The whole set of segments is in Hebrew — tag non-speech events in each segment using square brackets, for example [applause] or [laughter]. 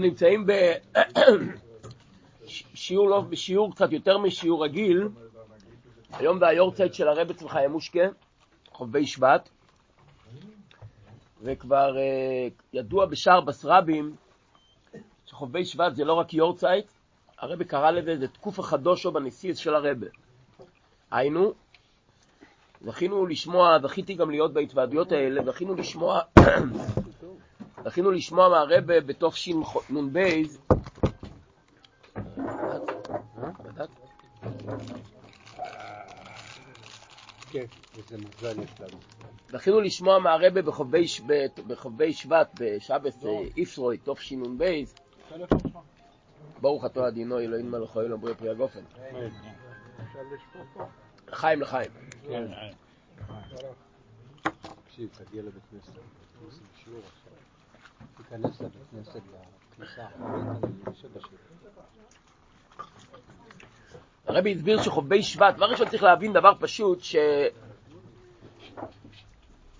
נמצאים בשיעור, [clears throat] לא, בשיעור קצת יותר משיעור רגיל, היום זה היורצייט של הרב אצל חיים מושקה, חובבי שבט, וכבר uh, ידוע בשער בסרבים שחובבי שבט זה לא רק יורצייט, הרב קרא לזה, זה תקופה חדושו בנסיס של הרב. היינו, זכינו לשמוע, זכיתי גם להיות בהתוועדויות האלה, זכינו לשמוע [clears throat] זכינו לשמוע מהרבה בתוך שנ"ב זכינו לשמוע מהרבה בחובבי שבט, בשבס איפרוי, תוף שנ"ב ברוך אתה עדינו, אלוהים מלכו אלוהים בריא פרי הגופן לחיים. לחיים תקשיב, תגיע לבית כנסת, תיכנס לבית כנסת בכניסה. הרבי הסביר שחובבי שבט, דבר ראשון צריך להבין דבר פשוט, ש...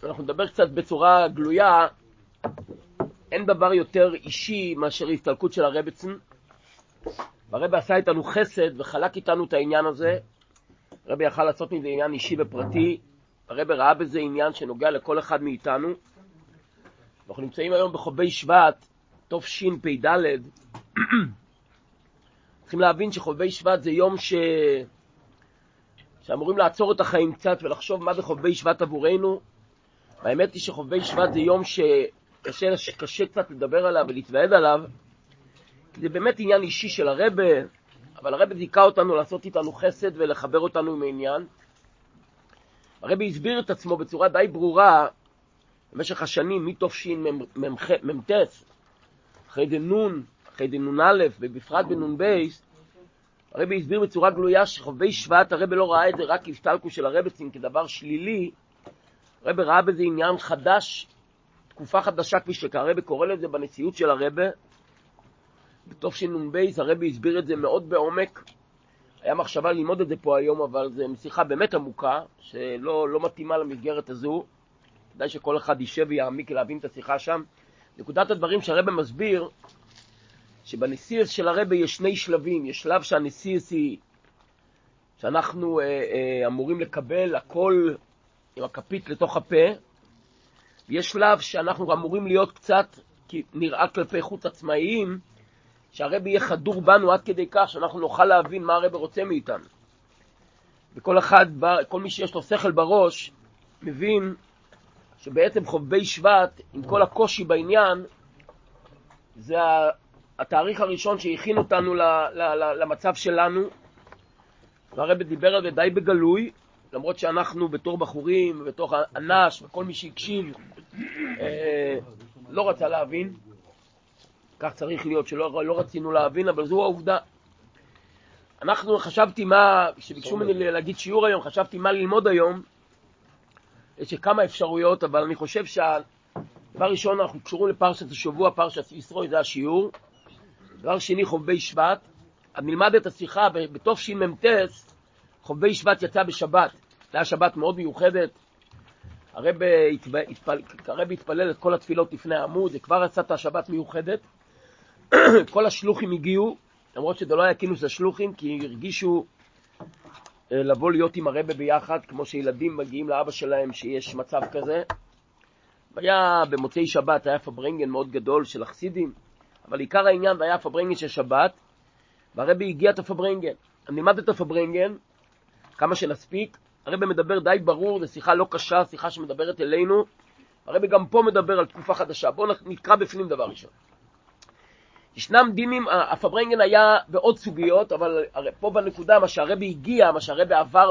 אנחנו נדבר קצת בצורה גלויה, אין דבר יותר אישי מאשר הסתלקות של הרבצן. והרבי עשה איתנו חסד וחלק איתנו את העניין הזה. הרבי יכל לעשות מזה עניין אישי ופרטי. הרבי ראה בזה עניין שנוגע לכל אחד מאיתנו. אנחנו נמצאים היום בחובי שבט, תשפ"ד. [clears throat] צריכים להבין שחובי שבט זה יום ש... שאמורים לעצור את החיים קצת ולחשוב מה זה חובי שבט עבורנו. והאמת היא שחובי שבט זה יום שקשה קשה קצת לדבר עליו ולהתוועד עליו, כי זה באמת עניין אישי של הרבה, אבל הרבה זיכה אותנו לעשות איתנו חסד ולחבר אותנו עם העניין. הרבי הסביר את עצמו בצורה די ברורה במשך השנים, מתשמ"ט, אחרי דנון, אחרי דנ"א, ובפרט בנ"ב, הרבי הסביר בצורה גלויה שחובי שבט, הרבי לא ראה את זה רק כהשתלקו של הרבצין כדבר שלילי, הרבי ראה בזה עניין חדש, תקופה חדשה כפי שהרבי קורא לזה בנשיאות של הרבי. בתשנ"ב הרבי הסביר את זה מאוד בעומק. היה מחשבה ללמוד את זה פה היום, אבל זו שיחה באמת עמוקה, שלא לא מתאימה למסגרת הזו. כדאי שכל אחד יישב ויעמיק להבין את השיחה שם. נקודת הדברים שהרבא מסביר, שבנסיעס של הרבא יש שני שלבים, יש שלב שהנסיעס היא, שאנחנו אה, אה, אמורים לקבל הכל עם הכפית לתוך הפה, ויש שלב שאנחנו אמורים להיות קצת נראה כלפי חוץ עצמאיים, שהרבא יהיה חדור בנו עד כדי כך שאנחנו נוכל להבין מה הרבא רוצה מאיתנו. וכל אחד, כל מי שיש לו שכל בראש, מבין שבעצם חובבי שבט, עם כל הקושי בעניין, זה התאריך הראשון שהכין אותנו למצב שלנו. והרבא דיבר על זה די בגלוי, למרות שאנחנו בתור בחורים, בתור אנש, וכל מי שהקשיב, אה, לא רצה להבין. כך צריך להיות, שלא לא רצינו להבין, אבל זו העובדה. אנחנו חשבתי מה, כשביקשו ממני להגיד שיעור היום, חשבתי מה ללמוד היום, יש כמה אפשרויות, אבל אני חושב שהדבר ראשון, אנחנו קשורים לפרשת השבוע, פרשת ישרוי, זה השיעור. דבר שני, חובבי שבט. נלמד את השיחה בתוף שמ"ט, חובבי שבט יצא בשבת. זו הייתה שבת מאוד מיוחדת. הרב התפל, הרב התפלל את כל התפילות לפני העמוד, זה כבר יצא את השבת מיוחדת. [clears throat] כל השלוחים הגיעו, למרות שזה לא היה כינוס השלוחים, כי הרגישו לבוא להיות עם הרבה ביחד, כמו שילדים מגיעים לאבא שלהם שיש מצב כזה. היה במוצאי שבת, היה פברנגן מאוד גדול של החסידים, אבל עיקר העניין היה פברנגן של שבת, והרבי הגיע את הפברנגן. אני נלמד את הפברנגן, כמה שנספיק. הרבי מדבר די ברור, זו שיחה לא קשה, שיחה שמדברת אלינו. הרבי גם פה מדבר על תקופה חדשה. בואו נקרא בפנים דבר ראשון. ישנם דינים, הפברנגן היה בעוד סוגיות, אבל פה בנקודה, מה שהרבי הגיע, מה שהרבי עבר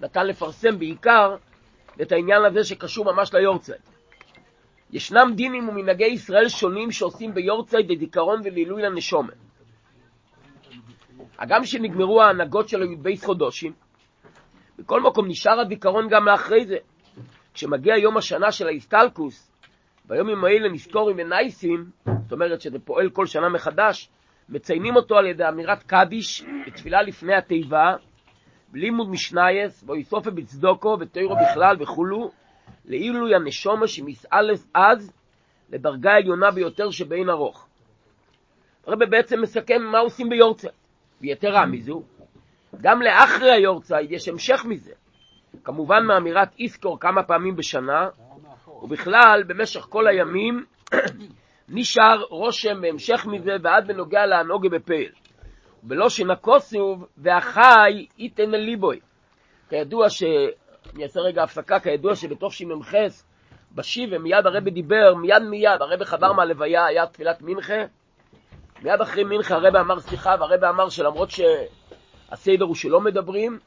ונתן לפרסם בעיקר, את העניין הזה שקשור ממש ליורצייט. ישנם דינים ומנהגי ישראל שונים שעושים ביורצייט לזיכרון ולעילוי לנשומה. הגם שנגמרו ההנהגות של הי"ב חודשים, בכל מקום נשאר הזיכרון גם לאחרי זה. כשמגיע יום השנה של ההסטלקוס, ביומים האלה נזכורים ונייסים, זאת אומרת שזה פועל כל שנה מחדש, מציינים אותו על ידי אמירת קדיש בתפילה לפני התיבה, בלימוד משנייס, ואיסופה בצדוקו ותוירו בכלל וכולו, לעילוי הנשומה שמסעלס אז לדרגה העליונה ביותר שבין ארוך. הרב בעצם מסכם מה עושים ביורצייט. ויתרה מזו, גם לאחרי היורצייט יש המשך מזה. כמובן מאמירת איסקור כמה פעמים בשנה, ובכלל במשך כל הימים נשאר רושם בהמשך מזה ועד בנוגע להנוגה בפעל. ולא שנקוסוב והחי ייתן ליבוי. כידוע ש... אני אעשה רגע הפסקה, כידוע שבתוך שמ"ח בשיבה מיד הרבי דיבר, מיד מיד, הרבי חבר מהלוויה, היה תפילת מנחה, מיד אחרי מנחה הרבי אמר סליחה, והרבי אמר שלמרות שהסדר הוא שלא מדברים,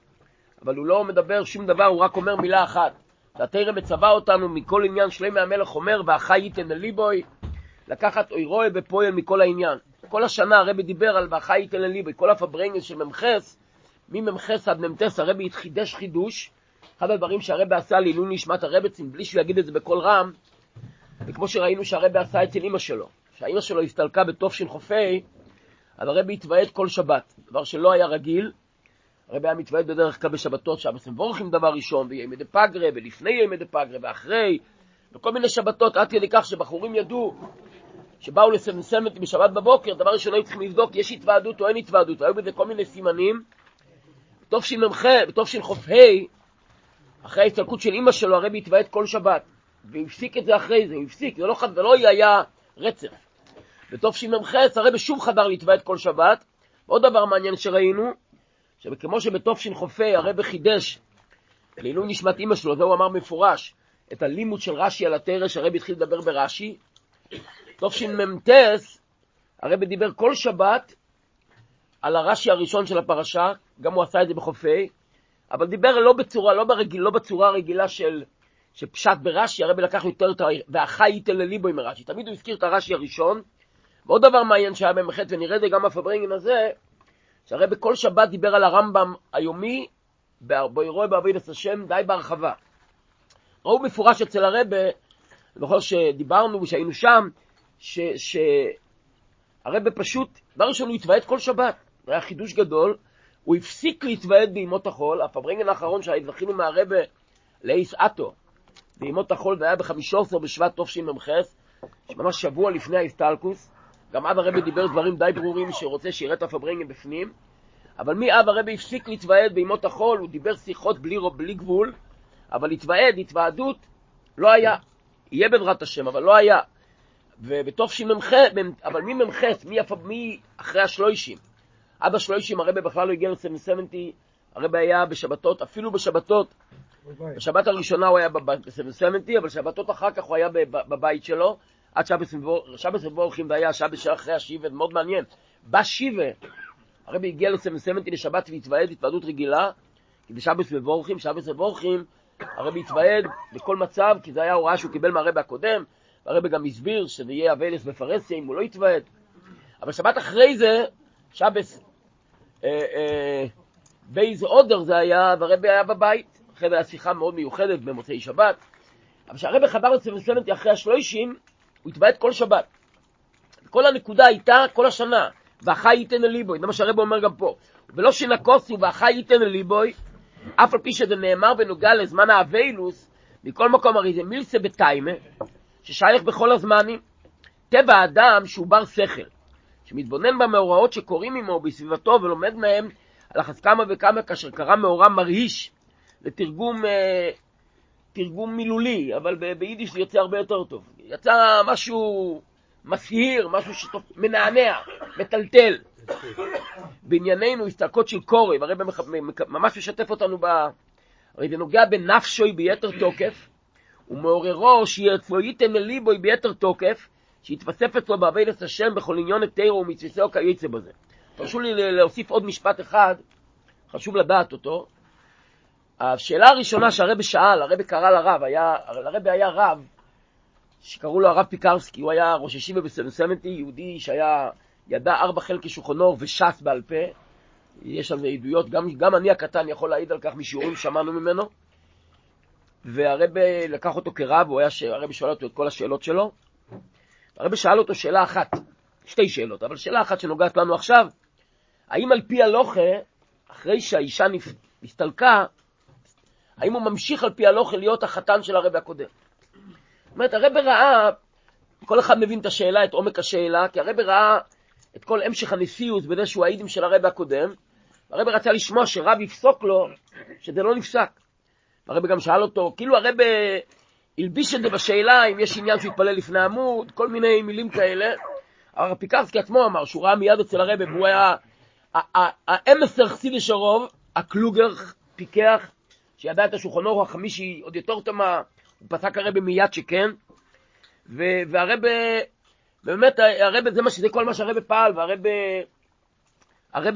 אבל הוא לא מדבר שום דבר, הוא רק אומר מילה אחת. והתרא מצווה אותנו מכל עניין שלמי המלך אומר, והחי ייתן ליבוי, לקחת אוירוי בפועל מכל העניין. כל השנה הרבי דיבר על והחי ייתן ליבוי, כל הפברנגס של ממחס, מממחס עד ממטס הרבי התחידש חידוש, אחד הדברים שהרבי עשה לעילוי נשמת הרבצים, בלי שהוא יגיד את זה בקול רם, וכמו שראינו שהרבי עשה אצל אמא שלו, שהאמא שלו הסתלקה בתופשין חופי, אז הרבי התוועד כל שבת, דבר שלא היה רגיל. הרבי היה מתוועד בדרך כלל בשבתות, שבס מבורכים דבר ראשון, וימי דה פגרה, ולפני ימי דה פגרה, ואחרי, וכל מיני שבתות, עד כדי כך שבחורים ידעו שבאו לסמסם אותי בשבת בבוקר, דבר ראשון היו צריכים לבדוק, יש התוועדות או אין התוועדות, והיו בזה כל מיני סימנים. בתופש"מ, בתופש"כ"ה, אחרי ההסתלקות של אימא שלו, הרבי התוועד כל שבת, והפסיק את זה אחרי זה, הוא הפסיק, זה לא חד ולא היה רצף. בתופש"מ הרבי שוב חדר להתוועד כל שבת. עוד דבר מעניין שראינו, שכמו שבתופש"כ"ה הרבי חידש לעילוי נשמת אימא שלו, זה הוא אמר מפורש, את הלימוד של רש"י על התרש, הרבי התחיל לדבר ברש"י. תשמ"ט, הרבי דיבר כל שבת על הרש"י הראשון של הפרשה, גם הוא עשה את זה בחופי, אבל דיבר לא בצורה, לא, ברגיל, לא בצורה הרגילה של, שפשט ברש"י, הרבי לקח יותר את ה... והחי לליבו עם הרש"י. תמיד הוא הזכיר את הרש"י הראשון. ועוד דבר מעניין שהיה במ"ח, ונראה את זה גם בפברנגן הזה, שהרבי כל שבת דיבר על הרמב"ם היומי, באירוע בעבידת השם, די בהרחבה. ראו מפורש אצל זוכר שדיברנו ושהיינו שם, שהרבי פשוט, דבר ראשון הוא התוועד כל שבת, זה היה חידוש גדול, הוא הפסיק להתוועד בימות החול, הפברנגן האחרון שזכינו מהרבה לאיס אטו, בימות החול, זה היה בחמישה עשר בשבט תשמ"ח, ממש שבוע לפני ההסטלקוס, גם אב הרבי דיבר דברים די ברורים שרוצה שיראה את הפברנגן בפנים, אבל מאב הרבי הפסיק להתוועד בימות החול, הוא דיבר שיחות בלי, בלי גבול, אבל להתוועד, התוועדות, לא היה. יהיה בעזרת השם, אבל לא היה. ובתשמ"ח, אבל ממ"ח, מי אחרי השלושים, עד השלושים הרבה בכלל לא הגיע ל-770, הרבה היה בשבתות, אפילו בשבתות, בשבת הראשונה הוא היה ב-770, אבל שבתות אחר כך הוא היה בבית שלו, עד שבס מבורכים והיה שבס שאחרי השיבה, מאוד מעניין. בשיבה, הרבי הגיע ל-770 לשבת והתוועד התוועדות רגילה, כי בשבס מבורכים, שבס מבורכים, הרבי התוועד בכל מצב, כי זו הייתה הוראה שהוא קיבל מהרבי הקודם, והרבי גם הסביר שזה יהיה אבלס בפרסיה אם הוא לא יתוועד. אבל שבת אחרי זה, שבס אה, אה, בייז אודר זה היה, והרבי היה בבית, אחרי זה היה שיחה מאוד מיוחדת במוצאי שבת, אבל כשהרבי חבר לצוות אחרי השלושים, הוא התוועד כל שבת. כל הנקודה הייתה כל השנה, והחי ייתן אל ליבוי, זה מה שהרבי אומר גם פה. ולא שנקוסו והחי ייתן אל ליבוי, אף על פי שזה נאמר בנוגע לזמן האביילוס, מכל מקום הרי זה מילסה בטיימה, ששייך בכל הזמנים. טבע האדם שהוא בר שכל, שמתבונן במאורעות שקורים עמו בסביבתו ולומד מהם על אחת כמה וכמה כאשר קרה מאורע מרעיש לתרגום אה, תרגום מילולי, אבל ביידיש זה יוצא הרבה יותר טוב. יצא משהו מסהיר, משהו שמנענע, מטלטל. בענייננו הסתלקות של קורא, והרי ממש משתף אותנו ב... הרי זה נוגע בנפשוי ביתר תוקף, ומעוררו שירצו ייתן לליבוי ביתר תוקף, שיתווסף אצלו בעבודת השם בכל עניון תירו ומצווסו כיוצא בזה. תרשו לי להוסיף עוד משפט אחד, חשוב לדעת אותו. השאלה הראשונה שהרבי שאל, הרבי קרא לרב, היה, לרבי היה רב שקראו לו הרב פיקרסקי, הוא היה ראש ישיבה בסנסמנטי, יהודי שהיה, ידע ארבע חלקי שולחנו וש"ס בעל פה, יש זה עדויות, גם, גם אני הקטן יכול להעיד על כך משיעורים שמענו ממנו, והרבי לקח אותו כרב, הוא היה, הרבי שואל אותו את כל השאלות שלו, הרבי שאל אותו שאלה אחת, שתי שאלות, אבל שאלה אחת שנוגעת לנו עכשיו, האם על פי הלוכה, אחרי שהאישה נסתלקה, האם הוא ממשיך על פי הלוכה להיות החתן של הרבי הקודם? זאת אומרת, הרבי ראה, כל אחד מבין את השאלה, את עומק השאלה, כי הרבי ראה את כל המשך הנשיאות בזה שהוא העידים של הרב הקודם, והרב רצה לשמוע שרב יפסוק לו שזה לא נפסק. הרב גם שאל אותו, כאילו הרב הלביש את זה בשאלה אם יש עניין שהוא יתפלל לפני עמוד, כל מיני מילים כאלה. הרב פיקרסקי עצמו אמר שהוא ראה מיד אצל הרב, והוא היה האמסר חסידי הרוב, הקלוגר פיקח, שידע את השולחנו החמישי עוד יותר תמה, הוא פסק הרב מיד שכן, והרב, באמת הרב זה מה שזה כל מה שהרב פעל, והרב הרב,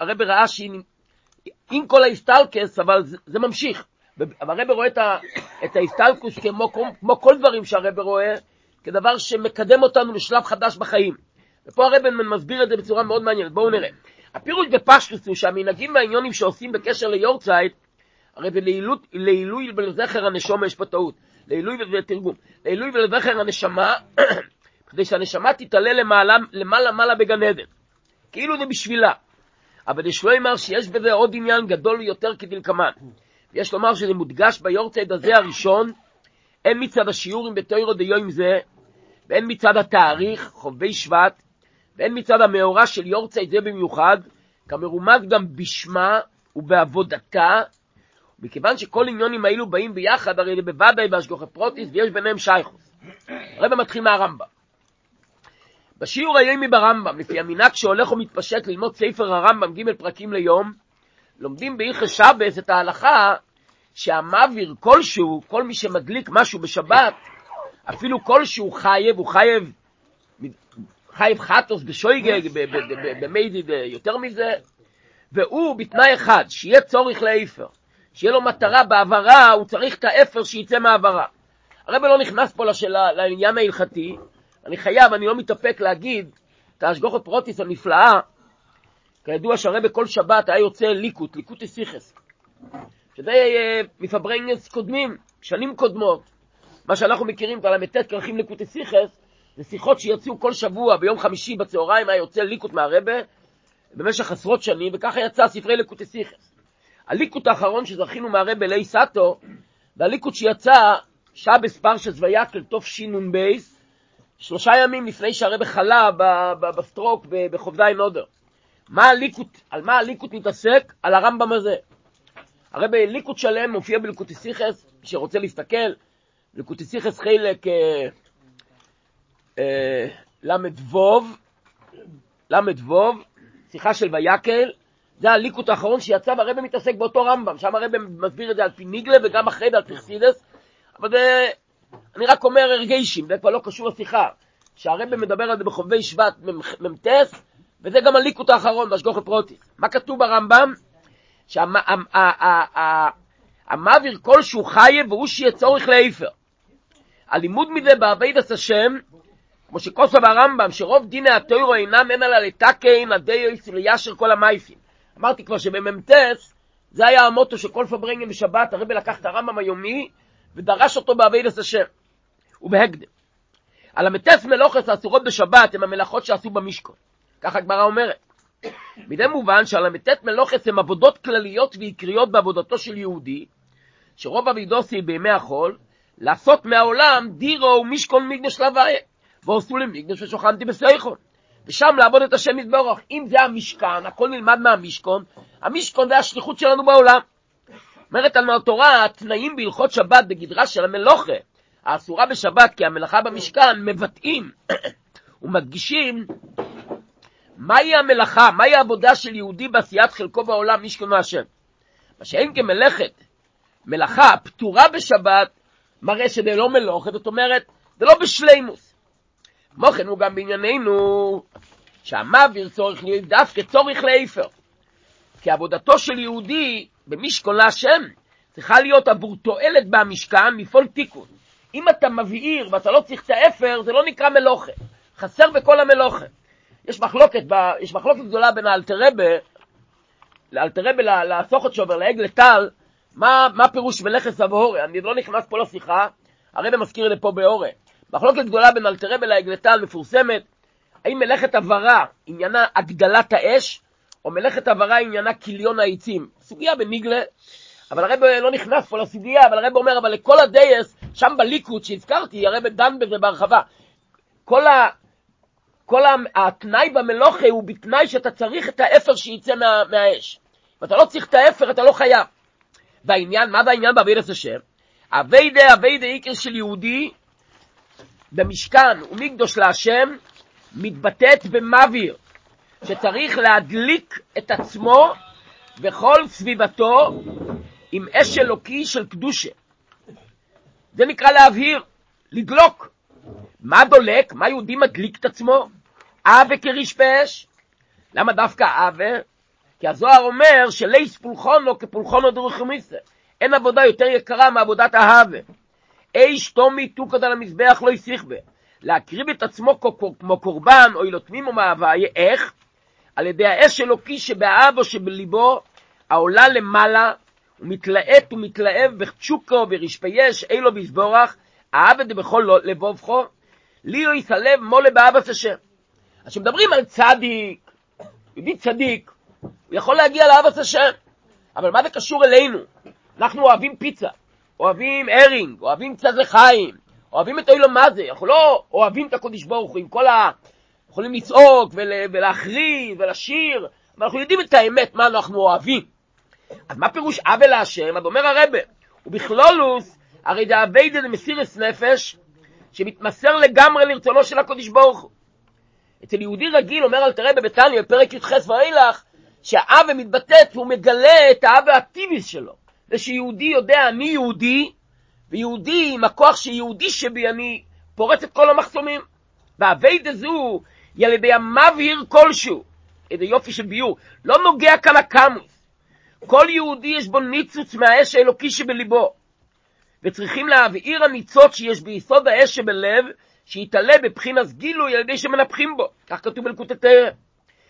הרב ראה שעם כל ההסטלקס, אבל זה, זה ממשיך. הרב רואה את, את ההסטלקוס כמו, כמו כל דברים שהרב רואה, כדבר שמקדם אותנו לשלב חדש בחיים. ופה הרב מסביר את זה בצורה מאוד מעניינת. בואו נראה. הפירוש בפשטוס הוא שהמנהגים והעניונים שעושים בקשר ליורצייט, הרי זה לעילוי ולזכר הנשום, יש פה טעות, לעילוי ולתרגום, לעילוי ולזכר הנשמה, כדי שהנשמה תתעלה למעלה, למעלה מעלה בגן עדן. כאילו זה בשבילה. אבל יש לומר שיש בזה עוד עניין גדול יותר כדלקמן. יש לומר שזה מודגש ביורצייט הזה הראשון, הן מצד השיעורים בתוירו דיום זה, והן מצד התאריך, חובי שבט, והן מצד המאורע של יורצייט זה במיוחד, כמרומז גם בשמה ובעבודתה, מכיוון שכל עניונים האלו באים ביחד, הרי זה בוודאי בהשגוחי פרוטיס ויש ביניהם שייכוס. הרב מתחיל מהרמב"ם. בשיעור היומי ברמב"ם, לפי המנהג שהולך ומתפשט ללמוד ספר הרמב"ם ג' פרקים ליום, לומדים באיכר שבס את ההלכה שהמעביר כלשהו, כל מי שמדליק משהו בשבת, אפילו כלשהו חייב, הוא חייב, חייב חטוס בשויגג, במיידיד יותר מזה, והוא בתנאי אחד, שיהיה צורך לאפר, שיהיה לו מטרה בעברה, הוא צריך את האפר שיצא מהעברה. הרב לא נכנס פה לשאלה, לעניין ההלכתי, אני חייב, אני לא מתאפק להגיד את ההשגוחת פרוטיס הנפלאה, כידוע שהרבה כל שבת היה יוצא ליקוט, ליקוט אסיכס, שזה אה, מפברנגס קודמים, שנים קודמות, מה שאנחנו מכירים את הל"ט כרכים ליקוטי שיחות, זה שיחות שיצאו כל שבוע ביום חמישי בצהריים היה יוצא ליקוט מהרבי במשך עשרות שנים, וככה יצא ספרי ליקוטי שיחות. הליקוט האחרון שזכינו מהרבי לעת עתה, הוא הליקוט שיצא שבת פרשת ויקהל נ"ב, שלושה ימים לפני שהרבי חלה ב stroke בכ"ז אדר. מה הליקוט, על מה הליקוט מתעסק? על הרמב"ם הזה. הרבא ליקוט שלם מופיע בליקוטיסיכס, מי שרוצה להסתכל, ליקוטיסיכס חלק אה, אה, ל"ו, ל"ו, שיחה של ויקל, זה הליקוט האחרון שיצא, והרבא מתעסק באותו רמב"ם, שם הרבא מסביר את זה על פי ניגלה וגם אחרי זה על פרסידס, אבל זה אני רק אומר הרגשים, זה כבר לא קשור לשיחה. שהרבא מדבר על זה בחובי שבט מ"ט, וזה גם הליקוט האחרון בהשגוחי פרוטיס. מה כתוב ברמב"ם? שהמעביר כלשהו חייב והוא שיהיה צורך לאיפר. הלימוד מזה בעבידת השם, כמו שכוסו ברמב"ם, שרוב דיני התוירו אינם אין אלא לתקן הדיוס ולישר כל המייפים. אמרתי כבר שבמ"ט זה היה המוטו של כל פברנגן בשבת, הרבי לקח את הרמב"ם היומי ודרש אותו בעבידת השם. ובהקדם. על המטס מלוכס האסורות בשבת הם המלאכות שעשו במשכון. ככה הגמרא אומרת. מדי מובן שעל המטט מלוכס הם עבודות כלליות ועיקריות בעבודתו של יהודי, שרוב אבידוסי בימי החול, לעשות מהעולם דירו ומשכון מקדש להוויה, ועשו למקדש ושוכנתי בסייכון. ושם לעבוד את השם יתברך. אם זה המשכן, הכל נלמד מהמשכון, המשכון זה השליחות שלנו בעולם. אומרת על מהתורה, התנאים בהלכות שבת בגדרה של המלוכה, האסורה בשבת כי המלאכה במשכן מבטאים [clears throat] ומדגישים מהי המלאכה, מהי העבודה של יהודי בעשיית חלקו בעולם משכנו השם. מה שאין כמלאכת, מלאכה פטורה בשבת, מראה שזה לא מלוכת, זאת אומרת, זה לא בשלימוס. כמו כן הוא גם בענייננו, שהמעביר צורך להיות דווקא צורך לאיפר. כי עבודתו של יהודי במשכון להשם צריכה להיות עבור תועלת במשכן מפעול תיקון. אם אתה מבעיר ואתה לא צריך את האפר, זה לא נקרא מלוכה. חסר בכל המלוכה. יש מחלוקת, יש מחלוקת גדולה בין האלתרבה, לאלתרבה, לסוכת שובר, לעגל טל, מה, מה פירוש מלאכת סבהורי? אני לא נכנס פה לשיחה, הרב מזכיר זה פה באורי. מחלוקת גדולה בין אלתרבה לעגל טל מפורסמת, האם מלאכת עברה עניינה הגדלת האש, או מלאכת עברה עניינה כיליון העצים. סוגיה בניגלה, אבל הרב לא נכנס פה לסוגיה, אבל הרב אומר, אבל לכל הדייס, שם בליקוד שהזכרתי, הרב דן בזה בהרחבה. כל, ה... כל התנאי במלוכה הוא בתנאי שאתה צריך את האפר שיצא מה, מהאש. אם אתה לא צריך את האפר, אתה לא חייב. והעניין, מה בעניין בעבידת השם? אביידה, אביידה עיקר של יהודי במשכן ומקדוש להשם מתבטאת במביר, שצריך להדליק את עצמו בכל סביבתו עם אש אלוקי של קדושה. זה נקרא להבהיר, לדלוק. מה דולק? מה יהודי מדליק את עצמו? אבה כריש באש. למה דווקא אבה? כי הזוהר אומר שלייס פולחונו כפולחונו דרוכמיסה. אין עבודה יותר יקרה מעבודת האהבה. איש תומי תוקד על המזבח לא יסיך בה. להקריב את עצמו כמו קורבן או ילותמים או מהוויה, איך? על ידי האש אלוקי שבאבו שבליבו, העולה למעלה, ומתלהט ומתלהב בחצ'וקו ורשפייש, אילו בזבורך, העבד בכל לבובכו, ליאו יסלב מולה באבס השם. אז כשמדברים על צדיק, יהודי צדיק, הוא יכול להגיע לאבס השם, אבל מה זה קשור אלינו? אנחנו אוהבים פיצה, אוהבים הרינג, אוהבים קצת לחיים, אוהבים את אילו מה זה, אנחנו לא אוהבים את הקודש ברוך הוא עם כל ה... יכולים לצעוק ול... ולהכריז ולשיר, אבל אנחנו יודעים את האמת, מה אנחנו אוהבים. אז מה פירוש עוול להשם? אז אומר הרבה, ובכלולוס, הרי זה אביידה למסירס נפש, שמתמסר לגמרי לרצונו של הקודש ברוך הוא. אצל יהודי רגיל, אומר אל תראה בביתניה, בפרק י"ח ואילך, שהאווה מתבטאת, הוא מגלה את האווה הטיביס שלו. זה שיהודי יודע, אני יהודי, ויהודי עם הכוח שיהודי שבי, אני פורץ את כל המחסומים. והאביידה זו היא על ידי המבהיר כלשהו, איזה יופי של ביור, לא נוגע כאן הקמוס. כל יהודי יש בו ניצוץ מהאש האלוקי שבליבו. וצריכים להבעיר הניצוץ שיש ביסוד האש שבלב, שיתעלה בבחינס גילוי על ידי שמנפחים בו. כך כתוב בלקוטי תרא.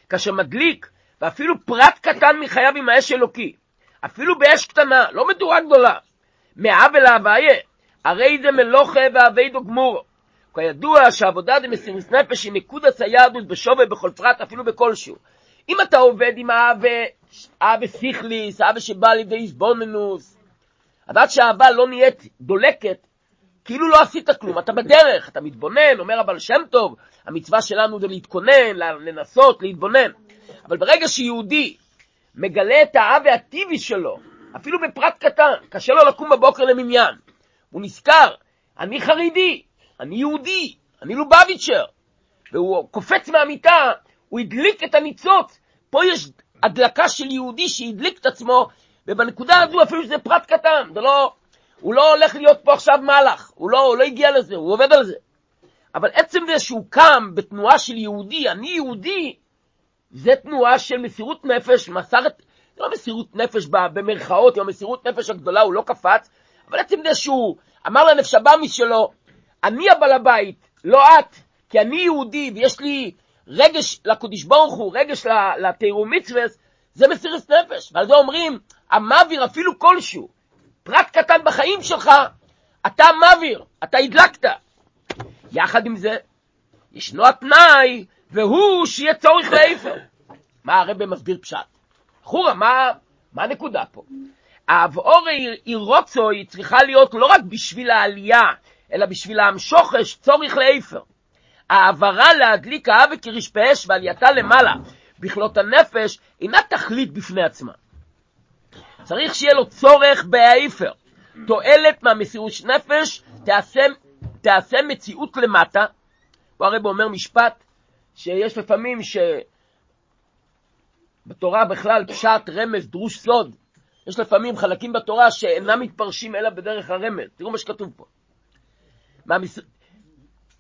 כאשר מדליק, ואפילו פרט קטן מחייו עם האש אלוקי, אפילו באש קטנה, לא מדורה גדולה, מעוול להוויה, הרי זה מלוכה ואביידו גמורו. כידוע שעבודה דמסירות נפש היא נקודת היהדות בשווה בכל פרט, אפילו בכלשהו. אם אתה עובד עם האווה, האווה סיכליס, האווה שבא לידי איזבוננוס, אז עד שהאהבה לא נהיית דולקת, כאילו לא עשית כלום, אתה בדרך, אתה מתבונן, אומר אבל שם טוב, המצווה שלנו זה להתכונן, לנסות, להתבונן. אבל ברגע שיהודי מגלה את האהבה הטבעי שלו, אפילו בפרט קטן, קשה לו לקום בבוקר למניין, הוא נזכר, אני חרדי, אני יהודי, אני לובביצ'ר, והוא קופץ מהמיטה, הוא הדליק את הניצוץ. פה יש הדלקה של יהודי שהדליק את עצמו, ובנקודה הזו אפילו שזה פרט קטן, זה לא, הוא לא הולך להיות פה עכשיו מהלך, הוא לא, הוא לא הגיע לזה, הוא עובד על זה. אבל עצם זה שהוא קם בתנועה של יהודי, אני יהודי, זה תנועה של מסירות נפש, מסרת, זה לא מסירות נפש במרכאות, עם המסירות נפש הגדולה, הוא לא קפץ, אבל עצם זה שהוא אמר לנפש הבאמיס שלו, אני הבעל הבית, לא את, כי אני יהודי ויש לי רגש לקודש ברוך הוא, רגש לתירו מצווה, זה מסירת נפש. ועל זה אומרים, המעביר אפילו כלשהו, פרט קטן בחיים שלך, אתה מעביר, אתה הדלקת. יחד עם זה, ישנו התנאי, והוא שיהיה צורך לאיפר. מה הרב מסביר פשט? חורה, מה, מה הנקודה פה? האבעורי היא רוצו, היא צריכה להיות לא רק בשביל העלייה, אלא בשביל המשוחש צורך לאיפר. העברה להדליק האווה כרשפה אש ועלייתה למעלה בכלות הנפש אינה תכלית בפני עצמה. צריך שיהיה לו צורך באיפר. תועלת מהמסירות נפש תעשה, תעשה מציאות למטה. פה הרב אומר משפט שיש לפעמים שבתורה בכלל פשט, רמז, דרוש סוד. יש לפעמים חלקים בתורה שאינם מתפרשים אלא בדרך הרמז. תראו מה שכתוב פה. מהמס...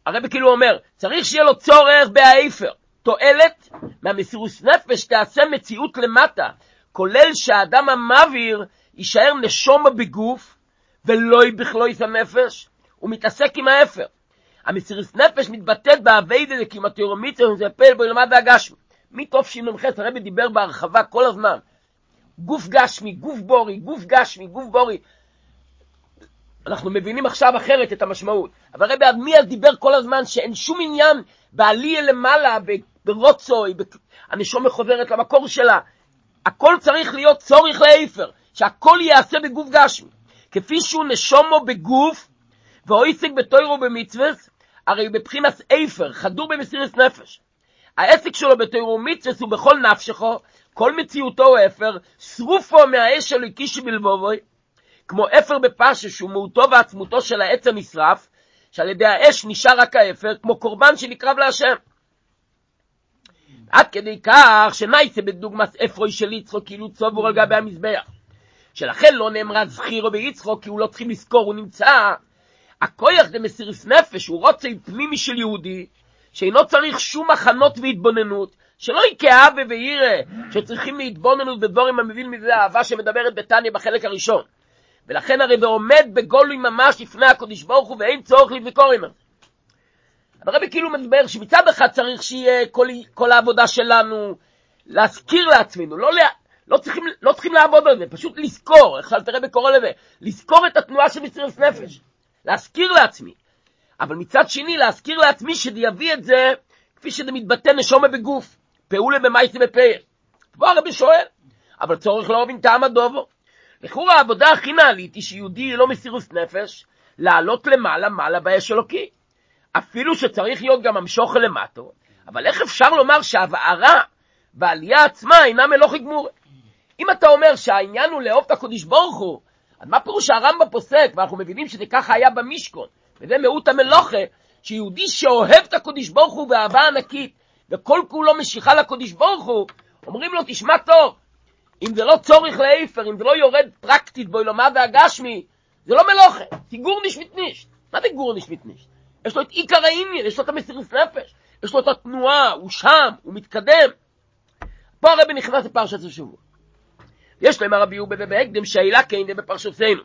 הרב כאילו אומר, צריך שיהיה לו צורך בהאיפר. תועלת מהמסירות נפש תעשה מציאות למטה, כולל שהאדם המעביר יישאר נשומה בגוף, ולא בכלוא את הנפש, הוא מתעסק עם האפר. המסירות נפש מתבטאת באביידה לכמעט יורומיצר, וזה פועל בו ילמד. מתוף שמ"ח הרבי דיבר בהרחבה כל הזמן. גוף גשמי, גוף בורי, גוף גשמי, גוף בורי. אנחנו מבינים עכשיו אחרת את המשמעות. אבל רבי אדמיאל דיבר כל הזמן שאין שום עניין בעלייה למעלה, ברוצוי, הנשום חוזרת למקור שלה. הכל צריך להיות צורך לאיפר, שהכל ייעשה בגוף גשמי. כפי שהוא נשומו בגוף, ואויסק בתוירו במצווס, הרי בבחינת איפר, חדור במסירת נפש. העסק שלו בתיאור מצווה הוא בכל נפשכו, כל מציאותו הוא אפר, שרופו מהאש של הקישי בלבובוי, כמו אפר בפשע שהוא מהותו ועצמותו של העץ הנשרף, שעל ידי האש נשאר רק האפר, כמו קורבן שנקרב להשם. עד כדי כך שנייסה בדוגמת אפרוי של יצחוק כאילו צובור על גבי המזבח. שלכן לא נאמרה זכירו ביצחוק כי הוא לא צריכים לזכור, הוא נמצא. הכויח דמסיריס נפש הוא רוצה פנימי של יהודי, שאינו צריך שום הכנות והתבוננות, שלא יכאבה ויראה, שצריכים להתבוננות בדבורים המבין מזה אהבה שמדברת בתניא בחלק הראשון. ולכן הרי ועומד בגולוי ממש לפני הקודש ברוך הוא ואין צורך לביקור עמם. הרבי כאילו מדבר שמצד אחד צריך שיהיה כל, כל העבודה שלנו להזכיר לעצמנו, לא, לא, צריכים, לא צריכים לעבוד על זה, פשוט לזכור, איך שאלת רבי קורא לזה, לזכור את התנועה של מסירת נפש, להזכיר לעצמי. אבל מצד שני להזכיר לעצמי שזה יביא את זה כפי שזה מתבטא נשומה בגוף, פעולה במייסי בפייל. פה הרבי שואל, אבל צורך לא להבין טעם הדובו. לכאורה העבודה הכי נעלית היא שיהודי לא מסירוס נפש, לעלות למעלה מעלה באש אלוקי. אפילו שצריך להיות גם המשוך למטו, אבל איך אפשר לומר שהבערה והעלייה עצמה אינה מלוכי גמור? אם אתה אומר שהעניין הוא לאהוב את הקודש ברוך הוא, אז מה פירוש הרמב"ם פוסק, ואנחנו מבינים שזה ככה היה במשכון, וזה מהות המלוכה, שיהודי שאוהב את הקודש ברוך הוא באהבה ענקית, וכל כולו משיכה לקודש ברוך הוא, אומרים לו, תשמע טוב, אם זה לא צורך לאיפר, אם זה לא יורד פרקטית באילומה והגשמי, זה לא מלוכה, זה גורניש מתנישט. מה זה גורניש מתנישט? יש לו את עיקר העניין, יש לו את המסירות נפש, יש לו את התנועה, הוא שם, הוא מתקדם. פה הרבי נכנס לפרשת השבוע. יש להם הרבי יהודה בהקדם שהעילה כן בפרשתנו.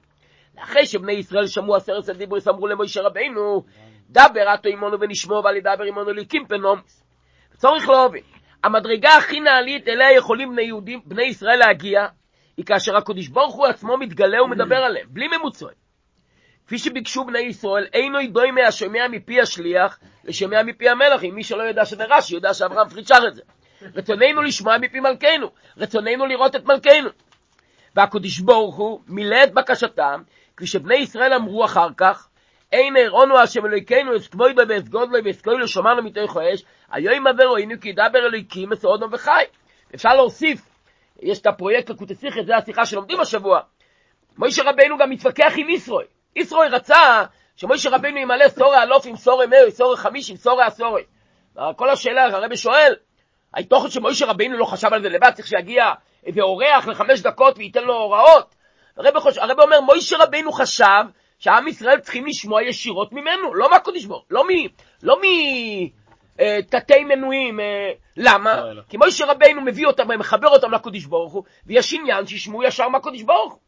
אחרי שבני ישראל שמעו עשרת הדיבורס אמרו למוישה רבינו, דבר אתו עמנו ונשמעו ועל ידבר עמנו ליקים פנומס. צריך להוביל. המדרגה הכי נעלית אליה יכולים בני יהודים, בני ישראל להגיע, היא כאשר הקדוש ברוך הוא עצמו מתגלה ומדבר עליהם, בלי ממוצעים. כפי שביקשו בני ישראל, אינו ידוי מהשומע מפי השליח לשומע מפי המלך, אם מי שלא יודע שזה רש"י, יודע שאברהם פריד שר את זה. רצוננו לשמוע מפי מלכנו, רצוננו לראות את מלכנו. והקדוש ברוך הוא מילא את בקשתם, כפי שבני ישראל אמרו אחר כך, אין הראונו השם אלוהיכנו את כבודו ואת גודלו ואת כהנו שמענו מתוך האש, היום עבר ראינו כי ידבר אלוהיקים מסעודו וחי. אפשר להוסיף, יש את הפרויקט לקוטסיכת, זה השיחה שלומדים השבוע. מוישה רבנו גם מתווכח עם ישראל. ישראל רצה שמוישה רבנו ימלא סורי אלוף עם סורי מאו, סורי חמיש עם סורי הסורי. כל השאלה, הרבי שואל, התוכן שמוישה רבנו לא חשב על זה לבד, צריך שיגיע איזה אורח לחמש דקות וייתן לו הוראות. הרבי אומר, מוישה רבנו חשב שעם ישראל צריכים לשמוע ישירות ממנו, לא מהקודש ברוך לא מ... לא מ... אה, תתי מנויים, אה, למה? לא, לא. כי מוישה רבנו מביא אותם ומחבר אותם לקודש ברוך הוא, ויש עניין שישמעו ישר מהקודש ברוך הוא.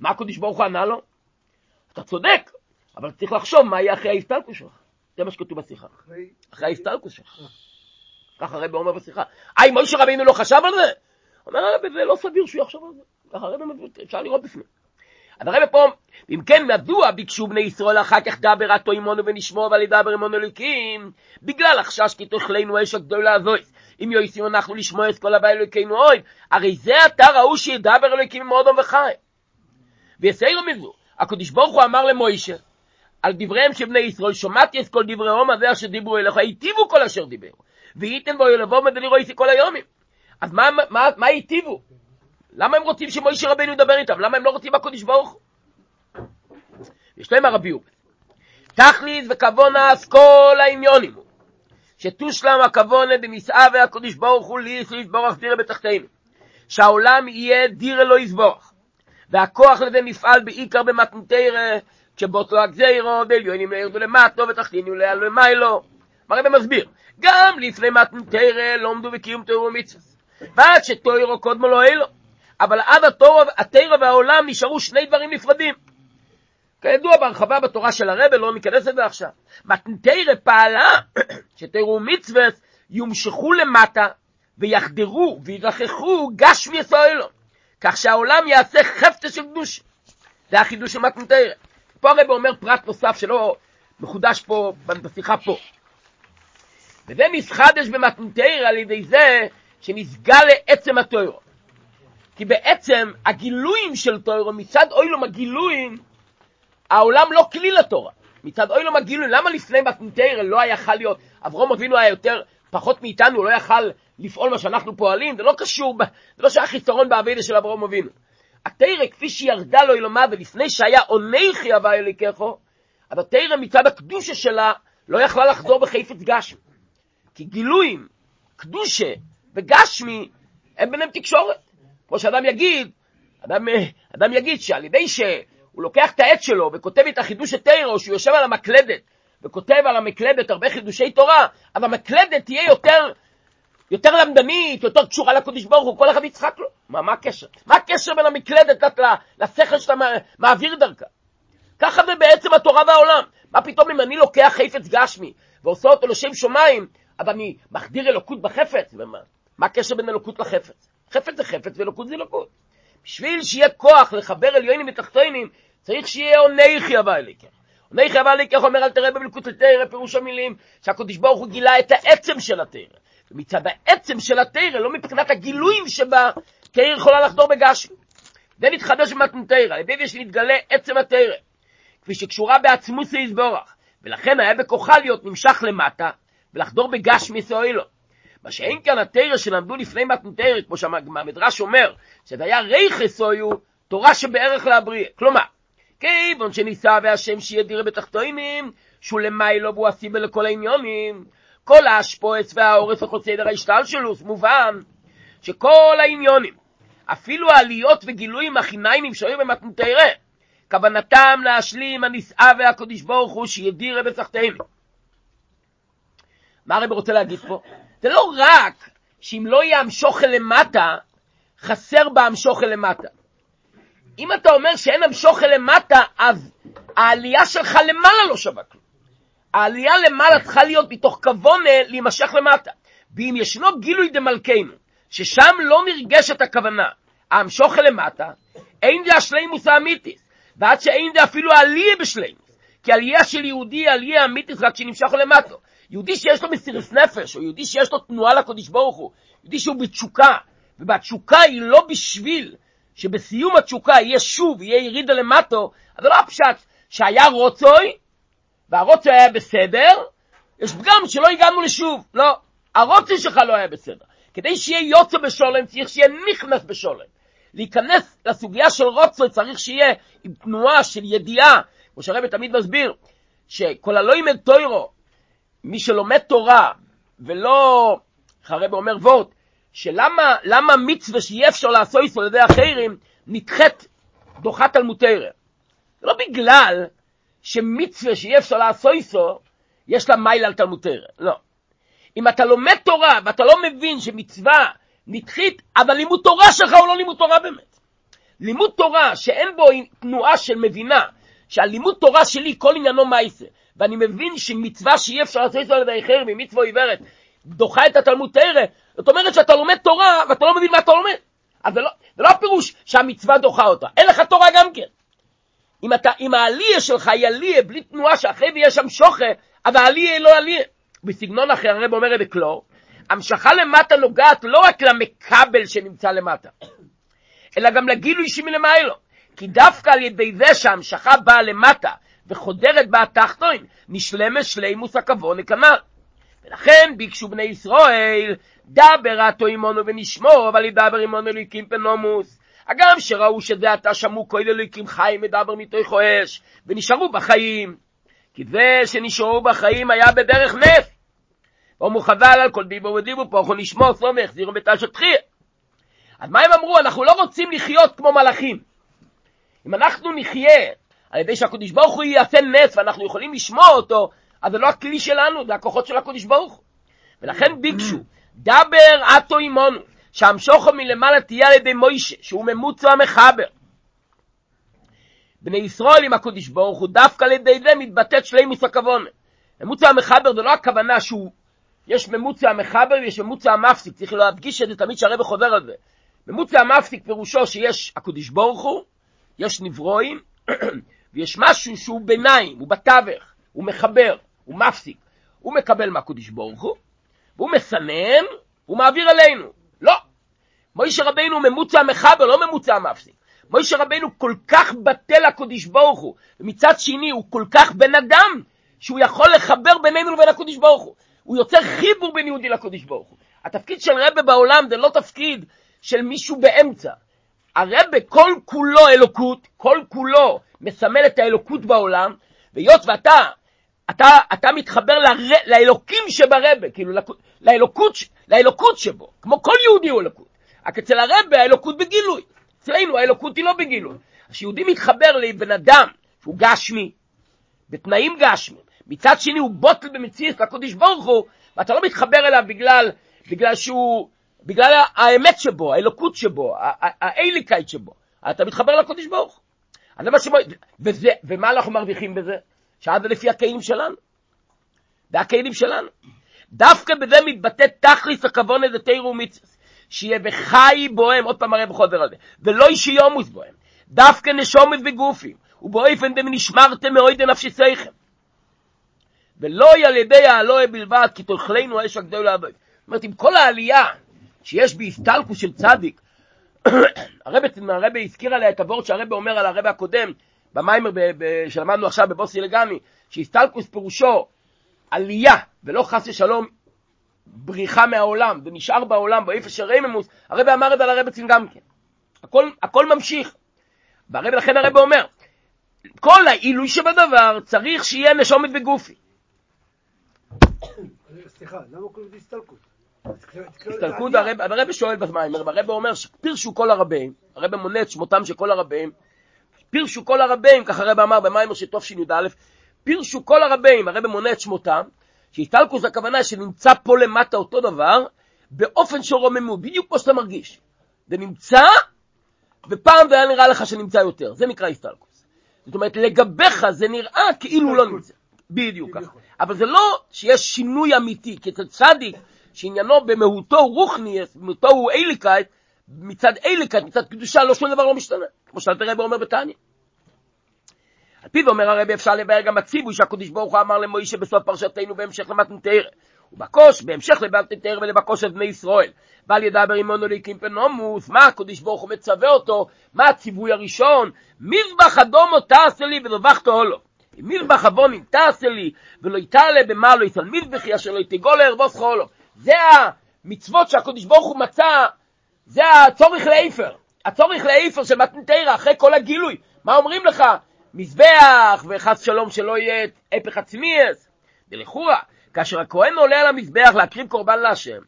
מה הקודש ברוך הוא ענה לו? אתה צודק, אבל צריך לחשוב מה יהיה אחרי ההסתלקות שלך. זה מה שכתוב בשיחה. אחרי ההסתלקות שלך. ככה הרב אומר בשיחה. אה, אם מוישה רבינו לא חשב על זה? אומר הרב, זה לא סביר שהוא יחשוב על זה. ככה הרב אפשר לראות בפנים. אז הרב פה, אם כן, מדוע ביקשו בני ישראל אחר כך דבר אתו עמנו ונשמור ועל ידבר עמנו אלוקים? בגלל החשש כי תאכלנו אש הגדולה הזאת. אם יועצים אנחנו לשמוע את כל הבא אלוקינו אוי, הרי זה אתה ראו שידבר אלוקים עם אודום וחי. ויסיירו מזו, הקדוש ברוך הוא אמר למוישה, על דבריהם של בני ישראל, שמעתי את כל דברי הום הזה אשר דיברו אליך, היטיבו כל אשר דיברו, וייתן בו ילבוא מדלירו איתי כל היומים. אז מה, מה, מה היטיבו? למה הם רוצים שמוישה רבינו ידבר איתם? למה הם לא רוצים הקדוש ברוך הוא? יש להם הרבי יובל. תכלית וכוונס כל העניונים הוא, שתושלם הכוונה בנישאה והקדוש ברוך הוא ליס יסבורך דירה בתחתינו. שהעולם יהיה דירה לא יסבורך. והכוח לזה נפעל בעיקר במתנתרא, כשבוטלו הגזירו, דליונים לא ירדו למטו ותחתינו לעלו למיילו. הרב מסביר? גם לפני מתנתרא לא עמדו בקיום תורה ומצווה. ועד שתוירו קודמו לא אלו. אבל עד התרא והעולם נשארו שני דברים נפרדים. כידוע בהרחבה בתורה של הרבה, לא ניכנס לזה עכשיו. מתנתרא פעלה [clears throat] שתראו מצווה יומשכו למטה ויחדרו וירחכו גשמי יסוילון. כך שהעולם יעשה חפצה של קדוש. זה החידוש של מתנתרא. פה הרב אומר פרט נוסף שלא מחודש פה, בשיחה פה. וזה מסחדש במתנתרא על ידי זה שנסגל לעצם התוירו. כי בעצם הגילויים של תוירו, מצד אוילום הגילויים, העולם לא כלי לתורה. מצד אוילום הגילויים, למה לפני מתנתרא לא יכול להיות, אברום אבינו היה יותר פחות מאיתנו, הוא לא יכל לפעול מה שאנחנו פועלים, זה לא קשור, זה לא שהיה חיסרון באביידה של אברהם אבינו. התרא, כפי שירדה לו אילומה, ולפני שהיה עונכי הווה אליקךו, אז התרא מצד הקדושה שלה לא יכלה לחזור בחפץ גשמי. כי גילויים, קדושה וגשמי, הם ביניהם תקשורת. כמו שאדם יגיד, אדם, אדם יגיד שעל ידי שהוא לוקח את העט שלו וכותב את החידוש התרא, או שהוא יושב על המקלדת וכותב על המקלדת הרבה חידושי תורה, אז המקלדת תהיה יותר, יותר למדנית, יותר קשורה לקדוש ברוך הוא, כל אחד יצחק לו. מה, מה הקשר? מה הקשר בין המקלדת לשכל שאתה מעביר דרכה? ככה זה בעצם התורה והעולם. מה פתאום אם אני לוקח חפץ גשמי ועושה אותו לשם שמיים, אז אני מחדיר אלוקות בחפץ? ומה? מה הקשר בין אלוקות לחפץ? חפץ זה חפץ ואלוקות זה אלוקות. בשביל שיהיה כוח לחבר עליונים ותחתונים, צריך שיהיה עוני חייבה אליקך. עוני חייבה אליקך אומר אל תראה במלכות לתרא, פירוש המילים, שהקדוש ברוך הוא גילה את העצם של התרא. ומצד העצם של התרא, לא מבחינת הגילויים שבה, תרא יכולה לחדור בגשמי. זה נתחדש במתנתרא, על ידי זה שנתגלה עצם התרא. כפי שקשורה בעצמות זה יסבורך, ולכן היה בכוחה להיות נמשך למטה, ולחדור בגשמי סוילו. מה שאין כאן התרא שלמדו לפני מתנתרא, כמו שהמדרש אומר, שזה היה ריכס אויו, תורה שבערך להבריא. כלומר, כיוון שניסה והשם שיהיה דירה בתחתונים, שהוא למיילו והוא הסיבה לכל העניונים, כל האשפועץ והאורס וחוסדר ההשתלשלוס, מובן שכל העניונים, אפילו העליות וגילויים החיניינים שהיו במתנתרא, כוונתם להשלים הנישאה והקדוש ברוך הוא שידירה בסחתינו. מה הרב רוצה להגיד פה? זה לא רק שאם לא יהיה המשוכל למטה, חסר בה המשוכל למטה. אם אתה אומר שאין המשוכל למטה, אז העלייה שלך למעלה לא שווה כלום. העלייה למעלה צריכה להיות מתוך כוונה להימשך למטה. ואם ישנו גילוי דמלכנו, ששם לא נרגשת הכוונה, המשוכל למטה, אין זה השלימוס האמיתיס. ועד שאין זה אפילו עלייה בשלימוס. כי עלייה של יהודי היא עלייה אמיתית רק שנמשך למטו. יהודי שיש לו מסירת נפש, או יהודי שיש לו תנועה לקודש ברוך הוא, יהודי שהוא בתשוקה, ובתשוקה היא לא בשביל שבסיום התשוקה יהיה שוב, יהיה ירידה למטו, אז זה לא הפשט שהיה רוצוי, והרוצוי היה בסדר, יש פגם שלא הגענו לשוב. לא, הרוצוי שלך לא היה בסדר. כדי שיהיה יוצא בשולם, צריך שיהיה נכנס בשולם. להיכנס לסוגיה של רוצוי צריך שיהיה עם תנועה של ידיעה, כמו שהרבא תמיד מסביר, שכל הלא ילמד טוירו, מי שלומד תורה ולא, הרבא אומר וורט, שלמה מצווה שיהיה אפשר לעשות על ידי אחרים, נדחת, דוחה תלמוד תרא. זה לא בגלל שמצווה שיהיה אפשר לעשות איתו, יש לה מייל על תלמוד תרא. לא. אם אתה לומד תורה ואתה לא מבין שמצווה נדחית, אבל לימוד תורה שלך הוא לא לימוד תורה באמת. לימוד תורה שאין בו תנועה של מבינה, שהלימוד תורה שלי כל עניינו מייסה, ואני מבין שמצווה שאי אפשר לעשות על ידי אחר, ממצווה עיוורת, דוחה את התלמוד תרא, זאת אומרת שאתה לומד תורה ואתה לא מבין מה אתה לומד. אז זה לא, זה לא הפירוש שהמצווה דוחה אותה, אין לך תורה גם כן. אם, אתה, אם העלייה שלך היא עלייה בלי תנועה שאחרי ויש שם שוחה, אז העלייה היא לא עלייה. בסגנון אחר הרב אומר את זה קלור, המשכה למטה נוגעת לא רק למקבל שנמצא למטה, אלא גם לגילוי שמלמיילו. כי דווקא על ידי זה שהמשכה באה למטה וחודרת בה התחתון, נשלמת שלימוס הכבוד לכנ"ל. ולכן ביקשו בני ישראל, דבר עתו עמנו ונשמור, אבל ידבר עמנו אלוהיקים פנומוס. הגם שראו שזה עתה שמעו כל אלוהיקים חיים מדבר מתוך אש, ונשארו בחיים. כי זה שנשארו בחיים היה בדרך נס. ואומרו חז"ל על כל דיבו ודיבו פה, אנחנו נשמור סוף והחזירו בתל שטחיה. אז מה הם אמרו? אנחנו לא רוצים לחיות כמו מלאכים. אם אנחנו נחיה על ידי שהקדוש ברוך הוא יעשה נס ואנחנו יכולים לשמוע אותו, אז זה לא הכלי שלנו, זה הכוחות של הקדוש ברוך הוא. ולכן ביקשו, דבר עתו עמנו, שהמשוכו מלמעלה תהיה על ידי מוישה, שהוא ממוצע המחבר. בני ישראל עם הקדוש ברוך הוא, דווקא על ידי זה מתבטאת שלימוס הכוונה. ממוצע המחבר זה לא הכוונה שהוא, יש ממוצע המחבר ויש ממוצע המפסיק, צריך להדגיש את זה תמיד שהרבא חוזר על זה. ממוצע המפסיק פירושו שיש הקדוש ברוך הוא, יש נברואים, ויש משהו שהוא ביניים, הוא בתווך, הוא מחבר, הוא מפסיק. הוא מקבל מהקדוש ברוך הוא, והוא מסנן, הוא מעביר אלינו. לא. מוישה רבינו ממוצע מחבר, לא ממוצע מפסיק. מוישה רבינו כל כך בטל הקדוש ברוך הוא, ומצד שני הוא כל כך בן אדם, שהוא יכול לחבר בינינו לבין הקדוש ברוך הוא. הוא יוצר חיבור בין יהודי לקודש ברוך הוא. התפקיד של רבה בעולם זה לא תפקיד של מישהו באמצע. הרבה כל כולו אלוקות, כל כולו מסמל את האלוקות בעולם, והיות ואתה אתה, אתה מתחבר ל, לאלוקים שברבה, כאילו לאלוקות, לאלוקות שבו, כמו כל יהודי הוא אלוקות. רק אצל הרבה האלוקות בגילוי, אצלנו האלוקות היא לא בגילוי. כשיהודי מתחבר לבן אדם שהוא גשמי, בתנאים גשמיים, מצד שני הוא בוטל במציאות לקודש ברוך הוא, ואתה לא מתחבר אליו בגלל, בגלל שהוא, בגלל האמת שבו, האלוקות שבו, האליקאית שבו, אתה מתחבר לקודש ברוך מה שבו, וזה, ומה אנחנו מרוויחים בזה? שאז זה לפי הכלים שלנו. זה הכלים שלנו. דווקא בזה מתבטא תכליס הכוון איזה תירו ומצווה, שיהיה וחי בוהם, עוד פעם הרי בחוזר על זה, ולא ישיומוס בוהם, דווקא נשומת בגופים, ובאופן דמנשמרתם מאוי דנפשיסיכם. ולא על ידי האלוהי בלבד, כי תאכלנו האש הגדול לעבוד. זאת אומרת, עם כל העלייה שיש בהסתלקוס של צדיק, [coughs] הרבי, הרבי הזכיר עליה את הוורד שהרבי אומר על הרבי הקודם, במיימר שלמדנו עכשיו בבוסי לגמי, שהסתלקוס פירושו עלייה, ולא חס ושלום בריחה מהעולם, ונשאר בעולם, באיפה של רייממוס, הרבי אמר את זה על הרבצין גם כן. הכל, הכל ממשיך. והרבי, לכן הרבי אומר, כל העילוי שבדבר צריך שיהיה נשומת בגופי. [coughs] סליחה, למה קוראים לזה הסתלקות? הסתלקות, הרבי שואל במיימר, והרבי אומר שפירשו כל הרבים, הרבי מונה את שמותם של כל הרבים, פירשו כל הרבים, ככה הרב אמר במיימר של תשי"א, פירשו כל הרבים, הרב מונה את שמותם, שהסתלקוס הכוונה שנמצא פה למטה אותו דבר, באופן של רוממות, בדיוק כמו שאתה מרגיש. זה נמצא, ופעם זה היה נראה לך שנמצא יותר, זה נקרא הסתלקוס. זאת אומרת, לגביך זה נראה כאילו לא נמצא. בדיוק ככה. אבל זה לא שיש שינוי אמיתי, כי אצל צדיק, שעניינו במהותו רוחניאס, במהותו הוא איליקאית, מצד אליקת, מצד קדושה, לא שום דבר לא משתנה, כמו שאלת הרבי אומר בתניא. על פיו אומר הרבי אפשר לבאר גם הציווי שהקדוש ברוך הוא אמר למוישה בסוף פרשתנו בהמשך למתנתר. ובקוש, בהמשך למתנתר ולבקוש את בני ישראל. ועל ידבר עמנו ליקים פנומוס, מה הקדוש ברוך הוא מצווה אותו, מה הציווי הראשון, מזבח אדומו תעשה לי ודבחתו לו. אם מזבח אבונים תעשה לי ולא יתעלה במה לא יתעל מזבחי אשר לא יתגול לערבוס חולו. זה המצוות שהקדוש ברוך הוא מצא זה הצורך לאיפר, הצורך לאיפר של מתנתרא, אחרי כל הגילוי. מה אומרים לך? מזבח, וחס שלום שלא יהיה הפך עצמיאס. ולכאורה, כאשר הכהן עולה על המזבח להקריב קורבן להשם,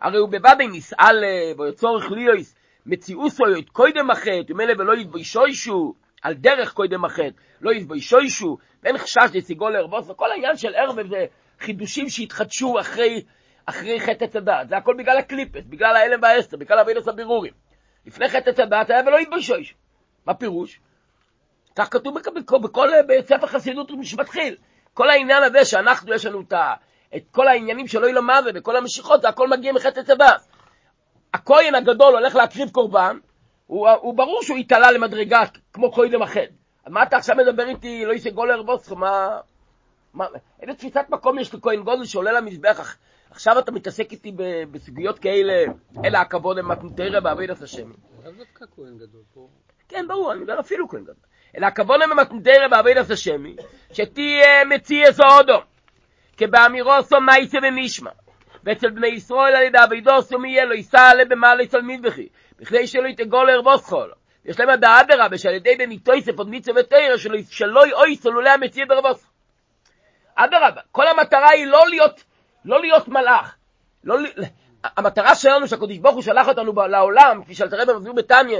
הרי הוא בוודאי נסעל בו צורך ליויס, מציאוסו יוית קוידם החטא, ומילא ולא יתבוישוישו, על דרך קוידם החטא, לא יתבוישוישו, ואין חשש לסיגו לערבוס, וכל העניין של ערב זה חידושים שהתחדשו אחרי אחרי חטא עץ הדעת. זה הכל בגלל הקליפס, בגלל ההלם והאסתר, בגלל אבינוס הבירורים. לפני חטא עץ הדעת היה ולא יתביישוש. מה פירוש? כך כתוב בכל, בכל ספר חסידות שמתחיל. כל העניין הזה שאנחנו, יש לנו את, את כל העניינים שלא יהיה לו מוות וכל המשיכות, זה הכל מגיע מחטא עץ הדעת. הכהן הגדול הולך להקריב קורבן, הוא, הוא ברור שהוא יתעלה למדרגה כמו קודם. אז מה אתה עכשיו מדבר איתי, לא יסגול לערבוסך, מה... מה... איזה תפיסת מקום יש לכהן גודל שעולה למזבח עכשיו אתה מתעסק איתי בסוגיות כאלה, אלא הכבוד למתנתרא בעבידת השם. לאו דווקא כהן גדול פה. כן, ברור, אני מדבר אפילו כהן גדול. אלא הכבוד למתנתרא בעבידת השם, שתהיה מציאס אודו, כבאמירו עשו מייסה ונשמע. ואצל בני ישראל על ידי אבידו עשו מי יהיה לו, יישא עלי במעלה אצל מזבחי, בכדי שלא יתגול לערבוס חול. יש להם עד האדרבה, שעל ידי בני תויסף עוד מיצה ותרא, שלא יאויסו לולא המציע דרבוס. אדרבה, כל המטרה היא לא להיות לא להיות מלאך. לא, המטרה שלנו שהקדוש ברוך הוא שלח אותנו לעולם, כפי שאלתר רבי מסביר בתניא,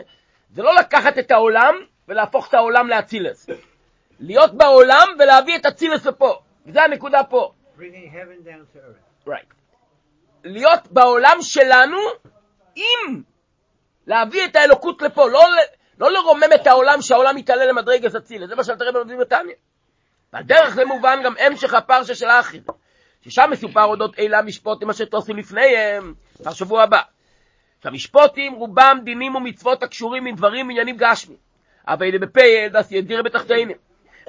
זה לא לקחת את העולם ולהפוך את העולם לאצילס. להיות בעולם ולהביא את אצילס לפה. וזו הנקודה פה. Right. להיות בעולם שלנו עם להביא את האלוקות לפה, לא, לא לרומם את העולם שהעולם יתעלה למדרגת אצילס. זה מה שאלתר רבי מסביר בתניא. ועל דרך זה מובן גם המשך הפרשה של האחים. ששם מסופר אודות אלה המשפוטים אשר תעשו לפניהם, בשבוע הבא. שהמשפוטים רובם דינים ומצוות הקשורים עם דברים ועניינים גשמי. אבל אלה בפייל דס ידיר בתחתינים.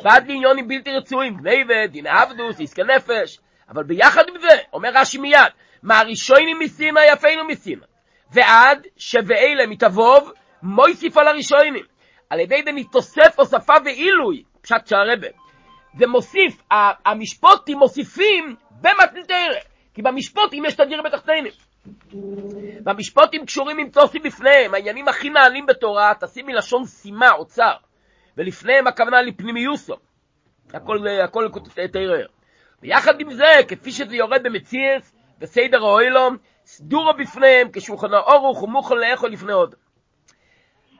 ועד לעניונים בלתי רצויים, גניבת, דיני עבדוס, עסקי נפש. אבל ביחד עם זה, אומר רש"י מיד, מהראשונים מסינה יפינו מסינה. ועד שבאלה מתאבוב, מויסיף על הראשונים. על ידי זה נתוסף הוספה ועילוי, פשט שהרבה. זה מוסיף, המשפוטים מוסיפים במתנתרא. כי במשפוטים יש תדיר בתחתינים. והמשפוטים קשורים עם תוסי בפניהם, העניינים הכי נעלים בתורה, תשים מלשון סימה, אוצר, ולפניהם הכוונה לפנימיוסו. הכל, הכל תראה. ויחד עם זה, כפי שזה יורד במציאס, בסדר האוילום, סדורו בפניהם, כשולחנו אורוך ומוכן לאכול לפני עוד.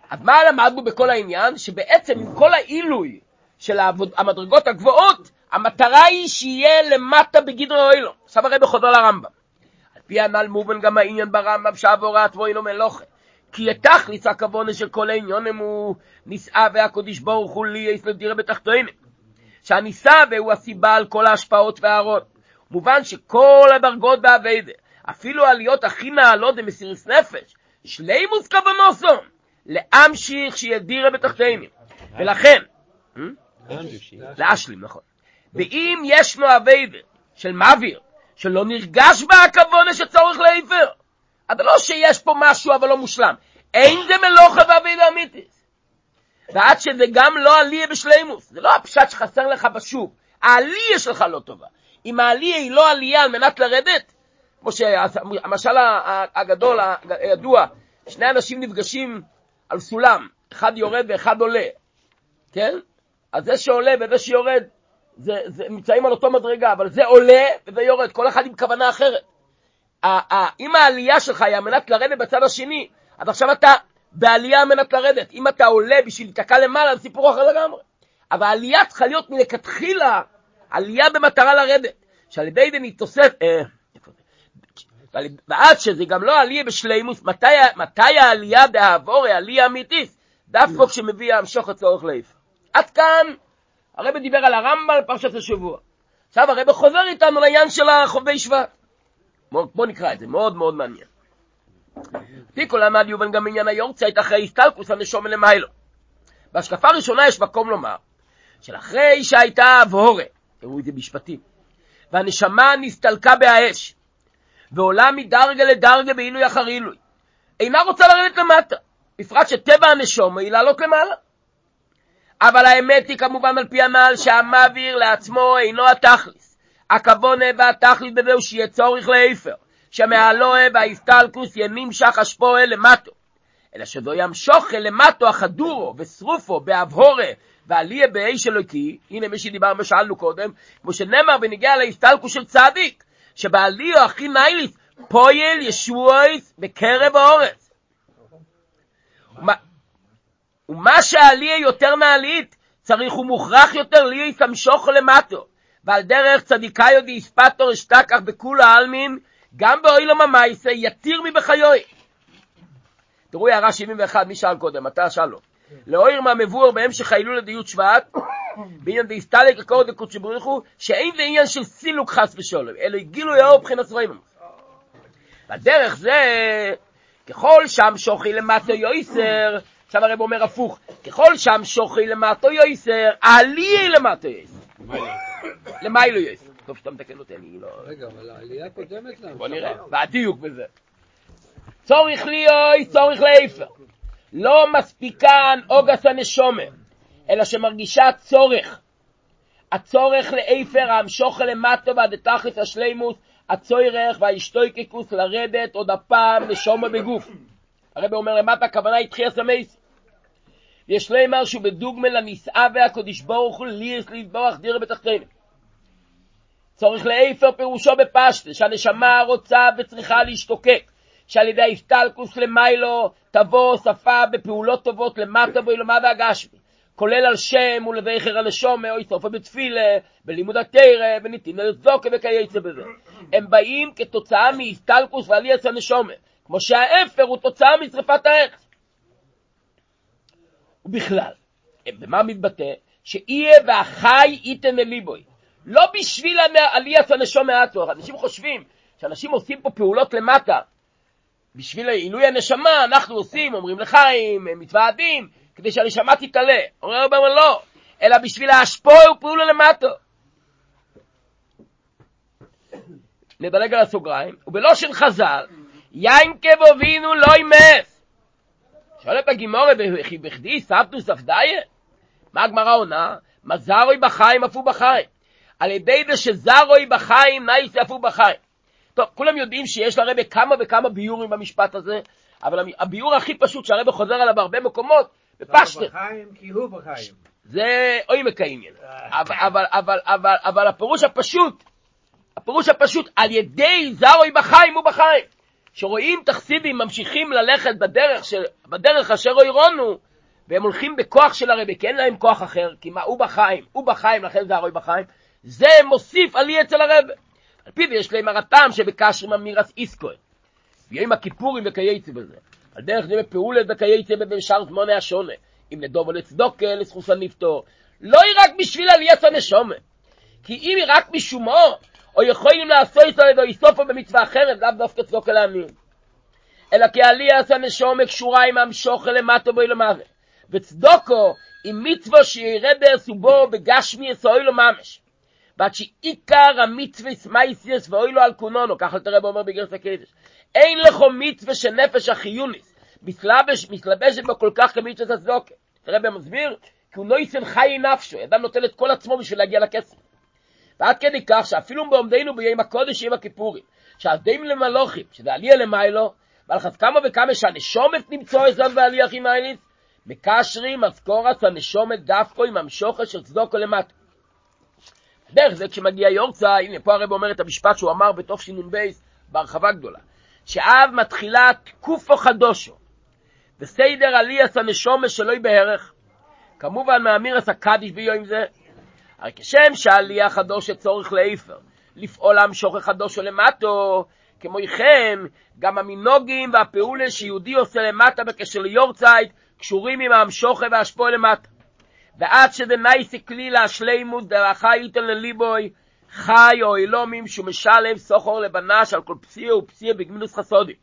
אז מה למדנו בכל העניין? שבעצם עם כל העילוי של המדרגות הגבוהות, המטרה היא שיהיה למטה בגדרי אוילום. עכשיו הרי בחוזר לרמב"ם. על פי הנ"ל מובן גם העניין ברמב"ם שעבורה עצמו מלוכה. כי לתכליס הכוונה של כל העניונים הוא נישאה והקודש ברוך הוא לי יש לדירה בתחתינו. שהנישא והוא הסיבה על כל ההשפעות וההערות. מובן שכל הדרגות באביידה, אפילו העליות הכי נעלות במסירת נפש, שלימוס כוונוסו, להמשיך שידירה בתחתינו. ולכן, להשלים, נכון. ואם ישנו אביידה של מעביר, שלא נרגש בה הכוונה שצורך לעבר, אז לא שיש פה משהו אבל לא מושלם. אין זה מלוכה ואביידה אמיתית. ועד שזה גם לא עליה בשלימוס, זה לא הפשט שחסר לך בשוק, העליה שלך לא טובה. אם העליה היא לא עלייה על מנת לרדת, כמו שהמשל הגדול, הידוע, שני אנשים נפגשים על סולם, אחד יורד ואחד עולה, כן? אז זה שעולה וזה שיורד, זה, זה נמצאים על אותו מדרגה, אבל זה עולה וזה יורד, כל אחד עם כוונה אחרת. אם העלייה שלך היא על מנת לרדת בצד השני, אז עכשיו אתה בעלייה על מנת לרדת. אם אתה עולה בשביל להתקע למעלה, זה סיפור אחר לגמרי. אבל העלייה צריכה להיות מלכתחילה עלייה במטרה לרדת. שעל ידי זה נתוסף... אה, ועד שזה גם לא עלייה בשלימוס, מתי, מתי העלייה דעבור, העלייה אמיתית? דווקא כשמביא המשוך הצורך לאיפה. עד כאן הרב דיבר על הרמב"ם פרשת השבוע. עכשיו הרב חוזר איתנו לעניין של החובי שבט. בואו נקרא את זה, מאוד מאוד מעניין. פיקו למד יובן גם עניין היורצייט אחרי הסטלקוס הנשום למיילו. בהשקפה הראשונה יש מקום לומר, שלאחרי שהייתה אבהורה, תראו את זה משפטים, והנשמה נסתלקה באש, ועולה מדרגה לדרגה בעילוי אחר עילוי, אינה רוצה לרדת למטה, בפרט שטבע הנשום היא לעלות למעלה. אבל האמת היא כמובן על פי הנעל שהמעביר לעצמו אינו התכליס. הכוונה והתכליס בזה הוא שיהיה צורך לאיפר. שמעלוה והאיסטלקוס ינמשך השפועה למטו. אלא שזו ימשוך למטו החדורו ושרופו באבהורה ועליה באש אלוקי, הנה מי שדיברנו ושאלנו קודם, כמו שנאמר ונגיע לאיסטלקוס של צדיק, שבעליו הכי נייליס פועל ישועס בקרב האורץ. ומה, שעליה יותר מעלית, צריך ומוכרח יותר ליה יסמשוך למטו. ועל דרך צדיקאיו דיספטור אשתכח בכולה העלמין, גם באוילום המייסה יתיר מבחיוי. תראו הערה 71, מי שאל קודם? אתה שאל לו. לאויר מהמבואר בהמשך ההילול לדיות שבט, בעניין דאיסטלק הקור דקודשי בריך הוא, שאין זה עניין של סילוק חס ושולם, אלא גילוי האור מבחינת רעים. בדרך זה, ככל שם שוכי למטו יויסר, עכשיו הרב אומר הפוך, ככל שם שוכי למטו יויסר, עלי למטו יויסר. למיילו יויסר. טוב שאתה מתקן אותי, אני לא... רגע, אבל העלייה קודמת להם. בוא נראה, והדיוק בזה. צורך ליאוי, צורך לאיפה. לא מספיקן אוגס הנשומר, אלא שמרגישה צורך. הצורך לאיפר, המשוך למטו ועד תכלס השלימוס, הצורך והאשתויקקוס לרדת עוד הפעם נשומה בגוף. הרב אומר למטה, הכוונה היא תחייה סמייס. יש לימר שהוא בדוגמה לנישאה והקודש ברוך הוא ליאס להתברך דירה בתחתינו. צורך לאיפר פירושו בפשטה, שהנשמה רוצה וצריכה להשתוקק, שעל ידי ההסתלקוס למיילו תבוא שפה בפעולות טובות למטה ואילומה והגשמי, כולל על שם ולזכר הנשומה או איסופה בתפילה, בלימוד התרא, בניתין לזוקה וכייצא בזה. הם באים כתוצאה מהסתלקוס ועליית הנשומה, כמו שהאפר הוא תוצאה משרפת הארץ. ובכלל, במה מתבטא? שיהיה והחי ייתן לליבוי. לא בשביל עליית הנשום מעטו, אנשים חושבים שאנשים עושים פה פעולות למטה. בשביל עילוי הנשמה אנחנו עושים, אומרים לחיים, מתוועדים, כדי שהנשמה תתעלה. אומר הרבה לא, אלא בשביל להשפוע ופעולה למטו. נדלג על הסוגריים, ובלושן חז"ל, יין כבובינו לא ימס. שואלת הגימורת, וכי בכדי סבתוס ספדיה? מה הגמרא עונה? מזרוי בחיים אף הוא בחיים. על ידי זה שזרוי בחיים, נאי ספו בחיים. טוב, כולם יודעים שיש לרבה כמה וכמה ביורים במשפט הזה, אבל הביור הכי פשוט שהרבה חוזר עליו בהרבה מקומות, בפשטר. בחיים כי הוא בחיים. זה עומק העניין. אבל, אבל, אבל, אבל, אבל הפירוש הפשוט, הפירוש הפשוט, על ידי זרוי בחיים הוא בחיים. שרואים תכסידים ממשיכים ללכת בדרך, של, בדרך אשר אוירונו, והם הולכים בכוח של הרבי, כי אין להם כוח אחר, כי מה, הוא בחיים, הוא בחיים, לכן זה הרוי בחיים, זה מוסיף עלי אצל הרבי. על פיו יש להם הרתם שבקשרים אמירס איסקוי. ויום הכיפורים וכייצא בזה. על דרך זה בפעולת וכייצא בשאר זמוני השונה. אם לדוב או לצדוקה, לסחוס הנפטור. לא היא רק בשביל עליית הנשומה. כי אם היא רק משומו, או יכולים לעשות איתו או איסופו במצווה אחרת, לאו דווקא צדוקה לעניים. אלא כי עליית הנשומה קשורה עם המשוכה למטו בו למעלה. וצדוקו עם מצווה שירד סובו בגשמי יסוי ממש. ועד שעיקר המצווה מייסיאס ואוי לו על קונונו, ככה תראה באומר בגרס הקדש. אין לכו מצווה של נפש החיוניס, מתלבש, מתלבשת בו כל כך כמצווה הצדוקה. תראה במסביר, כי הוא לא ייסן חי נפשו, אדם נוטל את כל עצמו בשביל להגיע לכסף. ועד כדי כך שאפילו בעומדנו ביום הקודש יום הכיפורים, שעבדים למלוכים, שזה עלייה למיילו, ועל חס כמה וכמה שהנשומת נמצוא את זאת בעלייה הכי מיילית, מקשרים אזכורס הנשומת דווקא עם המשוכת של צדוקו למטה. דרך זה כשמגיע יורצה, הנה פה הרב אומר את המשפט שהוא אמר בתוך בייס בהרחבה גדולה, שאב מתחילה תקופו חדושו, וסדר עליאס הנשומה שלוי בערך, כמובן מאמירס הקדיש ביום זה, הרי כשם שעלייה חדושה צורך לאיפר, לפעול המשוך חדושו למטו, כמו כן, גם המינוגים והפעולה שיהודי עושה למטה בקשר ליורצייט, קשורים עם המשוכר והשפוע למטה. ועד שזה נייסי כלילה השלימות דרכה איתן לליבוי חי או אילומים שהוא משלם סוחר לבנש על כל פסיע ופסיע בגמינוס חסודי.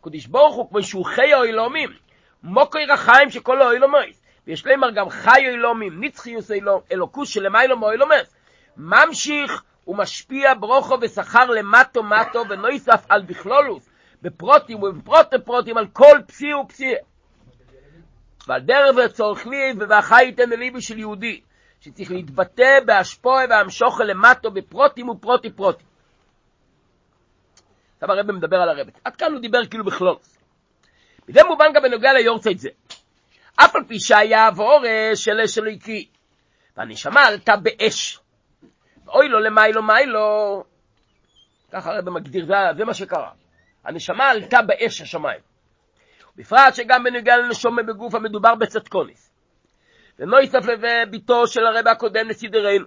קודש ברוך הוא כמו שהוא חי או אילומים מוקוי רחיים שכל או אילומויס ויש להם גם חי או אילומים נצחיוס אילום אלוקוס שלמיילו מו אילומס ממשיך ומשפיע ברוכו ושכר למטו מטו ונויסף על בכלולוס בפרוטים ובפרוטים פרוטים על כל פסיע ופסיע ועל דרך וצורך לי ובחי ייתן לליבי של יהודי, שצריך להתבטא בהשפוע והמשוך למטו בפרוטים ופרוטי פרוטי. עכשיו הרב מדבר על הרב. עד כאן הוא דיבר כאילו בכלול. בזה מובן גם בנוגע ליורצייט זה. אף על פי שהיה ואורש של אש אלוהיקי, והנשמה עלתה באש. ואוי לו למיילו מיילו, ככה הרב מגדיר, זה, מה שקרה. הנשמה עלתה באש השמיים. בפרט שגם בנוגע לנשומה בגוף המדובר בצדקוניס. ונויסף לביתו של הרב הקודם לסידרנו.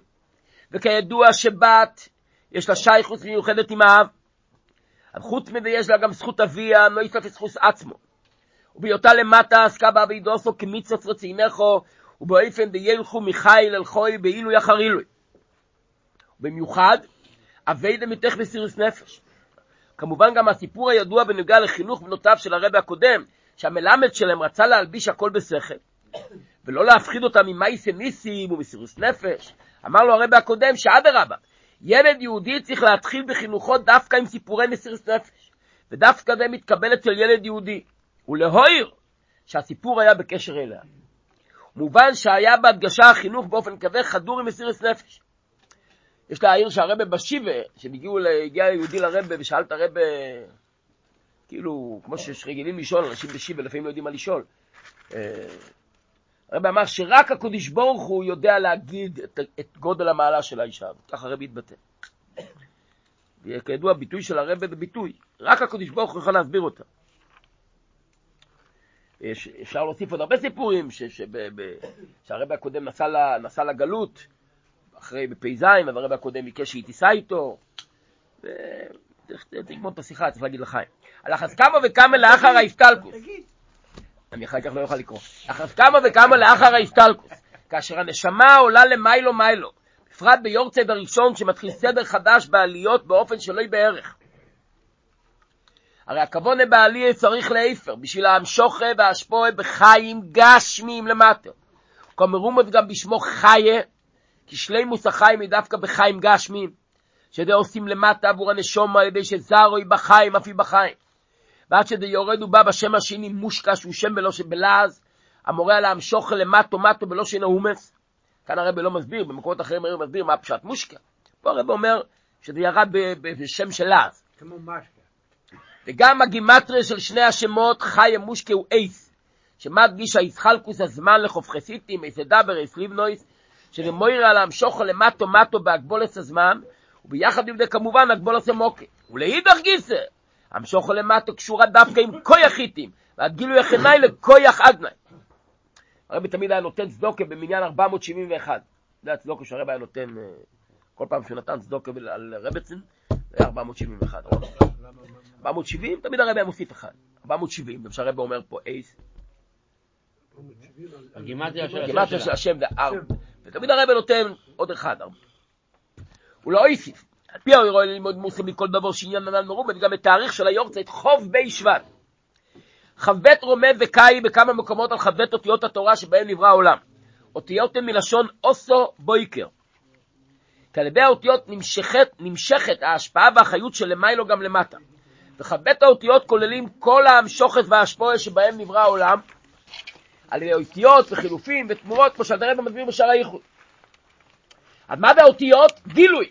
וכידוע שבת יש לה שייכות מיוחדת עם האב. חוץ מזה יש לה גם זכות אביה, נויסף לזכות עצמו. ובהיותה למטה עסקה בעבידוסו כמיצוס רצינכו, ובאופן דילכו מחיל אל חוי באילו יחרילוי. במיוחד, אביידה מתך מסירוס נפש. כמובן גם הסיפור הידוע בנוגע לחינוך בנותיו של הרבי הקודם, שהמלמד שלהם רצה להלביש הכל בשכל, ולא להפחיד אותם ממייסי ניסים ומסירוס נפש. אמר לו הרבי הקודם שאדרבה, ילד יהודי צריך להתחיל בחינוכו דווקא עם סיפורי מסירוס נפש, ודווקא זה מתקבל אצל ילד יהודי, ולהויר שהסיפור היה בקשר אליה. מובן שהיה בהדגשה החינוך באופן כזה חדור עם מסירוס נפש. יש להעיר שהרבה בשיבה, שהגיע יהודי לרבה ושאל את הרבה, כאילו, כמו שיש רגילים לשאול, אנשים בשיבה לפעמים לא יודעים מה לשאול. אה, הרב אמר שרק הקודש ברוך הוא יודע להגיד את, את גודל המעלה של האישה ככה הרב התבטא. וכידוע, ביטוי של הרב זה ביטוי, רק הקודש ברוך הוא יכול להסביר אותה. יש, אפשר להוסיף עוד הרבה סיפורים, שהרב הקודם נסע, נסע לגלות, אחרי בפ"ז, והרב הקודם ביקש שהיא תיסע איתו, וצריך לגמור את השיחה, צריך להגיד לחיים. על אחת כמה וכמה לאחר ההסתלקוס. אני אחר כך לא אוכל לקרוא. אחת כמה וכמה לאחר ההסתלקוס. כאשר הנשמה עולה למיילו מיילו, בפרט ביורצד הראשון שמתחיל סדר חדש בעליות באופן שלא יהיה בערך. הרי הכוונה בעלייה צריך להיפר, בשביל ההמשוכה וההשפועה בחיים גשמיים למטה. כמרומות גם בשמו חיה, כי שלימוס החיים היא דווקא בחיים גשמיים, שזה עושים למטה עבור הנשום על ידי שזרוי בחיים, אף היא בחיים. ועד שזה יורד ובא בשם השני מושקה, שהוא שם בלא שבלעז, המורה על המשוך למטו מטו בלא שאינו הומס. כאן הרב לא מסביר, במקומות אחרים הרב מסביר מה פשט מושקה. פה הרב אומר, שזה ירד בשם של לעז. כמו משקה. וגם הגימטריה של שני השמות חיה מושקה הוא אייס, שמדגיש הישחלקוס הזמן לחופכסיטים, אייס אדבר, אייס ליבנויס, שזה מוירה על המשוכו למטו מטו בהגבולס הזמן, וביחד עם זה כמובן הגבולס המוקה. ולאידך גיסא, המשוכו למטו קשורה דווקא עם כויח ועד גילוי החנאי לכויח אגנאי. הרבי תמיד היה נותן צדוקה במניין 471. זה הצדוקה שהרבי היה נותן, אה, כל פעם שהוא נתן צדוקה על רבצן, זה היה 471. 470, תמיד הרבי היה מוסיף אחד. 470, גם שהרבי אומר פה אייס, הגימטריה של השם זה ארבע. ותמיד הרבי נותן עוד אחד, ארבע. הוא לא הוסיף. על פי האירוע ללמוד מוסר מכל דבר שעניין ננן מרובין, גם בתאריך של היורצייט חוב בי שבט. כ"ב רומז וקאי בכמה מקומות על כ"ב אותיות התורה שבהן נברא העולם. אותיות הן מלשון אוסו בויקר. כי על ידי האותיות נמשכת, נמשכת ההשפעה והחיות של למיילו גם למטה. וכ"ב האותיות כוללים כל המשוכת וההשפועה שבהם נברא העולם, על ידי אותיות וחילופים ותמורות, כמו שהדרב מסביר בשער הייחוד. אז מה זה האותיות? גילוי.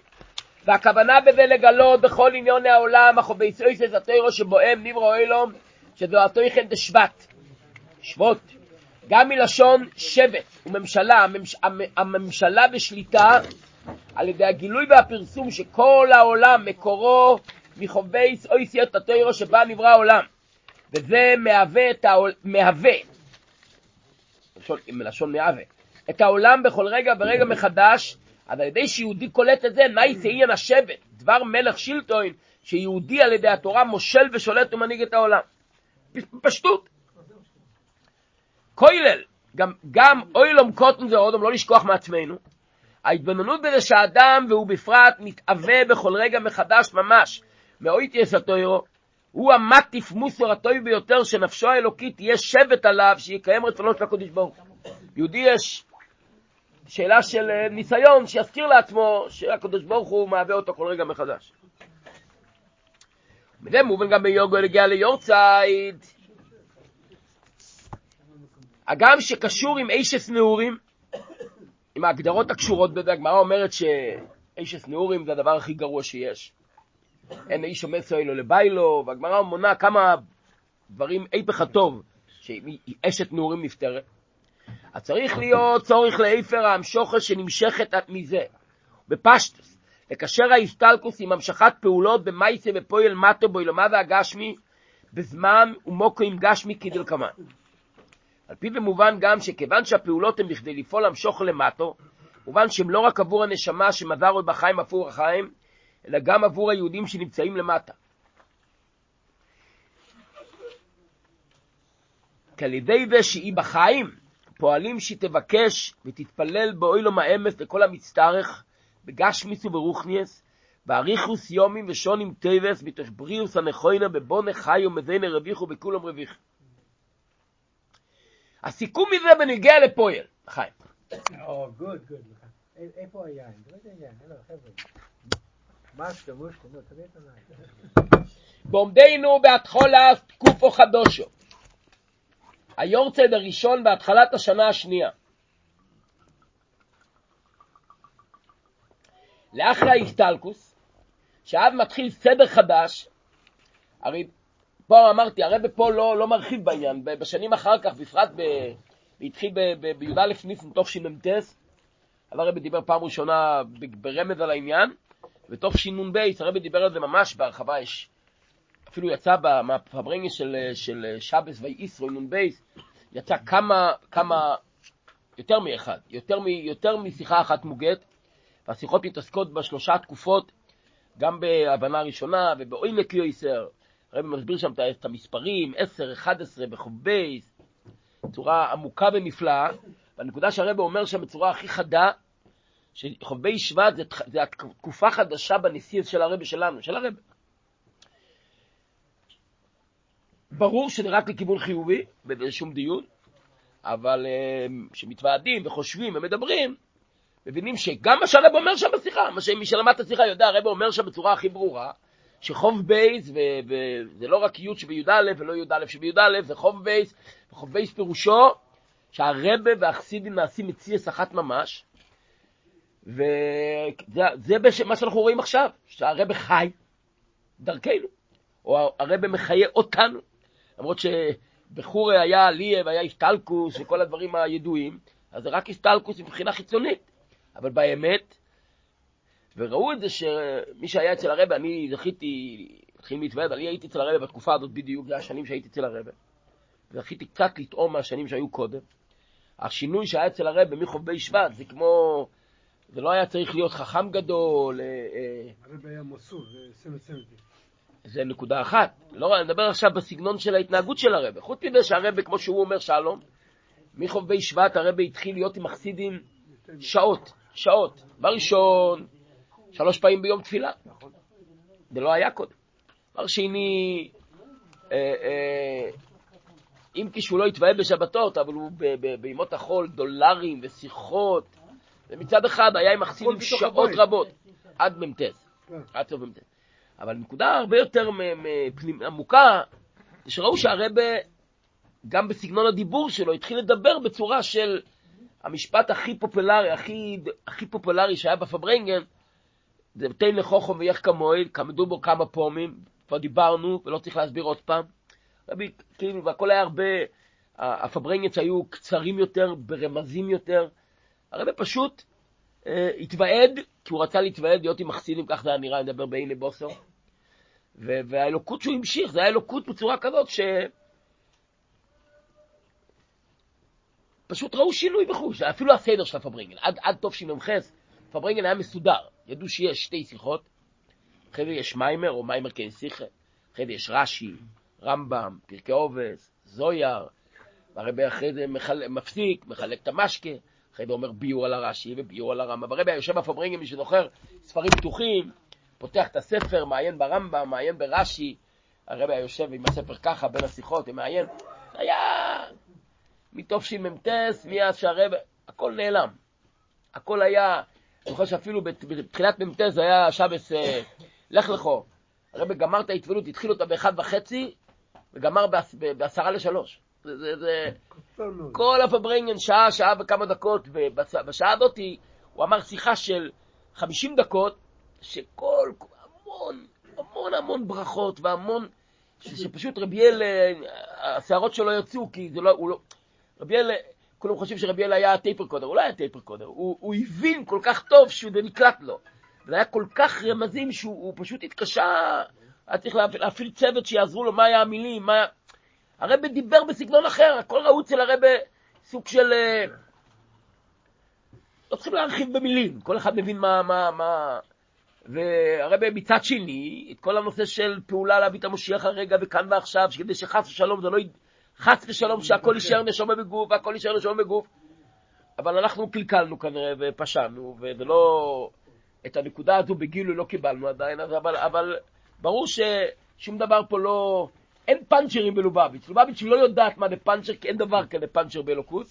והכוונה בזה לגלות בכל עניוני העולם, אך ובייסויסס התוירו שבוהם נברו אילום, שזו התויכן דשבט. שבות. גם מלשון שבט וממשלה, הממש, המ- הממשלה ושליטה, על ידי הגילוי והפרסום שכל העולם מקורו מחובי אויסיות התוירו שבה נברא העולם. וזה מהווה את העול... מהווה, מלשון, מלשון מהווה, את העולם בכל רגע ורגע מחדש, אז על ידי שיהודי קולט את זה, נאי תהיין השבט, דבר מלך שילטון, שיהודי על ידי התורה מושל ושולט ומנהיג את העולם. פשטות. כולל, גם, גם אוילום קוטן זה אודום, לא לשכוח מעצמנו. ההתבוננות בזה שהאדם, והוא בפרט, מתאווה בכל רגע מחדש ממש, מאויטיאס התוירו, הוא המטיף מוסר הטוב ביותר שנפשו האלוקית תהיה שבט עליו, שיקיים רצונו של הקדוש ברוך הוא. יהודי יש שאלה של אה, ניסיון, שיזכיר לעצמו שהקדוש ברוך הוא מהווה אותו כל רגע מחדש. וזה מובן גם ביוגו לגיע ליורצייד. הגם שקשור עם אישס נעורים, עם ההגדרות הקשורות בזה, הגמרא אומרת שאישס נעורים זה הדבר הכי גרוע שיש. אין איש עומד סוילו לביילו, והגמרא מונה כמה דברים היפך הטוב, שאשת נעורים נפטרת. אז צריך להיות צורך לאיפר המשוכר שנמשכת מזה. בפשטוס, לקשר ההסתלקוס עם המשכת פעולות במייסה ופועל מטו באילומה והגשמי, בזמן ומוקו עם גשמי כדלקמן. על פי במובן גם שכיוון שהפעולות הן בכדי לפעול המשוך למטו, מובן שהן לא רק עבור הנשמה שמזרו בחיים עפור החיים, אלא גם עבור היהודים שנמצאים למטה. כי על ידי זה שהיא בחיים, פועלים שהיא תבקש ותתפלל בעולם האמת לכל המצטרך, בגשמיות וברוחניות, באריכות ימים ושנים טובות, מתוך בריאות הנכונה, בבני חיי ומזוני רוויחי ובכולם רוויחי. הסיכום מזה בנוגע לפועל, חיים. גוט. איפה היין? את היין, הלו, חבר'ה. בעומדנו בהתחלת תקופה חדשה. היורצד הראשון בהתחלת השנה השנייה. לאחרי ההסטלקוס, שאז מתחיל סדר חדש, הרי פה אמרתי, הרב פה לא, לא מרחיב בעניין, בשנים אחר כך, בפרט ב... התחיל בי"א ניסן תשמ"ט, אז הרב דיבר פעם ראשונה ברמז על העניין, ותוך שינ"ב הרב דיבר על זה ממש בהרחבה, יש אפילו יצא מהפברנגס של, של שבת יתרו, נ"ב, יצא כמה, כמה, יותר מאחד, יותר, מ, יותר משיחה אחת מוגהת, והשיחות מתעסקות בשלושה תקופות, גם בהבנה הראשונה ובעומק יותר, הרבי מסביר שם את המספרים, 10, 11, בחוב בייס, בצורה עמוקה ונפלאה, והנקודה שהרבי אומר שם בצורה הכי חדה, שחוב בייס שבט זה, זה תקופה חדשה בנשיאות של הרבי שלנו, של הרבי. ברור שזה רק לכיוון חיובי, ואין שום דיון, אבל כשמתוועדים וחושבים ומדברים, מבינים שגם מה שהרבי אומר שם בשיחה, מה שמי שלמד את השיחה יודע, הרבי אומר שם בצורה הכי ברורה, שחוב בייס, וזה לא רק י' שבט ולא י"א שבט, זה כ"ב, וכ"ב פירושו שהרבי והחסידים נעשים מציאות אחת ממש, וזה בש... מה שאנחנו רואים עכשיו, שהרבה חי דרכנו, או הרבה מחיה אותנו. למרות שבחורי היה ליה והיה הסטלקוס וכל הדברים הידועים, אז זה רק הסטלקוס מבחינה חיצונית. אבל באמת, וראו את זה שמי שהיה אצל הרבה, אני זכיתי, התחיל להתוועד, אני הייתי אצל הרבה בתקופה הזאת בדיוק, זה השנים שהייתי אצל הרבה. זכיתי קצת לטעום מהשנים שהיו קודם. השינוי שהיה אצל הרבה מחוב בי שבט, זה כמו, זה לא היה צריך להיות חכם גדול. אה, אה. הרבה היה מסור, זה זה נקודה אחת. לא, אני מדבר עכשיו בסגנון של ההתנהגות של הרבה. חוץ מזה שהרבה, כמו שהוא אומר, שלום, מחוב בי שבט הרבה התחיל להיות עם החסידים שעות, שעות. בראשון, שלוש פעמים ביום תפילה. זה לא היה קודם. דבר שני, אה, אה, אם כי שהוא לא התוועד בשבתות, אבל הוא בימות החול, דולרים ושיחות. ומצד אחד היה עם החסידים שעות רבות, עד מ"ט. עד סוף מ"ט. אבל נקודה הרבה יותר עמוקה, זה שראו שהרבה, גם בסגנון הדיבור שלו, התחיל לדבר בצורה של המשפט הכי פופולרי, הכי, הכי פופולרי שהיה בפברנגן, זה תן לחוכם ויח כמוהל, כמדו בו כמה פעמים, כבר דיברנו, ולא צריך להסביר עוד פעם. רבי, כאילו, והכל היה הרבה, הפברנגנס היו קצרים יותר, ברמזים יותר. הרבי פשוט אה, התוועד, כי הוא רצה להתוועד, להיות עם מחסינים, כך זה היה נראה, אני מדבר בעיני בוסר. והאלוקות שהוא המשיך, זה היה אלוקות בצורה כזאת ש... פשוט ראו שינוי בחוש, אפילו הסדר של הפברנגן, עד, עד טוב שמ"ח, פברנגן היה מסודר, ידעו שיש שתי שיחות, אחרי זה יש מיימר או מיימר כן שיחה, אחרי זה יש רש"י, רמב"ם, פרקי עובס, זויר, והרבה אחרי זה מחל... מפסיק, מחלק את המשקה, אחרי זה אומר ביור על הרש"י וביור על הרמב"ם, והרבה יושב בפברנגן, מי שזוכר, ספרים פתוחים, פותח את הספר, מעיין ברמב"ם, מעיין ברש"י, הרבי היה יושב עם הספר ככה בין השיחות, ומעיין, היה מתשמ"ט, מאז שהרבי, הכל נעלם. הכל היה, אני חושב שאפילו בתחילת מ"ט זה היה שבס אה, לך לכו. הרבי גמר את ההתוודות, התחיל אותה באחד וחצי, וגמר בעשרה לשלוש. זה, זה, זה... כל הפברנגן, שעה, שעה וכמה דקות, ובשעה הזאת הוא אמר שיחה של 50 דקות, שכל, המון, המון המון ברכות והמון, שפשוט רבי אל, השערות שלו יצאו, כי זה לא, הוא לא, רבי אל, כולם חושבים שרבי אל היה טייפר קודר, הוא לא היה טייפר קודר, הוא, הוא הבין כל כך טוב שזה נקלט לו. זה היה כל כך רמזים שהוא פשוט התקשה, היה צריך להפעיל צוות שיעזרו לו, מה היה המילים, מה... הרבי דיבר בסגנון אחר, הכל ראו אצל הרבי סוג של... אה, לא צריכים להרחיב במילים, כל אחד מבין מה... מה, מה... והרבי מצד שני, את כל הנושא של פעולה להביא את המשיח הרגע וכאן ועכשיו, כדי שחס ושלום זה לא... חס ושלום שהכל יישאר נשמה בגוף והכל יישאר נשמה בגוף. אבל אנחנו קלקלנו כנראה ופשענו, ולא... את הנקודה הזו בגילוי לא קיבלנו עדיין, אבל, אבל ברור ששום דבר פה לא... אין פאנצ'רים בלובביץ'. לובביץ' לא יודעת מה זה פאנצ'ר, כי אין דבר כזה פאנצ'ר באלוקות.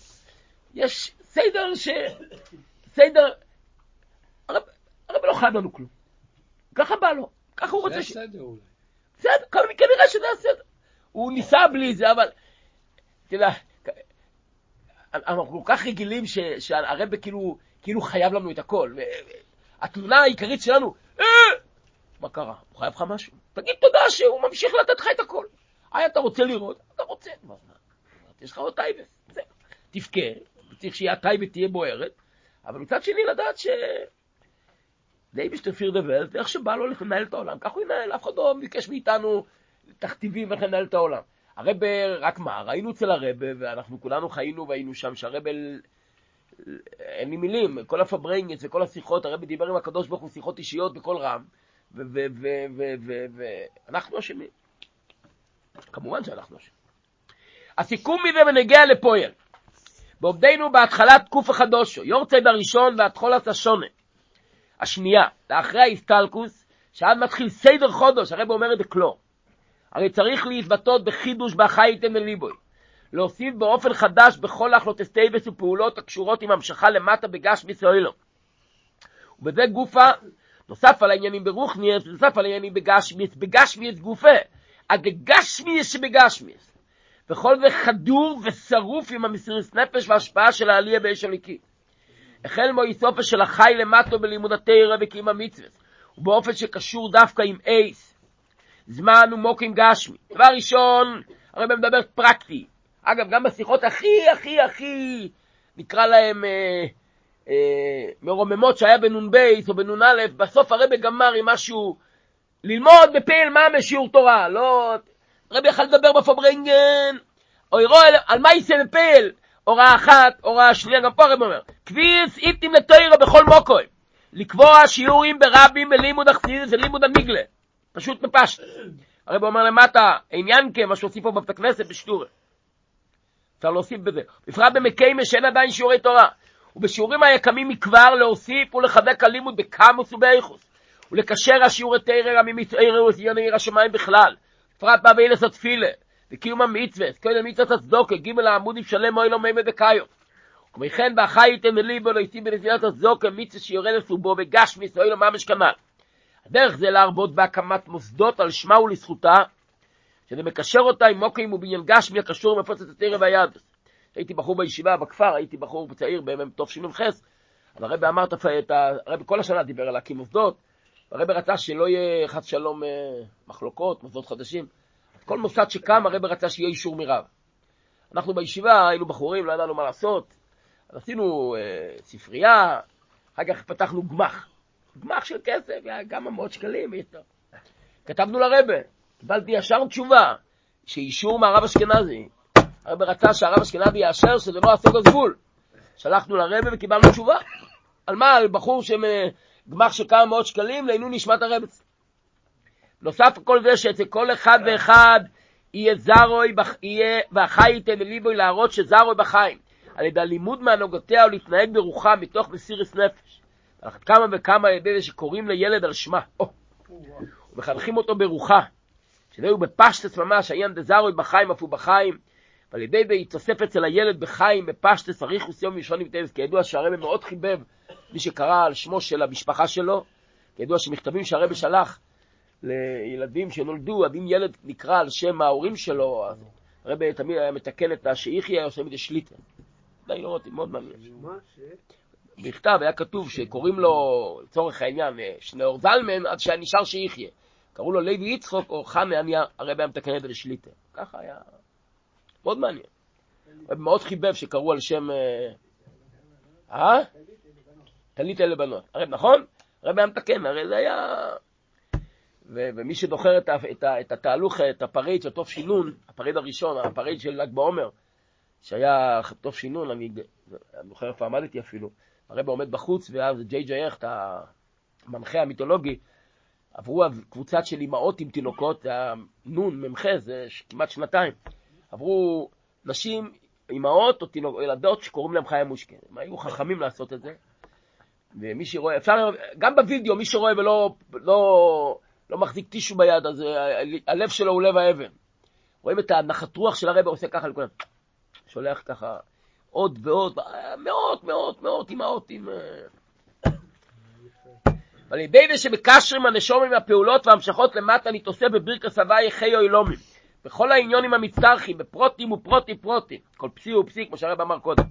יש סדר ש... סדר... הרב, הרב לא חייב לנו כלום. ככה בא לו, ככה הוא רוצה ש... זה הסדר אולי. בסדר, כנראה שזה הסדר. הוא ניסה בלי זה, אבל... אתה יודע, אנחנו כל כך רגילים שהרב כאילו, כאילו חייב לנו את הכל. התלונה העיקרית שלנו, אה, מה קרה? הוא חייב לך משהו? תגיד תודה שהוא ממשיך לתת לך את הכל. היי, אתה רוצה לראות? אתה רוצה. יש לך עוד טייבס. תבכה, צריך שהטייבה תהיה בוערת, אבל מצד שני לדעת ש... די בשטפיר דבל, ואיך שבא לו לנהל את העולם, כך הוא ינהל, אף אחד לא ביקש מאיתנו תכתיבים איך לנהל את העולם. הרבה, רק מה, ראינו אצל הרבה, ואנחנו כולנו חיינו והיינו שם, שהרבה אין לי מילים, כל הפברנגס וכל השיחות, הרבי דיבר עם הקדוש ברוך הוא שיחות אישיות בקול רם, ואנחנו אשמים. כמובן שאנחנו אשמים. הסיכום מזה בנוגע לפועל. בעומדנו בהתחלת תקופה חדשה, יורצייט הראשון והתחלת השנה. השנייה, לאחרי ההסתלקות, שאז מתחיל סדר חדש, הרבי אומר את זה קלאר. הרי צריך להתבטאות בחידוש בהחי יתן אל ליבו. להוסיף באופן חדש בכל החלטות טובות ופעולות הקשורות עם המשכה למטה בגשמיות העולם. ובזה גופה, נוסף על העניינים ברוכניאס, נוסף על העניינים בגשמיס, בגשמיס גופה, הגגשמיס שבגשמיס. וכל זה חדור ושרוף עם המסירות נפש וההשפעה של העלייה באש הליקי. החל מאיסופה של החי למטו בלימוד התרא וקיום המצווה, ובאופן שקשור דווקא עם אייס, זמן ומוקים גשמי. דבר ראשון, הרב מדבר פרקטי. אגב, גם בשיחות הכי הכי הכי, נקרא להם אה, אה, מרוממות שהיה בנ"ב או בנ"א, בסוף הרב גמר עם משהו, ללמוד בפעיל מה משיעור תורה, לא... הרב יכל לדבר בפוברנגן, או ירוא על מה יצא בפעיל, הוראה אחת, הוראה שנייה, גם פה הרב אומר, כביס איתים לתוירה בכל מוקוי, לקבוע שיעורים ברבים בלימוד החסידס ולימוד המיגלה, פשוט מפשט. הרב אומר למטה, עניין כמה שעושים פה בבית הכנסת בשטורה. אפשר להוסיף בזה. בפרט במקיימה שאין עדיין שיעורי תורה. ובשיעורים היקמים מכבר להוסיף ולחזק הלימוד בקמוס ובאיכוס. ולקשר השיעורי תרא ממצער ועשיון עיר השמיים בכלל. בפרט באבילס התפילה. וקיום המצווה, כל המצוות הצדוקה, ג' העמודים שלם אוי לו מימי בקיו. וכן באחי יתן ליבו לא יציא בנזירת הצדוקה, מצווה שיורד לסובו וגשמיס אוי לו ממש כנ"ל. הדרך זה להרבות בהקמת מוסדות על שמה ולזכותה, שזה מקשר אותה עם מוקים ובעניין גשמי הקשור מפוצת התרא והיד. הייתי בחור בישיבה בכפר, הייתי בחור צעיר בימים טוב תשנ"ח, אז הרבי אמר, את. הרבי כל השנה דיבר על להקים מוסדות, הרבי רצה שלא יהיה חס שלום אה, מחלוקות, מוסדות חדשים. כל מוסד שקם, הרבי רצה שיהיה אישור מרב. אנחנו בישיבה היינו בחורים, לא ידענו מה לעשות, אז עשינו אה, ספרייה, אחר כך פתחנו גמ"ח. גמ"ח של כסף, היה כמה מאות שקלים, כתבנו לרבה, קיבלתי ישר תשובה, שאישור מהרב אשכנזי. הרב רצה שהרב אשכנזי יאשר שזה לא הסוג הסגול. שלחנו לרבה וקיבלנו תשובה. על מה? על בחור שגמ"ח של כמה מאות שקלים, לעינו נשמת הרבץ. נוסף כל זה שאצל כל אחד ואחד יהיה זרוי, יהיה והחי ייתן אליבוי להראות שזרוי בחיים. על ידי הלימוד מהנוגותיה ולהתנהג ברוחה מתוך מסירס נפש. על אחת כמה וכמה על ידי זה שקוראים לילד על שמה. ומחנכים אותו ברוחה. שזה הוא בפשטס ממש, עיין דזרוי בחיים אף הוא בחיים. ועל ידי זה יתוסף אצל הילד בחיים, בפשטס, אריכוס יום ראשון עם טבס, כידוע שהרבא מאוד חיבב מי שקרא על שמו של המשפחה שלו, כידוע שמכתבים שהרבא שלח לילדים שנולדו, אז אם ילד נקרא על שם ההורים שלו, אז הרבא תמיד היה מתקן את השאיחי, היה עושה מזה שליטה. די לראות, מאוד מעניין. בכתב היה כתוב שקוראים לו, לצורך העניין, שניאור זלמן, עד שהיה נשאר שיחיה. קראו לו לוי יצחוק או חנה, אני הרב היה מתקן את זה לשליטה. ככה היה מאוד מעניין. מאוד חיבב שקראו על שם... אה? תלית אלה בנות. הרב, נכון? הרב היה מתקן, הרי זה היה... ומי שזוכר את, את, התהלוך, את הפריד של תוף שינון, הפריד הראשון, הפריד של ל"ג בעומר, שהיה תוף שינון, אני זוכר איפה עמדתי אפילו, הרב עומד בחוץ, ואז ג'יי ג'יי אכט, המנחה המיתולוגי, עברו קבוצת של אימהות עם תינוקות, נון, מ"ח, זה כמעט שנתיים. עברו נשים, אימהות או תינוק, ילדות שקוראים להם חיה מושקה. הם היו חכמים לעשות את זה. ומי שרואה, אפשר, גם בווידאו, מי שרואה ולא לא, לא מחזיק טישו ביד, אז הלב שלו הוא לב האבן. רואים את הנחת רוח של הרב עושה ככה לכולם. שולח ככה עוד ועוד, מאות, מאות, מאות אימהות עם... ועל ידי זה שמקשרים הנשומים מהפעולות והמשכות למטה נתעושה בברכס הוואי חי אוילומים. בכל העניונים המצטרכים, בפרוטים ופרוטי פרוטים, כל פסי ופסי, כמו שהרב אמר קודם.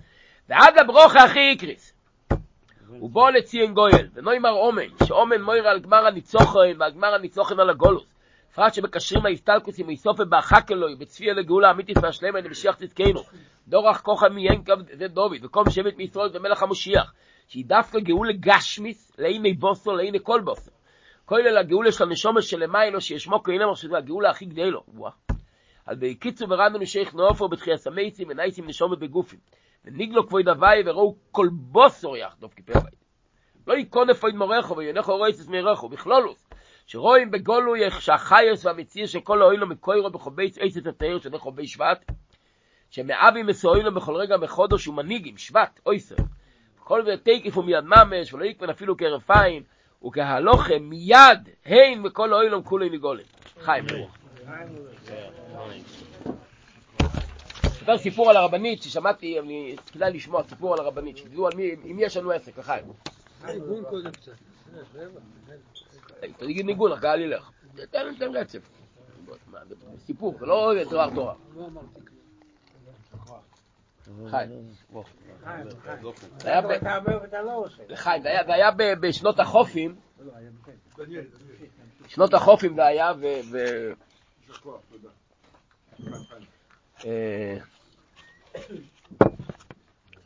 ועד לברוכה הכי יקריס. ובוא לציון גויל, ונוימר אומן, שאומן מויר על גמר הניצוחן ועל גמר הניצוחן על הגולוס. בפרט שמקשרים ההסתלקוס עם איסופה באחקלוי, בצפייה לגאולה אמיתית והשלמה למשיח צדקנו. דורך כוחה מיינקב זה דוד, וכל שבט מישראל ומלך המשיח. שהיא דווקא גאולה גשמיס, לעיני בוסו, לעיני כל בוסו. כולל הגאולה של הנשומת שלמיילו, שישמו כהינם, שזה הגאולה הכי גדלו. וואו. על בקיצור ורדנו שייך נאופו בתחייה סמייצים ונייסים נשומת בגופים. וניגלו כבוי דווי וראו כל בוסו יחדוף כיפר בית. לא יקון אפויד מורךו ויונכו רויסס מירךו, בכלולוס. שרואים בגולו שהחייס והמציר של כל האוילו מקוירו בחובי עצת התאר שזה חובי שבט. שמאבי מסוילו בכל רגע מחודש ומנהיגים, שבט, אויסר. כל זה תקיף ומיד ממש, ולא יקפן אפילו כרפיים, וכהלוכם מיד, הן וכל האוילום כולי נגולם. חיים ברוך. אספר סיפור על הרבנית ששמעתי, כדאי לשמוע סיפור על הרבנית, שתדעו עם מי יש לנו עסק, קצת. תגיד ניגון, הקהל ילך. תן תן רצף. סיפור, זה לא דבר תורה. חיים. זה היה בשנות החופים, שנות החופים זה היה, ו...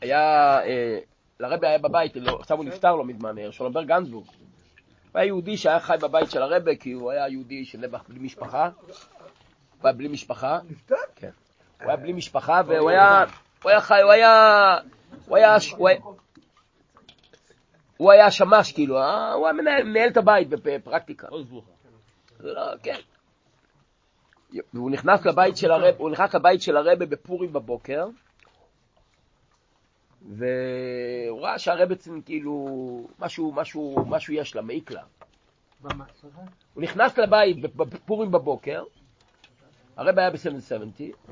היה, אה, לרבי היה בבית, לא, עכשיו הוא נפטר לא מזמן, אה, שולמבר גנזבורג. הוא היה יהודי שהיה חי בבית של הרבי, כי הוא היה יהודי של נבח בלי משפחה. הוא היה בלי משפחה. נפטר? כן. הוא היה בלי משפחה, והוא היה, הוא היה חי, הוא היה, הוא היה, הוא היה, שמש, כאילו, אה, הוא היה מנהל, את הבית בפרקטיקה. זה לא, כן. והוא נכנס לבית של הרב, הוא נכנס לבית של הרבה בפורים בבוקר, והוא ראה שהרבה בעצם כאילו, משהו, משהו, משהו יש לה, מעיק לה. הוא נכנס לבית בפורים בבוקר, הרב היה ב-770,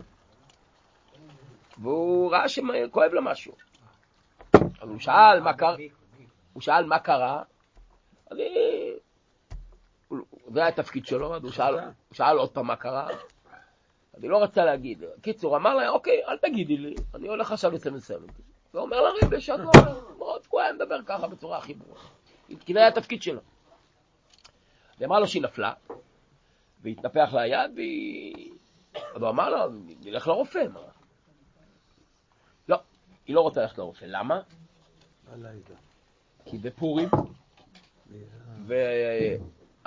והוא ראה שכואב לה משהו. אז הוא שאל מה קרה, הוא שאל מה קרה, אז היא... זה היה התפקיד שלו, אז הוא שאל, שאל עוד פעם מה קרה, אז היא לא רצה להגיד. קיצור, אמר לה, אוקיי, אל תגידי לי, אני הולך עכשיו ל-770. ואומר לה, שאת לא מאוד, הוא היה מדבר ככה בצורה הכי ברורה. כי זה היה התפקיד שלו. היא אמרה לו שהיא נפלה, והתנפח לה היד, והיא... אז הוא אמר לה, נלך לרופא. לא, היא לא רוצה ללכת לרופא. למה? כי בפורים,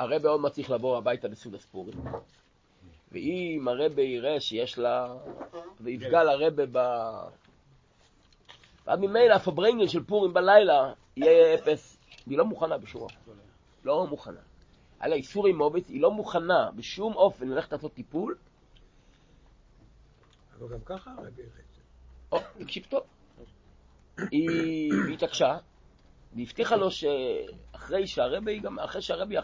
והרבה עוד מעט צריך לבוא הביתה לסעודת פורים. ואם הרבה יראה שיש לה, ויפגע לרבה ב... ואז ממילא הפברנגל של פורים בלילה יהיה אפס, והיא לא מוכנה בשום אופן. לא מוכנה. על האיסור עם מובץ, היא לא מוכנה בשום אופן ללכת לעשות טיפול. אבל גם ככה הרבי הרחיב. או, תקשיב טוב. היא היא התעקשה, והבטיחה לו שאחרי שהרבי, גם אחרי שהרבי,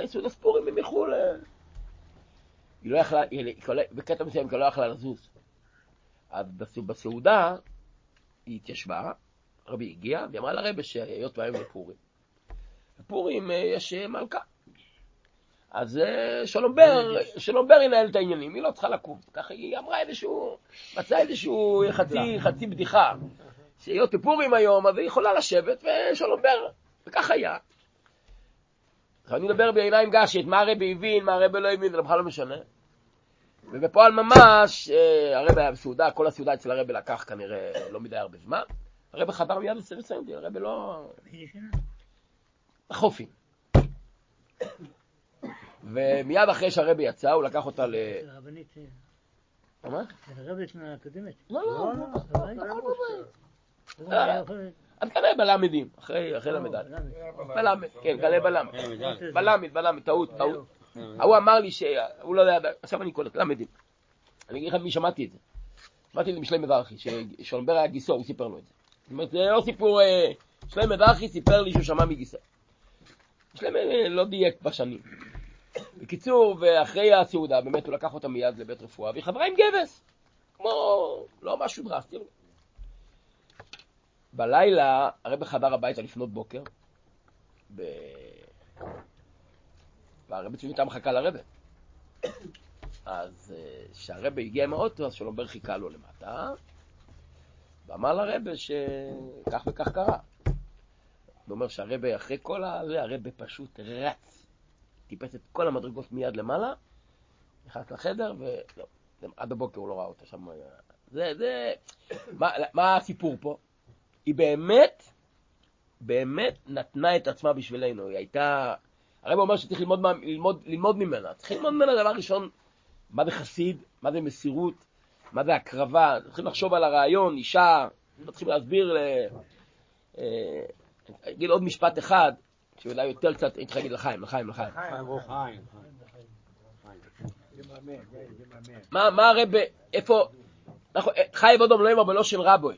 אחרי סעודת פורים הם ילכו ל... היא לא יכלה, כל- בקטע מסוים היא לא יכלה לזוז. אז בסעודה היא התיישבה, הרבי הגיע, והיא אמרה לרבי שהיות והיום זה פורים. בפורים אה, יש אה, מלכה. אז אה, שלום בר, שלום בר ינהל את העניינים, היא לא צריכה לקום. ככה היא אמרה איזשהו, מצאה איזשהו חצי, חצי בדיחה. שהיות בפורים היום, אז היא יכולה לשבת ושלום בר. וכך היה. אני מדבר בעיניים גשית, מה הרבי הבין, מה הרבי לא הבין, זה בכלל לא משנה. ובפועל ממש, אה, הרבי היה בסעודה, כל הסעודה אצל הרבי לקח כנראה לא מדי הרבה זמן. הרבי חדר מיד לסיים, הרבי לא... החופים. ומיד אחרי שהרבי יצא, הוא לקח אותה ל... הרבנית, מה? הרבנית הקודמת. לא, לא, לא. אז כנראה בלמדים, אחרי אחרי ל"ד. בלמד, כן, כנראה בלמד. בלמד, בלמד, טעות, טעות. ההוא אמר לי שהוא לא יודע, עכשיו אני קולט, למדים. אני אגיד לך מי שמעתי את זה. שמעתי את זה משלי מזרחי, ששולמבר היה גיסו, הוא סיפר לו את זה. זאת אומרת, זה לא סיפור, אה, משלי מזרחי סיפר לי שהוא שמע מגיסו. משלי אה, לא דייק בשנים. בקיצור, ואחרי הסעודה, באמת הוא לקח אותה מיד לבית רפואה, והיא חברה עם גבס. כמו, לא משהו דרסטי. בלילה, הרב חדר הביתה לפנות בוקר, ב... והרבא צביתה מחכה לרבא. אז כשהרבא הגיע עם האוטו, אז שלומבר חיכה לו למטה, ואמר לרבא שכך וכך קרה. הוא אומר שהרבא, אחרי כל הזה, הרבא פשוט רץ, טיפס את כל המדרגות מיד למעלה, נכנס לחדר, ולא, עד הבוקר הוא לא ראה אותה שם. זה, זה, מה, מה הסיפור פה? היא באמת, באמת נתנה את עצמה בשבילנו. היא הייתה... הרב אומר שצריך ללמוד, ללמוד, ללמוד ממנה. צריך ללמוד ממנה דבר ראשון, מה זה חסיד, מה זה מסירות, מה זה הקרבה. צריכים לחשוב על הרעיון, אישה, לא צריכים להסביר ל... אה, אני אגיד עוד משפט אחד, שאולי יותר קצת, הייתי צריך להגיד לחיים, לחיים, לחיים. חיים ברוך. חיים. יממן, יממן. מה, הרב, איפה, אנחנו, חי ועוד לא יאמר בלא של רבוי.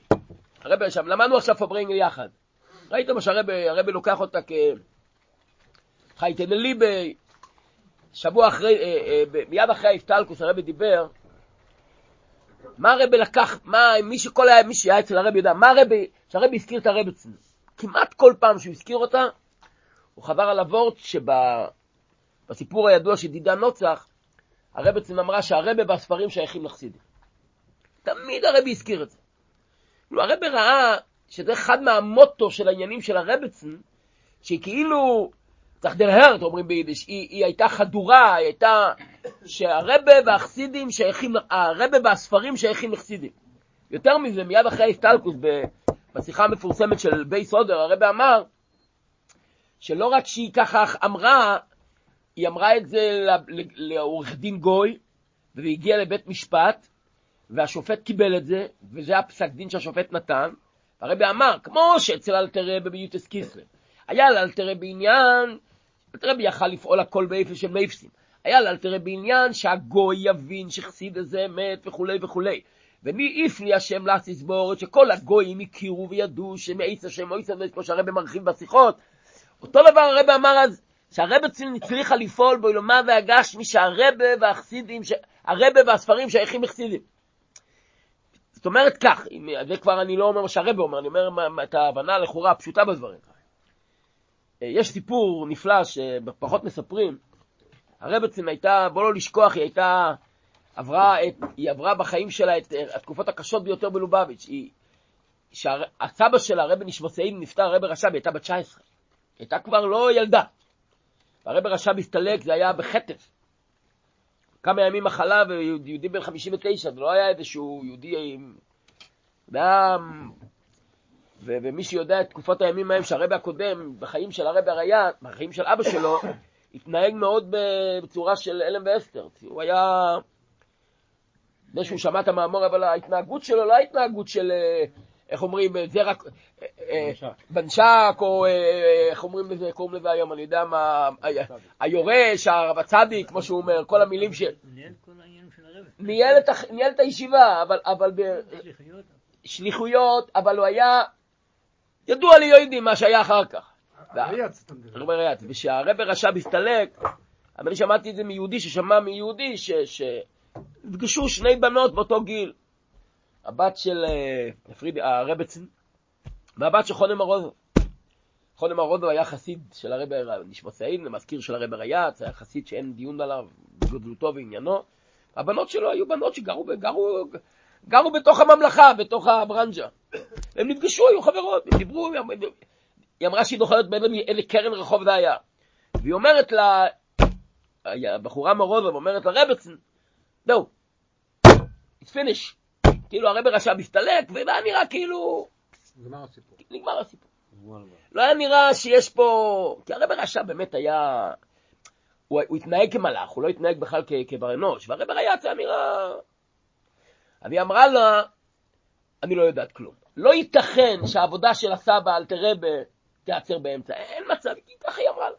הרב שם, למדנו עכשיו פברנגל יחד. ראיתם מה שהרבה הרב לוקח אותה כ... חייטנלי ב... שבוע אחרי, אה, אה, מיד אחרי האפטלקוס הרב דיבר, מה הרב לקח, מה, מי שכל היה, מי שהיה אצל הרב יודע, מה הרב, שהרב הזכיר את הרב אצלנו. כמעט כל פעם שהוא הזכיר אותה, הוא חבר על הוורט שבסיפור הידוע של דידה נוצח, הרב אצלנו אמרה שהרבה והספרים שייכים לחסידים. תמיד הרבי הזכיר את זה. הרב ראה שזה אחד מהמוטו של העניינים של הרבצן, שהיא כאילו, צריך דלהרת אומרים ביידיש, היא, היא הייתה חדורה, היא הייתה, שהרבה והחסידים שייכים, הרבה והספרים שייכים לחסידים. יותר מזה, מיד אחרי ההסטלקוס, בשיחה המפורסמת של בייס הודר, הרבה אמר, שלא רק שהיא ככה אמרה, היא אמרה את זה לעורך דין גוי, וזה הגיע לבית משפט, והשופט קיבל את זה, וזה הפסק דין שהשופט נתן, הרבי אמר, כמו שאצל אלתרבה ביוטס קיסלב, היה לאלתרבה עניין, אלתרבה יכל לפעול הכל באיפה של מייפסים, היה לאלתרבה עניין שהגוי יבין שחסיד הזה מת וכולי וכולי. ומי לי השם לסיסבורת, שכל הגויים הכירו וידעו שמעיס השם מויס הזה, כמו שהרבא מרחיב בשיחות. אותו דבר הרבא אמר אז, שהרבא הצליחה לפעול בו ילומה והגשמי, שהרבא והחסידים, הרבא והספרים שייכים לחסידים. זאת אומרת כך, זה כבר אני לא אומר מה שהרבא אומר, אני אומר את ההבנה לכאורה הפשוטה בדברים. יש סיפור נפלא שפחות מספרים, הרבצין הייתה, בוא לא לשכוח, היא הייתה עברה, את, היא עברה בחיים שלה את התקופות הקשות ביותר בלובביץ'. היא, שהסבא שלה, הרבי נשמוסאין, נפטר, הרבי רש"ב, היא הייתה בת 19. היא הייתה כבר לא ילדה. והרבי רש"ב הסתלק, זה היה בחטף. כמה ימים מחלה, ויהודי בן 59, זה לא היה איזשהו יהודי... זה היה... ו- ומי שיודע את תקופות הימים ההם שהרבי הקודם, בחיים של הרבי הרייט, בחיים של אבא שלו, התנהג מאוד בצורה של אלם ואסתר. הוא היה זה שהוא שמע את המאמר, אבל ההתנהגות שלו לא ההתנהגות של, אה, איך אומרים, זרע, אה, אה, בנשק, או איך אומרים לזה, קוראים לזה היום, אני יודע מה, היורש, הרב הצדיק, כמו שהוא אומר, כל המילים ש... ניהל את הישיבה, אבל... שליחויות, אבל הוא היה... ידוע לי יודעים מה שהיה אחר כך. ריאץ, ושהרבר רש"ב הסתלק, אבל אני שמעתי את זה מיהודי ששמע מיהודי נפגשו שני בנות באותו גיל. הבת של אה, פריד, הרבצן והבת של חונם ארוזוב. חונם ארוזוב היה חסיד של הרב נשמע מזכיר של הרב ריאץ, היה חסיד שאין דיון עליו בגדלותו ועניינו. הבנות שלו היו בנות שגרו גרו, גרו בתוך הממלכה, בתוך הברנג'ה. הם נפגשו, היו חברות, הם דיברו, היא אמרה שהיא זוכרת באיזה קרן רחוב זה היה. והיא אומרת לה, הבחורה מרוזוב אומרת לרבצן, זהו, it's finished. כאילו הרב רשע מסתלק, וזה היה נראה כאילו... נגמר הסיפור. נגמר הסיפור. לא היה נראה שיש פה... כי הרב רשע באמת היה... הוא, הוא התנהג כמלאך, הוא לא התנהג בכלל כבר אנוש, והרב ריאץ היה נראה... אז היא אמרה לה, אני לא יודעת כלום. לא ייתכן שהעבודה של הסבא אלתרבה תיעצר באמצע, אין מצב, ככה היא אמרה לה.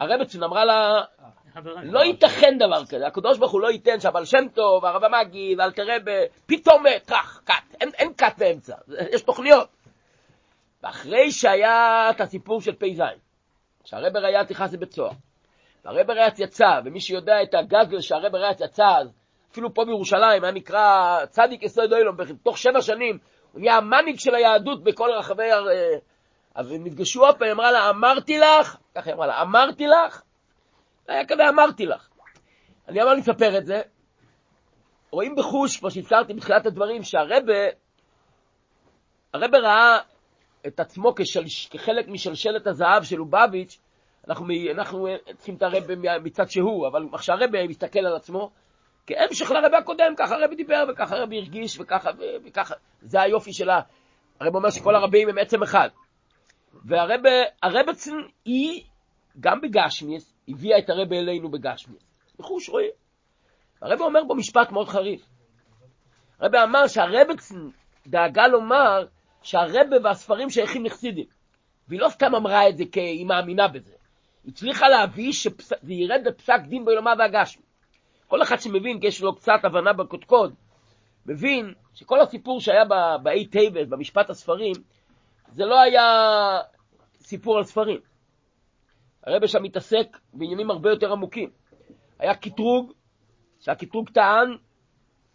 הרבצין אמרה לה, לא ייתכן דבר כזה, הקדוש ברוך הוא לא ייתן שהבעל שם טוב, הרב המאגי ואלתרבה, פתאום טראח, קאט, אין, אין קאט באמצע, יש תוכניות. ואחרי שהיה את הסיפור של פ"ז, שהרב ריאץ נכנס לבית סוהר, והרב ריאץ יצא, ומי שיודע את הגזל שהרב ריאץ יצא אז, אפילו פה בירושלים, היה נקרא צדיק יסוד אוילום, תוך שבע שנים, הוא נהיה המנהיג של היהדות בכל רחבי... אז הם נפגשו עוד פעם, היא אמרה לה, אמרתי לך, ככה היא אמרה לה, אמרתי לך, היה כזה אמרתי לך. אני אמר לספר את זה, רואים בחוש, כמו שהזכרתי בתחילת הדברים, שהרבה, הרבה ראה את עצמו כשל, כחלק משלשלת הזהב של לובביץ', אנחנו, אנחנו צריכים את הרבה מצד שהוא, אבל כשהרבה מסתכל על עצמו, כהמשך לרבה הקודם, ככה הרבה דיבר, וככה הרבה הרגיש, וככה, וככה, זה היופי שלה. הרבה אומר שכל הרבים הם עצם אחד. והרבצן היא, גם בגשמיאס, הביאה את הרבה אלינו בגשמיאס. בחוש רואה. הרבה אומר בו משפט מאוד חריף. הרבה אמר שהרבצן דאגה לומר שהרבה והספרים שייכים לחסידים. והיא לא סתם אמרה את זה כי היא מאמינה בזה. היא הצליחה להביא שזה ירד בפסק דין בעולמה והגשמי. כל אחד שמבין, כי יש לו קצת הבנה בקודקוד, מבין שכל הסיפור שהיה טייבל, במשפט הספרים, זה לא היה סיפור על ספרים. הרבי שם מתעסק בעניינים הרבה יותר עמוקים. היה קטרוג, שהקטרוג טען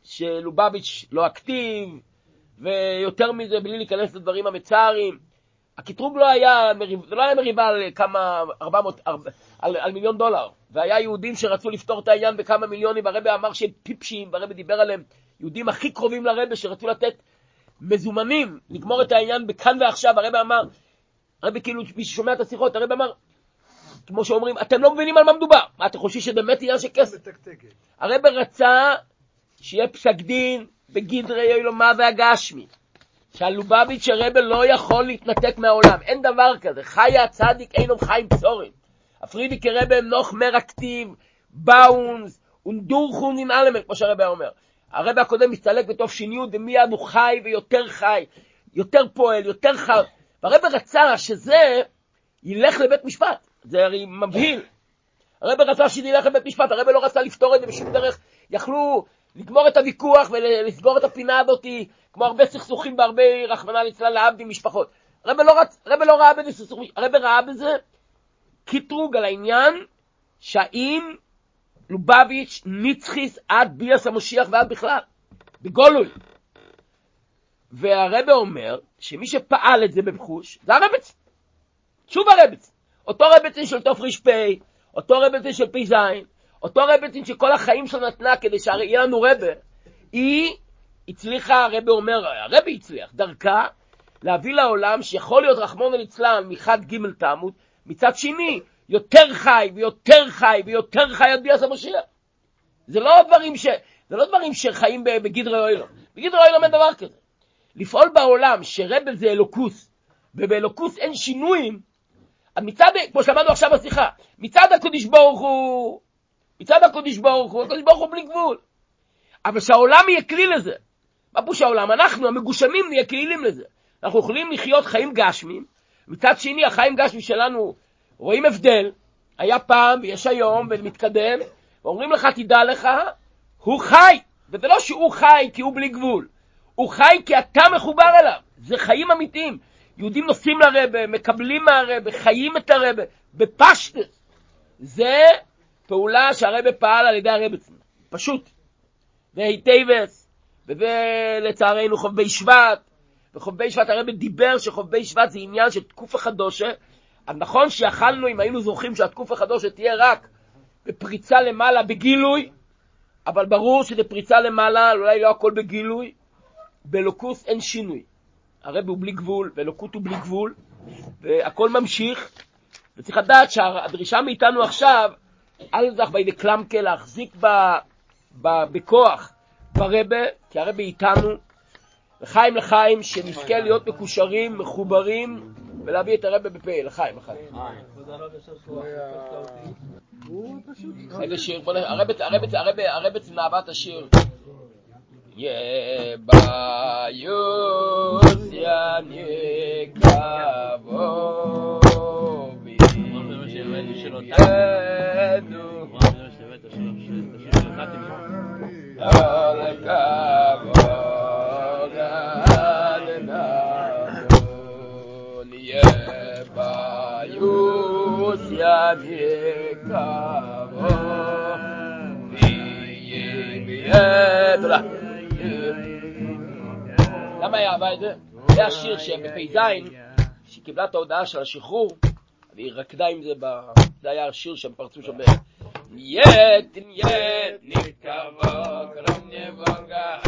שלובביץ' לא אקטיב, ויותר מזה, בלי להיכנס לדברים המצערים, הקטרוג לא היה, זה לא היה מריבה על כמה, 400, על, על מיליון דולר, והיה יהודים שרצו לפתור את העניין בכמה מיליונים, והרבי אמר שהם טיפשים, והרבי דיבר עליהם, יהודים הכי קרובים לרבי שרצו לתת מזומנים לגמור את העניין בכאן ועכשיו. הרב אמר, הרב כאילו, מי ששומע את השיחות, הרב אמר, כמו שאומרים, אתם לא מבינים על מה מדובר. מה, אתם חושבים שבאמת עניין של כסף? הרב רצה שיהיה פסק דין בגדרי אלומה והגשמי, שהלובביץ' הרבה לא יכול להתנתק מהעולם, אין דבר כזה, חי הצדיק אינו חיים צורן. הפרידיקי רבה הם נוח מרקטיב, באונס, ונדורכון עם אלמנט, כמו שהרבה אומר. הרבה הקודם מסתלק בתוף שיניות, ומיד הוא חי ויותר חי, יותר פועל, יותר חי. והרבה רצה שזה ילך לבית משפט, זה הרי מבהיל. הרבה רצה שזה ילך לבית משפט, הרבה לא רצה לפתור את זה בשום דרך. יכלו לגמור את הוויכוח ולסגור את הפינה הזאת, כמו הרבה סכסוכים בהרבה, רחמנא ליצלן, להבדיל משפחות. הרבה לא, רצ... לא ראה בזה סכסוכים, הרבה ראה בזה קיטרוג על העניין שהאם לובביץ' ניצחיס עד ביאס המשיח ועד בכלל, בגולוי. והרבה אומר שמי שפעל את זה בבחוש זה הרבץ. שוב הרבץ. אותו רבצין של תר"פ, אותו רבצין של פ"ז, אותו רבצין שכל החיים שלו נתנה כדי שיהיה לנו רבה, היא הצליחה, הרבה אומר, הרבה הצליח, דרכה להביא לעולם שיכול להיות רחמון ליצלן מחד ג' תעמוד, מצד שני, יותר חי ויותר חי ויותר חי עד ביאס המשיח. זה לא דברים, ש... זה לא דברים שחיים בגדרי אוילום. בגדרי אוילום אין דבר כזה. לפעול בעולם שרבל זה אלוקוס, ובאלוקוס אין שינויים, מצד, כמו שלמדנו עכשיו בשיחה, מצד הקודש ברוך הוא, מצד הקודש ברוך הוא, הקודש ברוך הוא בלי גבול. אבל שהעולם יהיה כלי לזה. מה פירוש העולם? אנחנו, המגושמים, נהיה כלילים לזה. אנחנו יכולים לחיות חיים גשמים, מצד שני, החיים גשמים שלנו רואים הבדל, היה פעם ויש היום ומתקדם, ואומרים לך, תדע לך, הוא חי, וזה לא שהוא חי כי הוא בלי גבול, הוא חי כי אתה מחובר אליו, זה חיים אמיתיים. יהודים נוסעים לרבה, מקבלים מהרבה, חיים את הרבה, בפשטס. זה פעולה שהרבה פעל על ידי הרבה, פשוט. והיטבס, וזה לצערנו חובבי שבט, וחובבי שבט הרבה דיבר שחובבי שבט זה עניין של תקופה חדושה, אז נכון שיכלנו, אם היינו זוכרים שהתקופה חדושה תהיה רק בפריצה למעלה בגילוי, אבל ברור שזה פריצה למעלה, אולי לא הכל בגילוי, באלוקוס אין שינוי. הרב הוא בלי גבול, ואלוקות הוא בלי גבול, והכל ממשיך, וצריך לדעת שהדרישה מאיתנו עכשיו, אל תזך בידי קלמקה להחזיק ב, ב, בכוח ברבה, כי הרבה איתנו, לחיים לחיים, שנזכה להיות מקושרים, מחוברים, ולהביא את הרבה בפה, לחיים, לחיים. איזה שיר, בוא נראה, הרבץ מאהבת השיר. יביוס יניקבו בי ידו על כבוד הדנדון יביוס יניקבו בי ידו למה היא אהבה את זה? זה השיר שבפ"ז, שהיא קיבלה את ההודעה של השחרור, והיא רקדה עם זה, זה היה השיר שהם פרצו שם. ב... נייט, נייט, נקבו, קרם נבוגה,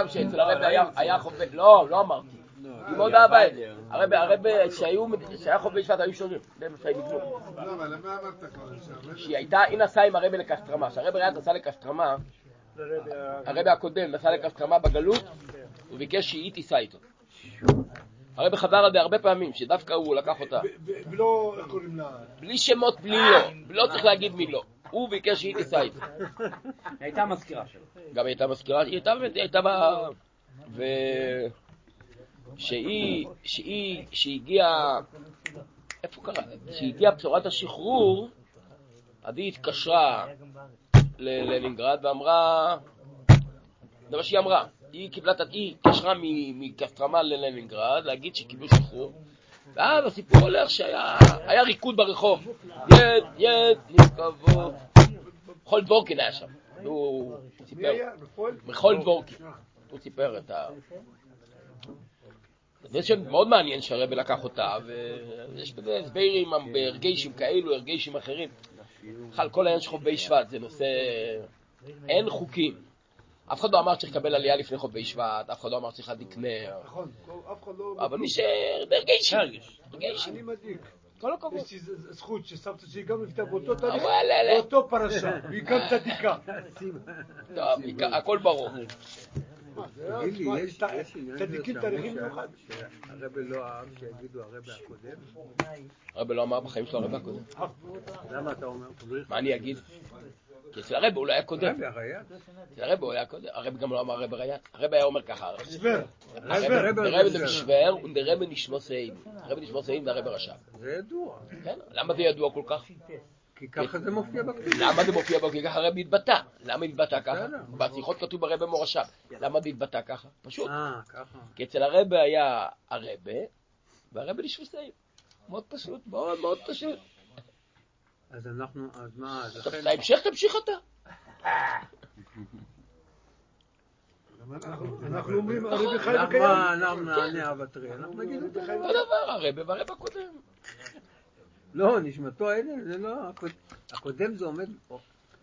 פעם שאצל הרבי היה חובש, לא, לא אמרתי. היא מאוד אהבה את זה. הרבי, הרבי, שהיה חובש שפת היו שונים. זה מה שהם יגנו. לא, קודם? שהיא הייתה, היא נסעה עם הרבי לקסטרמה. כשהרבי ריאט נסע לקסטרמה, הרבי הקודם נסע לקסטרמה בגלות, הוא ביקש שהיא תיסע איתו. הרבי חזר על זה הרבה פעמים, שדווקא הוא לקח אותה. ולא, איך קוראים לה? בלי שמות, בלי לא. לא צריך להגיד מי לא. הוא ביקש שהיא תיסע איתו. היא הייתה מזכירה שלו. גם הייתה מזכירה, היא הייתה באמת, היא הייתה ב... ו... שהיא, שהיא, שהגיעה, איפה קרה? שהגיעה בשורת השחרור, היא התקשרה ללנינגרד ואמרה, זה מה שהיא אמרה, היא קיבלה, היא התקשרה מקסטרמה ללנינגרד להגיד שקיבלו שחרור ואז הסיפור הולך שהיה ריקוד ברחוב, יד, יד, נתקבו, חול דבורקין היה שם, הוא סיפר, מחול דבורקין, הוא סיפר את ה... זה שמאוד מעניין שהרבי לקח אותה, ויש בזה הסברים בהרגשים כאלו, הרגשים אחרים. בכלל, כל העניין של חובי שבט זה נושא... אין חוקים. אף אחד לא אמר שצריך לקבל עלייה לפני חובי שבט, אף אחד לא אמר שצריך להדליק נר. נכון, אף אחד לא... אבל מי ש... בהרגשים. אני מדליק. כל הכבוד. יש לי זכות שסבתא שלי גם נפטר באותו תאריך, באותו פרשה, והיא גם צדיקה. טוב, הכל ברור. תגיד לי, יש במיוחד שהרבה לא אהב שיגידו הרבה הקודם? הרבה לא אמר בחיים שלו הרבה הקודם. למה אתה אומר? מה אני אגיד? כי אצל הרבה הוא לא היה קודם. אצל הרבה הוא היה קודם. הרבה גם לא אמר הרבה רייט. הרבה היה אומר ככה. הרבה זה משוור, ונדרבה נשמו סעים. הרבה נשמו סעים זה הרבה רשע. זה ידוע. כן, למה זה ידוע כל כך? כי ככה זה מופיע בכתוב. למה זה מופיע בו? כי ככה הרב התבטא. למה התבטא ככה? בשיחות כתוב ברבי מורשה. למה זה התבטא ככה? פשוט. אה, ככה. כי אצל הרבי היה הרבה, והרבי נשפוסי. מאוד פשוט, מאוד מאוד פשוט. אז אנחנו, אז מה, אז לכן... את ההמשך תמשיך אתה. אנחנו אומרים, הרבי חי אנחנו וקיים. מה, אנחנו נענה אבטרי, אנחנו נגיד את זה. אותו דבר, הרבי והרבי הקודם. לא, נשמתו אין, זה לא, הקוד- הקודם זה עומד...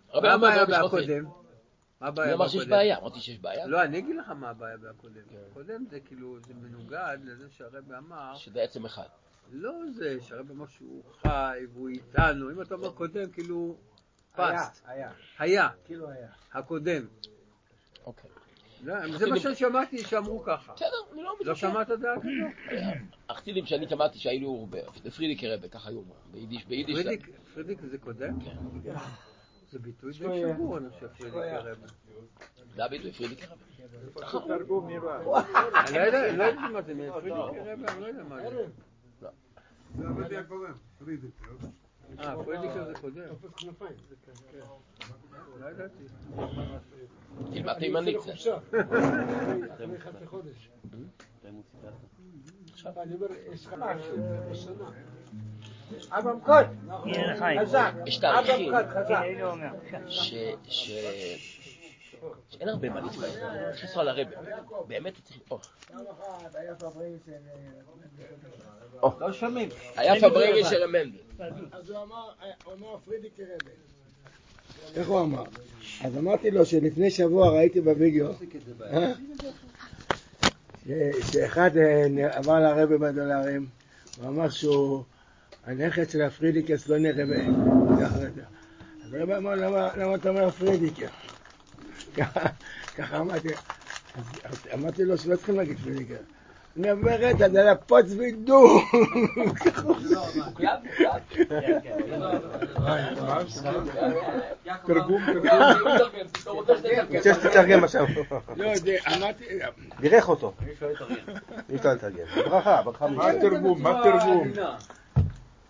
הרבי מה הבעיה נשמוסי. בהקודם? מה אני הבעיה אמר שיש בהקודם? בעיה, אמרתי שיש בעיה. לא, אני אגיד לך מה הבעיה בהקודם. הקודם זה כאילו, זה מנוגד לזה שהרבי אמר, שזה עצם אחד. לא זה שהרבי אמר שהוא חי והוא איתנו, אם אתה אומר קודם, כאילו, פסט, היה, היה, כאילו היה. הקודם. אוקיי. לא, זה מה ששמעתי שאמרו ככה. בסדר, אני לא לא מתווכח. שמעת דעה כזו? החסידים שאני שמעתי שהיינו בפריערדיקער רבי, ככה היו אומרים. ביידיש, ביידיש. פרידיק, פרידיק זה קודם? כן. זה ביטוי די שבור, אני חושב, פריערדיקער רבי. זה הביטוי פריערדיקער רבי. תרגום נראה. אני לא יודע, לא יודע מה זה, פריערדיקער רבי, אני לא יודע מה זה. זה הרבי הקודם. פרידיק. אה, פרידיק זה קודם. לא ידעתי. תלמד תימנית. אני יוצא לחופשה. [laughs] לפני חצי חודש. עכשיו אני אומר, יש לך משהו, בשנה. אברהם קוד, הנה חזק. אברהם קוד, חזק. שאין הרבה מה להתפעל. צריך לנסוע לרבי. באמת צריך... או. לא שומעים. היה פברגי של המנדל. אז הוא אמר, הוא אמר פרידיק רבי. איך הוא אמר? אז אמרתי לו שלפני שבוע ראיתי בווידאו אה? ש- שאחד אה, עבר לרבי בדולרים ואמר שהוא הנכד של הפרידיקס לא נראה ב- אז הרבי אמר "למה- אתה אומר פרידיקר? ככה- אמרתי אז אמרתי לו שלא צריכים להגיד פרידיקר אני אומרת, אז על הפוץ וידו. תרגום, רוצה שתתרגם עכשיו. לא, זה, אמרתי, בירך אותו. אי אפשר לתרגם. ברכה, ברכה מה התרגום? מה התרגום?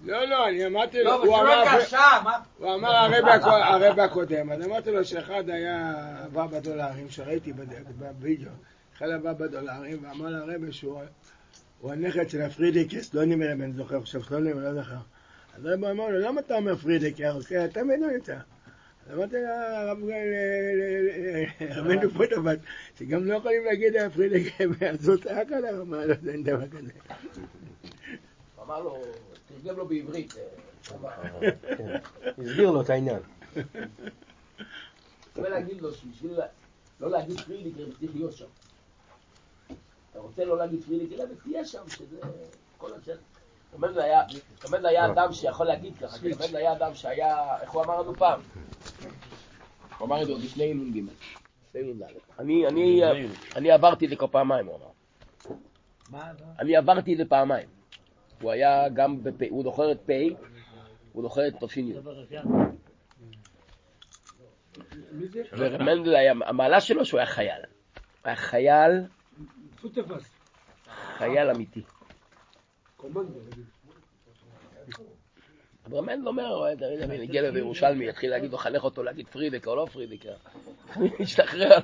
לא, לא, אני אמרתי לו, לא, אבל הוא אמר, קשה, מה? הוא אמר הקו- הרבי הקודם, אז אמרתי לו שאחד היה עבר בדולרים, שראיתי בווידאו, אחד עבר בדולרים, ואמר לרבי שהוא הוא הנכד של הפרידיקס, לא נמר אם אני זוכר עכשיו, שלא נמר, לא זוכר. אז הרבי אמר לו, למה אתה אומר פרידיקר? אוקיי, אתה איתה. אז אמרתי לרב רבנו פוטובט, שגם לא יכולים להגיד פרידיקר בעזות אקל, הוא אמר לו, אין דבר כזה. אמר לו, תרגם לו בעברית. [laughs] הסביר לו את העניין. הוא להגיד לו שבשביל לא להגיד פרידיקר צריך להיות שם. רוצה לא להגיד פרידי, תראה, ותהיה שם, שזה כל השאלה. תמיד היה, היה אדם שיכול להגיד ככה, תמיד היה אדם שהיה, איך הוא אמר לנו פעם? הוא אמר את זה עוד לפני נ"ג. אני עברתי את זה כבר פעמיים, הוא אמר. אני עברתי את זה פעמיים. הוא היה גם, בפ', הוא זוכר את פ', הוא זוכר את תופין י'. ומנדל היה, המעלה שלו שהוא היה חייל. הוא היה חייל, חייל אמיתי. אבל מנדל אומר, אני הגיע לזה ירושלמי, יתחיל להגיד לו, חנך אותו להגיד פרידק או לא פרידק, אני משתחרר.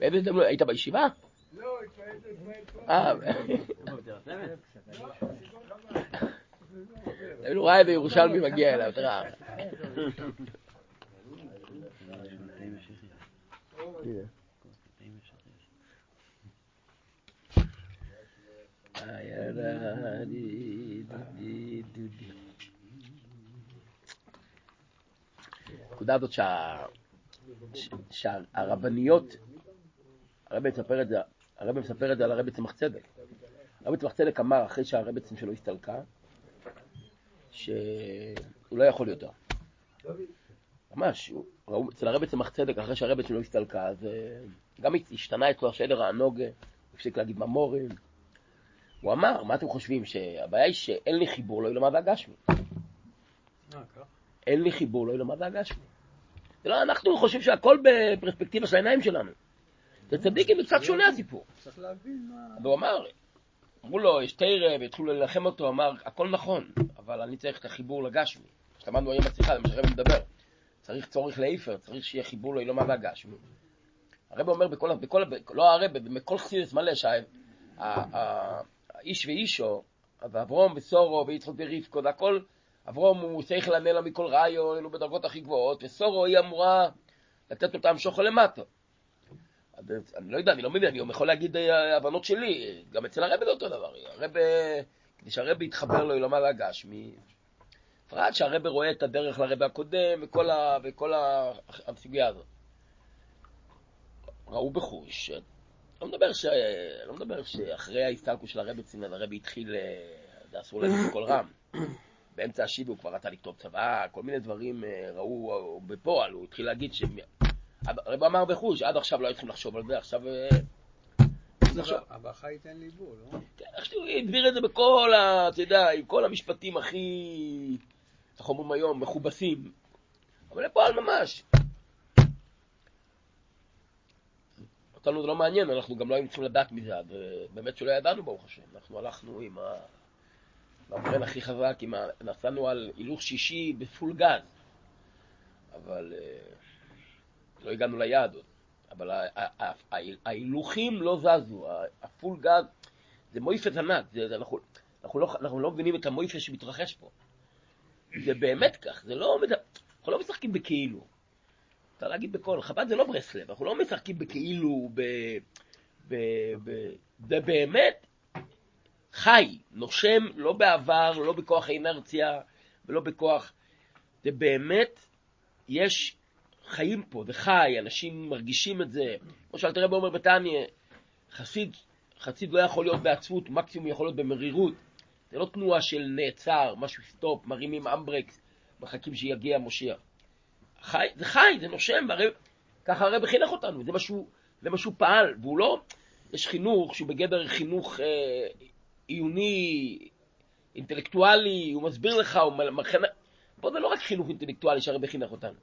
באיזה הזדמנות, היית בישיבה? לא, אה, הוא ראה איזה ירושלמי מגיע אליו, תראה. הנקודה הזאת שהרבניות, הרבי מספר את זה, הרבי מספר את זה על הרבי צמח צדק. הרבי צמח צדק אמר אחרי שהרבי שלו הסתלקה, שהוא לא יכול יותר. ממש, אצל הרבי צמח צדק, אחרי שהרבי שלו הסתלקה, אז גם השתנה אצלו השדר הענוג, הפסיק להגיד ממורים. הוא אמר, מה אתם חושבים, שהבעיה היא שאין לי חיבור לא ילמד הגשמי. אה, אין לי חיבור לא ילמד הגשמי. לא, אנחנו חושבים שהכל בפרספקטיבה של העיניים שלנו. זה צדיקים, קצת שונה הסיפור. צריך להבין מה... והוא אמר, אמרו לו, יש תרא, והתחילו ללחם אותו, אמר, הכל נכון, אבל אני צריך את החיבור לגשמי. כשלמדנו היום בשיחה, זה מה שהרבא מדבר. צריך צורך לאיפר, צריך שיהיה חיבור לאילומה והגשמי. הרב אומר בכל, בכל, לא הרב, בכל חסידס מלא, שהאיש ואישו, ואברום וסורו ויצחוק ורבקו, זה הכל, אברום הוא שכל הנלה מכל רעיון, אלו בדרגות הכי גבוהות, וסורו היא אמורה לתת אותם שוחו למטה. אני לא יודע, אני לא מבין, אני יכול להגיד אה, הבנות שלי, גם אצל הרבי זה אותו דבר. כדי שהרבי יתחבר לו ללמד הגשמי, בפרט שהרבי רואה את הדרך לרבי הקודם וכל, הסוגיה הזאת. ראו בחוש, לא מדבר, ש... לא מדבר שאחרי ההסתלקות של הרבי צינן, הרבי התחיל, אה, זה אסור להגיד בקול רם. באמצע השיבי הוא כבר רצה לכתוב צבא, כל מיני דברים אה, ראו בפועל, הוא התחיל להגיד הרב אמר בחוש, עד עכשיו לא היו צריכים לחשוב על זה, עכשיו... אה, הברכה ייתן ליבו, לא? כן, איך שהוא הסביר את זה בכל ה... אתה יודע, עם כל המשפטים הכי, איך אומרים היום, מכובסים. אבל לפועל ממש. אותנו זה לא מעניין, אנחנו גם לא היינו צריכים לדעת מזה, באמת שלא ידענו ברוך השם. אנחנו הלכנו עם ה... במרן הכי חזק, ה... נסענו על הילוך שישי בפול גז. אבל... לא הגענו ליעד עוד, אבל ההילוכים לא זזו, הפול גז זה מויפת ענק, זה, זה, אנחנו, אנחנו, לא, אנחנו לא מבינים את המויפת שמתרחש פה. זה באמת כך, זה לא, אנחנו לא משחקים בכאילו. אפשר להגיד בקול, חב"ד זה לא ברסלב, אנחנו לא משחקים בכאילו, ב, ב, ב, זה באמת חי, נושם, לא בעבר, לא בכוח האינרציה ולא בכוח, זה באמת, יש חיים פה, זה חי, אנשים מרגישים את זה. כמו שאלתר רבי אומר בתניא, חסיד, חסיד לא יכול להיות בעצבות, מקסימום יכול להיות במרירות. זה לא תנועה של נעצר, משהו stop, מרימים הנדברקס, מחכים שיגיע מושיע. חי, זה חי, זה נושם, והרי, ככה הרב חינך אותנו, זה מה שהוא, זה מה פעל, והוא לא, יש חינוך שהוא בגדר חינוך אה, עיוני, אינטלקטואלי, הוא מסביר לך, הוא מכין... פה זה לא רק חינוך אינטלקטואלי שהרב חינך אותנו.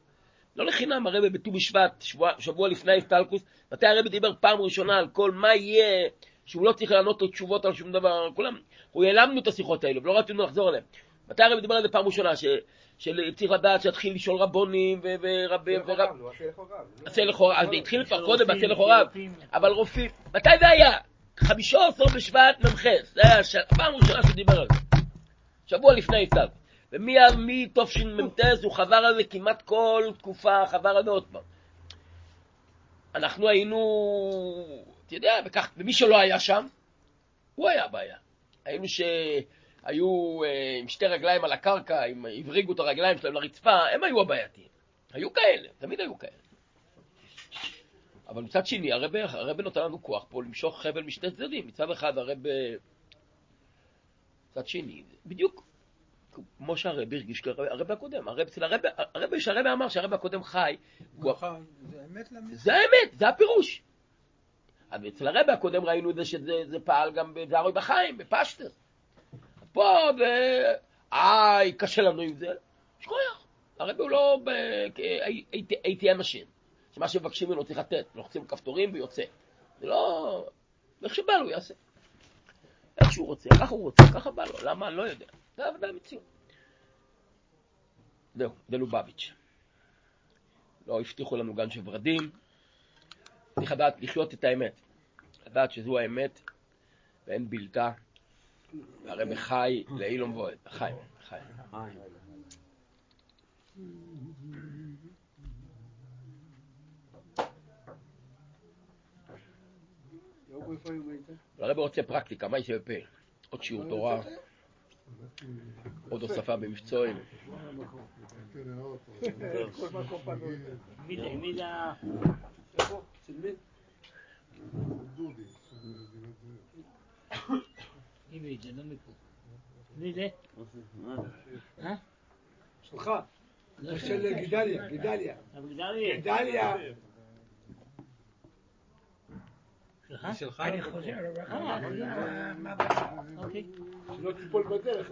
לא לחינם הרבי בט"ו בשבט, שבוע, שבוע לפני ההסתלקות, מתי הרבי דיבר פעם ראשונה על כל מה יהיה, שהוא לא צריך לענות לו תשובות על שום דבר, כולם, הוא העלמנו את השיחות האלו, ולא רצינו לחזור עליהן. מתי הרבי דיבר על זה פעם ראשונה, ש, שצריך לדעת שיתחיל לשאול רבונים ורבים ורב... עשה לכורב, אז זה התחיל כבר קודם בעשה לכורב, אבל רופאים, מתי זה היה? חמישה עשר בשבט מ"ח, זה היה הפעם הראשונה שדיבר על זה, שבוע לפני ההסטלקוס. ומתשמ"ט הוא חבר על זה כמעט כל תקופה, חבר על זה עוד פעם. אנחנו היינו, אתה יודע, וכך, ומי שלא היה שם, הוא היה הבעיה. היינו שהיו אה, עם שתי רגליים על הקרקע, עם, הבריגו את הרגליים שלהם לרצפה, הם היו הבעייתיים. היו כאלה, תמיד היו כאלה. אבל מצד שני, הרב נותן לנו כוח פה למשוך חבל משני צדדים. מצד אחד הרב... מצד שני, בדיוק כמו שהרב הרגיש הרב הקודם. הרב, אצל הרב, הרב, שהרב אמר שהרב הקודם חי, נכון, זה האמת למצווה. זה האמת, זה הפירוש. אבל אצל הרב הקודם ראינו את זה שזה פעל גם בזרוי בחיים, בפשטות. פה, איי, קשה לנו עם זה, שכוח. הרב הוא לא ATM machine, שמה שמבקשים ממנו צריך לתת, לוחצים כפתורים ויוצא. זה לא... איך שבא לו יעשה. איך שהוא רוצה, ככה הוא רוצה, ככה בא לו, למה? אני לא יודע. זה עובדה המציאות. זהו, זה לובביץ'. לא הבטיחו לנו גן של ורדים. צריך לדעת לחיות את האמת. לדעת שזו האמת ואין בלתה. והרבי חי לאילום ואוהד. חי, חי. הרבי רוצה פרקטיקה, מה יעשה בפה? עוד שיעור תורה. עוד הוספה במבצועים. מי זה? אה? של גדליה, גדליה. גדליה. שלך? אני חוזר, אוקיי. שלא תיפול בדרך.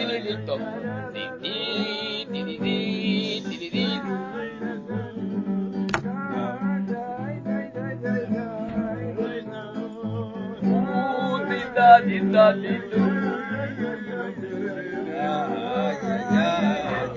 dalilum. Ya ya ya.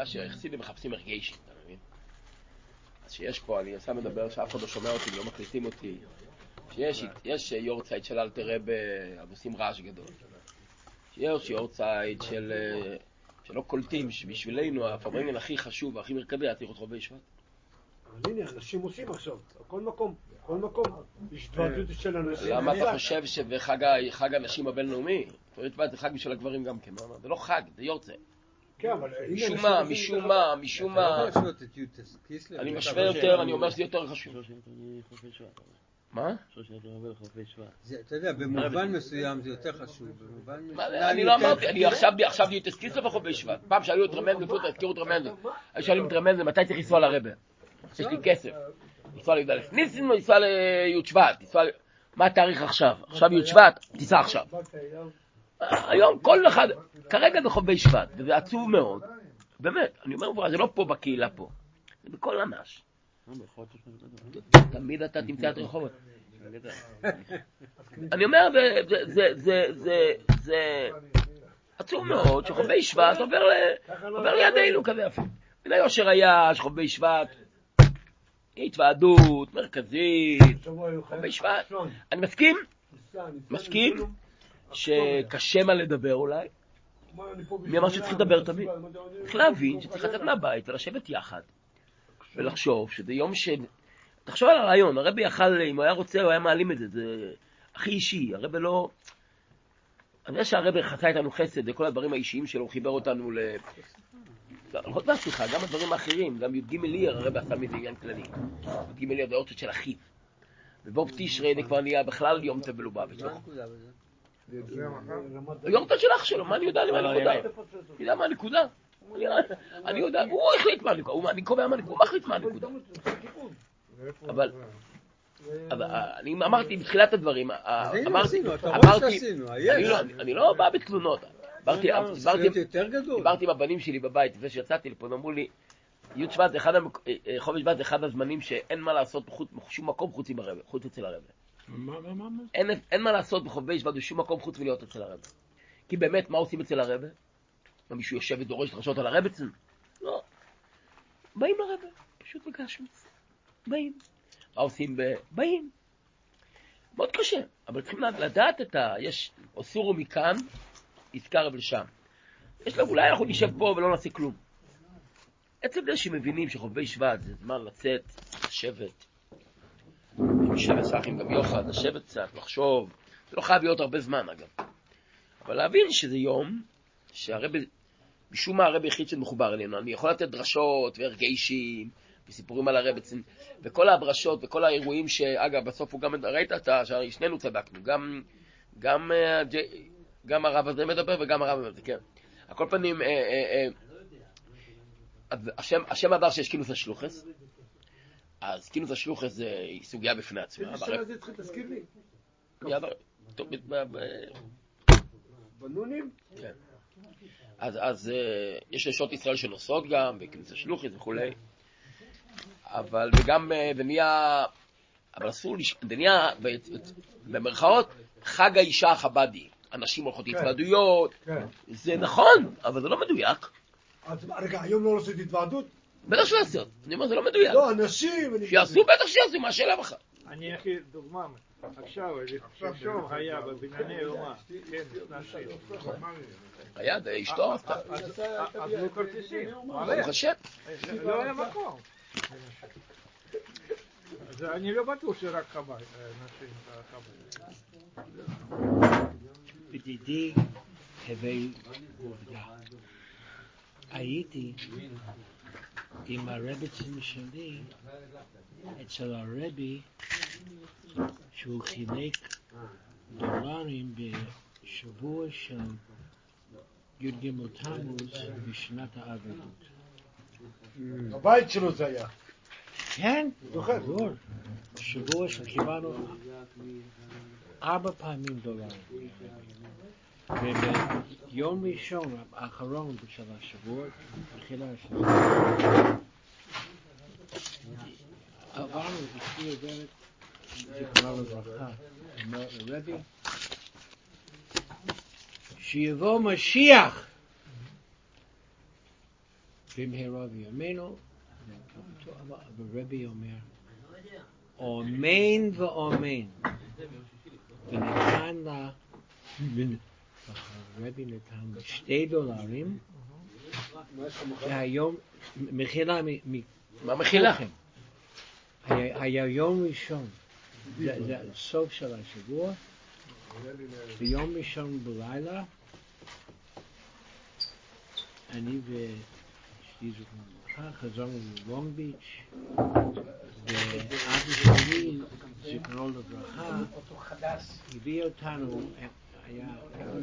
מה שהחסידים מחפשים הרגשי, אתה מבין? אז שיש פה, אני סתם מדבר שאף אחד לא שומע אותי, לא מקליטים אותי. שיש יש יורצייט של אלתר רב, אבל עושים רעש גדול. שיש יורצייט של... שלא קולטים שבשבילנו הפברנגל הכי חשוב והכי מרכזי היה צריך רבי שבט. אבל הנה, אנשים עושים עכשיו, בכל מקום, בכל מקום, יש התוועדות של אנשים. למה אתה חושב שבחג הנשים הבינלאומי, זה חג בשביל הגברים גם כן, זה לא חג, זה יורצייט. כן, אבל משום מה, משום מה, משום מה, אני משווה יותר, אני אומר שזה יותר חשוב. מה? זה, אתה יודע, במובן מסוים זה יותר חשוב. אני לא אמרתי, אני. עכשיו עכשיו נהייתי סקיסו בחובי שבט. פעם שהיו את רמנדל, לפחות הזכירו את רמנדל. היו שואלים את רמנדל, מתי צריך לנסוע לרבה? יש לי כסף. לנסוע לי"א ניסים או לנסוע לי' שבט? מה התאריך עכשיו? עכשיו י' שבט? תיסע עכשיו. היום כל אחד, כרגע זה חובי שבט, וזה עצוב מאוד. באמת, אני אומר, זה לא פה בקהילה פה. זה בכל אנש. תמיד אתה תמצא את רחובות. אני אומר, זה- זה- זה- זה- זה- זה עצוב מאוד שחובי שבט עובר לידינו כזה יפה. מן היושר היה שחובי שבט, התוועדות מרכזית, חובי שבט. אני מסכים, מסכים שקשה מה לדבר אולי, מי אמר שצריך לדבר תמיד? צריך להבין שצריך לצאת מהבית ולשבת יחד ולחשוב שזה יום ש... תחשוב על הרעיון, הרבי יכל, אם הוא היה רוצה, הוא היה מעלים את זה, זה הכי אישי, הרבי לא... אני יודע שהרבי חצה איתנו חסד, וכל הדברים האישיים שלו, הוא חיבר אותנו ל... לא, חוץ מהשיחה, גם הדברים האחרים, גם י"ג ליר, הרבי עשה מזה עניין כללי. י"ג ליר זה אורצות של אחיו. ובוב תשרי זה כבר נהיה בכלל יום טוב בזה? יום טוב של אח שלו, מה אני יודע מה הנקודה? אני יודע מה הנקודה. אני- יודע, הוא החליט מה הנקודה, הוא- אני קובע מה הנקודה, הוא מחליט מה הנקודה. אבל, אבל אה, אני אמרתי בתחילת הדברים, אה, אמרתי, אמרתי, אני. לא- אני לא בא בתלונות. דיברתי- עם הבנים שלי בבית, לפני שיצאתי לפה, הם אמרו לי, י' שבט זה אחד, המק- חודש שבט זה אחד הזמנים שאין מה לעשות בשום מקום חוץ אצל הרבה. מה, מה, מה? מה? אין, אין מה לעשות בחובי שבט בשום מקום חוץ מלהיות אצל הרבה. כי באמת, מה עושים אצל הרבה? מה, מישהו יושב ודורש דרשות על אצלנו? לא. באים לרבה, פשוט בגשמיץ. באים. מה עושים ב... באים. מאוד קשה, אבל צריכים לדעת את ה... יש אוסורו מכאן, יזכר לשם. יש לו, אולי אנחנו נשב פה ולא נעשה כלום. עצם זה שמבינים שחובי שבט זה זמן לצאת, לשבת, עם שבט סחים גם יוחד, לשבת קצת, לחשוב. זה לא חייב להיות הרבה זמן אגב. אבל להבין שזה יום שהרבי, משום מה הרבי היחיד שמחובר אלינו. אני יכול לתת דרשות וערכי אישים וסיפורים על הרבי, וכל הדרשות וכל האירועים שאגב, בסוף הוא גם, ראית אתה, שנינו צדקנו, גם, גם, אה, גם הרב הזה מדבר וגם הרב הזה, כן. על כל פנים, אה, אה, אה, השם, השם עבר שיש כינוס השלוחס, אז כינוס השלוחס זה סוגיה בפני עצמה. בנונים? כן. אז, אז אה, יש נשות ישראל שנוסעות גם, בכניסה שלוחית וכולי, אבל וגם, אה, זה נהיה, אבל אסור. זה נהיה, במרכאות, חג האישה החבדי. אנשים הולכות כן. להתוועדויות, כן. זה נכון, אבל זה לא מדויק. אז רגע, היום לא עושים התוועדות? בטח שלעשות, אני אומר, זה לא מדויק. לא, אנשים... אני- שיעשו, בטח שיעשו, מה השאלה בכלל? אני אקריא דוגמה. עכשיו, שלשום היה בבנייני אומה, כן, נשים. היה, זה אשתו עשתה, אז עזבו כרטיסים, ברוך השם. לא היה מקום. אז אני לא בטוח שרק חב"ד, אה, נשים חב"ד. ידידי הווי עובדה. הייתי עם הרבצים שלי אצל הרבי שהוא חילק דולרים בשבוע של י"ג תמוז בשנת העבדות. בבית שלו זה היה. כן, זוכר. ברור. שבוע שקיבלנו ארבע פעמים דולרים. וביום ראשון האחרון של השבוע, בתחילה של עברנו, אשתי עוברת, זיכרונה לברכה, אומר לרבי, שיבוא משיח במהרה בימינו, אבל רבי אומר, אמן ואמן. ונתן לה, הרבי נתן שתי דולרים, והיום, מחילה, מה מחילה? היה יום ראשון, זה הסוף של השבוע, ביום ראשון בלילה, אני ואשתי זוכרנו לברכה חזרנו ללונג ביץ', ואבא שלי, זיכרונו הביא אותנו, היה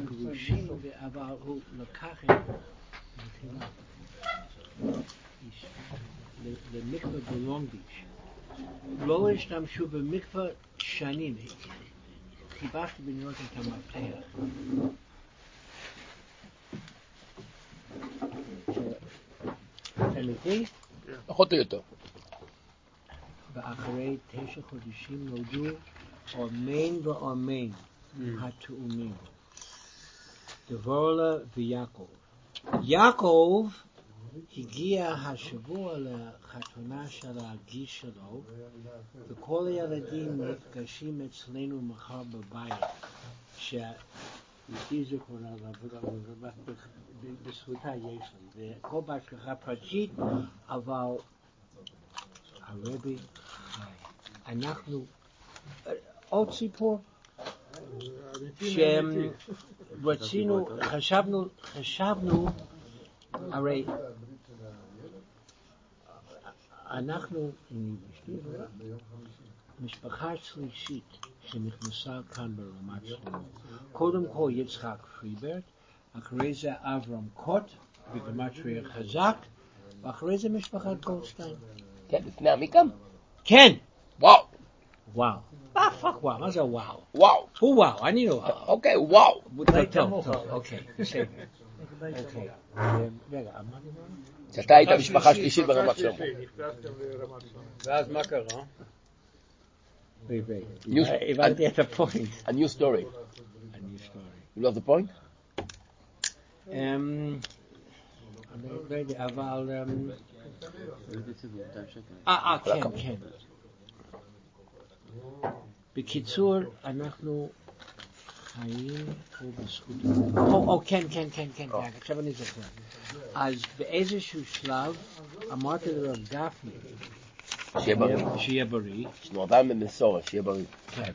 גרושים, אבל הוא לקח את למקווה בלונג ביץ'. לא השתמשו במקווה שנים, חיפשתי בניו את המפתח. אתם איתי? פחות או יותר. ואחרי תשע חודשים נולדו אמן ואמן התאומים, דבורלה ויעקב. יעקב הגיע השבוע לחתונה של הגיס שלו, וכל הילדים נפגשים אצלנו מחר בבית, שאשתי זיכרונה בזכותה יש לי, וכל בהשגחה פרטית, אבל הרבי. אנחנו, עוד סיפור, שרצינו, חשבנו, חשבנו, הרי אנחנו, משפחה שלישית שנכנסה כאן ברמת שלמה. קודם כל יצחק פריברט, אחרי זה אברהם קוט בגמטריה חזק, ואחרי זה משפחת גולדשטיין. כן, לפני עמיקם? כן! וואו, וואו. מה fuck וואו? מה זה וואו? וואו. הוא וואו, אני לא וואו. אוקיי, וואו. טוב, טוב, אוקיי, בסדר. רגע? שאתה היית משפחה שלישית ברמת שלמה. ואז מה קרה? New- הבנתי את ה point. A new story. any story. You love the point? יודע, אבל... אה, כן, כן. בקיצור, אנחנו חיים פה בזכות... או, או, כן, כן, כן, כן, כן, עכשיו אני זוכר. אז באיזשהו שלב אמרתי לרב גפני, שיהיה בריא. שיהיה בריא, אדם במסורת, שיהיה בריא. כן,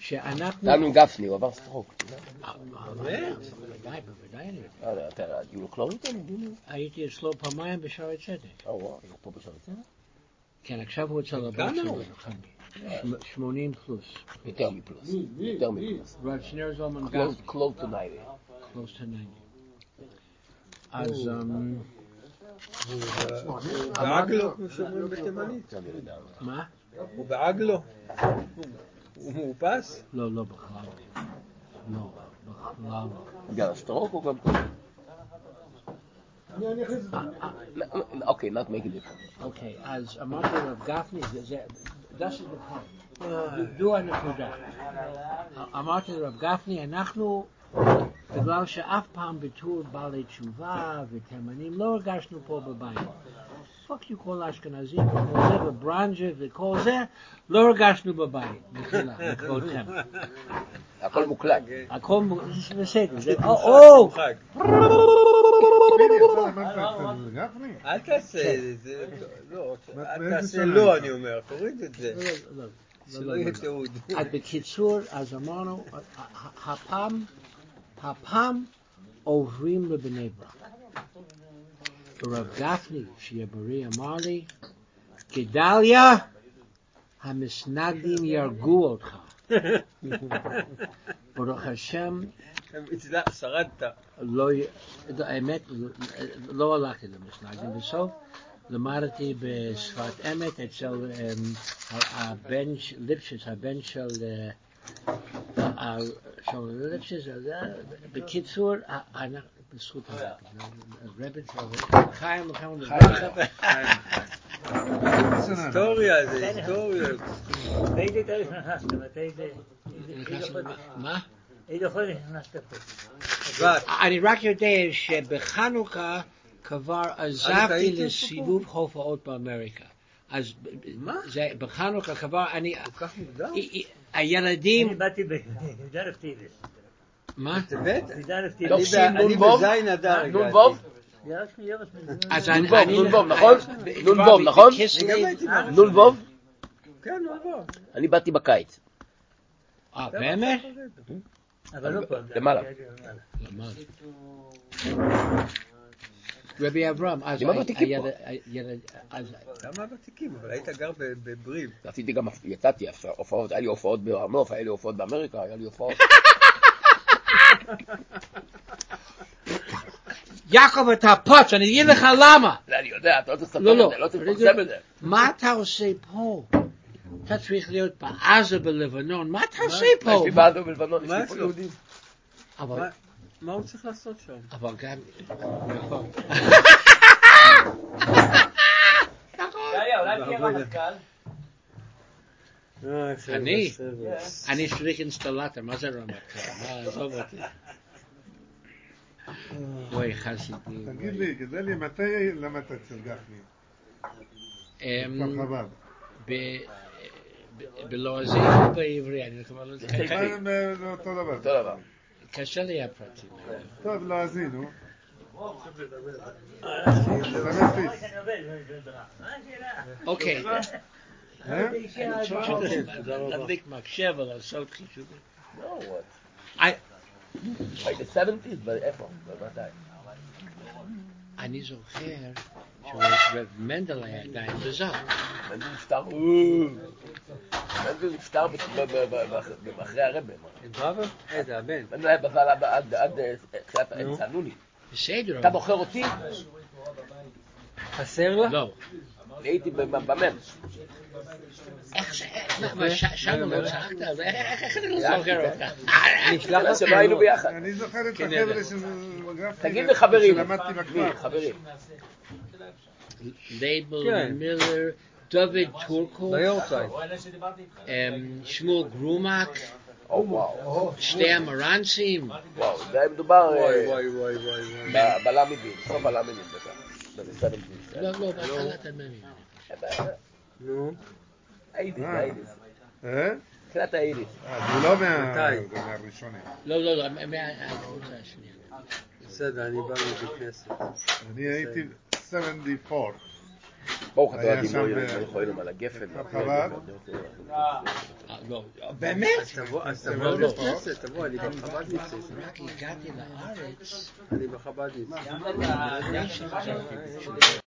שאנחנו... דנו גפני, הוא עבר סטרוק. בוודאי, בוודאי יודע. לא to him? הייתי אצלו פעמיים בשערי צדק. או וואו, הוא פה בשערי צדק? כן, עכשיו הוא אצל הבת שלו. שמ- 80 פלוס. יותר מפלוס. יותר מפלוס. רב שנר זלמן Close, גפני, close to 90. close to 90. אז אמ, כמו שאומרים בתימנית. אני לא יודע. מה? הוא בעגלו. הוא מאופס? לא, לא, בכלל. לא, בכלל לא. בגלל ה stroke או גם קודם? אוקיי, not make a difference. אוקיי, אז אמרתי לרב גפני, זה, זה, that's the point. זו הנקודה. אמרתי לרב גפני, אנחנו, בגלל שאף פעם בתור בעלי תשובה ותימנים לא הרגשנו פה בבית. fuck you כל האשכנזים וכל זה וברנז'ה וכל זה, לא הרגשנו בבית, מחילה, לכבודכם. [laughs] הכל מוקלט. הכל מ- זה בסדר, או. אל תעשה את זה, לא, אל תעשה לא? אני אומר, תוריד את זה, לא, לא, לא, שלא לא, יהיה לא. תיעוד. אז בקיצור, אז אמרנו, הפעם, הפעם עוברים לבני ברק. הרב גפני, שיהיה בריא, אמר לי, גדליה, המסנגדים יהרגו אותך. ברוך השם, איצי לא, שרדת. לא, האמת, לא הלכתי למשנה, גם בסוף, למדתי בשפת אמת אצל הבן של ליפשיץ, הבן של שאומר ליפשיץ, בקיצור, בזכות הרבן של הרבן, חיים וחיים וחיים. היסטוריה, זה היסטוריה. מה? אני רק יודע שבחנוכה כבר עזבתי לסיבוב הופעות באמריקה. אז מה? זה בחנוכה כבר אני, כל כך מוקדם? אי- אי- אני הילדים, באתי בי"א טיבס. מה? זה בית? בי"א טיבס. לא, אני ווב? בזין אדר נון הגעתי. אז נון אני, ווב, נכון? ווב, נכון? ווב? כן, נון ווב. אני באתי בקיץ. אה, באמת? אבל לא פה. למעלה. רבי אברהם, אז למה ותיקים? אבל היית גר בבריב. עשיתי גם, יצאתי הופעות, היה לי הופעות בהר נוף, היה לי הופעות באמריקה, היה לי הופעות. יעקב אתה פוץ, אני אגיד לך למה. זה אני יודע, אתה לא צריך לספר לא, את לא. זה, לא צריך. לפרסם את זה. מה אתה עושה פה? אתה צריך להיות בעזה בלבנון, מה אתה עושה יש פה? לי בעדו בלבנון, יש לי יש פה? יהודים. אבל מה- הוא צריך לעשות שם? אבל גם... נכון. תהיה רמטכ"ל? אה, אני? אני שליח אינסטלטור, מה זה רמטכ"ל? מה, עזוב אותי. אוי, חסידים. תגיד לי, גדלי, מתי למדת אצל גפני? בלועזי או בעברי, אני לא. בחיפה. מה- מה- לא אותו דבר. אותו דבר. קשה לי הפרטים. טוב, לא האזינו. אוקיי. אה? להדליק מחשב ולעשות חישובים. No, what? I- by the 70's, but איפה? מתי? אני זוכר שרב מנדל היה עדיין בזק. מנדל נפטר, מנדל נפטר אחרי הרבה. הבן. מנדל היה בזל עד- אה, תחילת האמצע, הנוני. בסדר. אתה בוחר אותי? חסר לה? לא. אני הייתי במ"ם. איך ש- שם לא צעקת? אז איך איך אני לא זוכר אותך? אני אשלח בגלל לך שלא היינו. ביחד. אני זוכר את כן, החבר'ה. של. תגיד לחברים. חברים. לייבל. מילר, דוד טורקו, שמואל גרומק. שתי המרנסים. וואו, זה היה מדובר אה, וואי וואי וואי וואי וואי. ב- בל"מים, סוף הל"מים בטח. ב-70's. לא, לא, בהתחלת הממים. נו. היידיס, אה. היידיס. אה? תחילת היידיס. זה לא מהראשונים. לא, לא, לא, מהקבוצה השנייה. בסדר, אני בא מבית כנסת. אני הייתי 74. ברוך אתה היה יודע, שם, דיברו אה, יכולים על הגפן. חב"ד. אה, לא, באמת? אז תבוא, אז תבוא לא, לא. לבית כנסת, תבוא, אני בחב"דניק. רק הגעתי לארץ, אני בחב"דניק. לפני שחזרתי.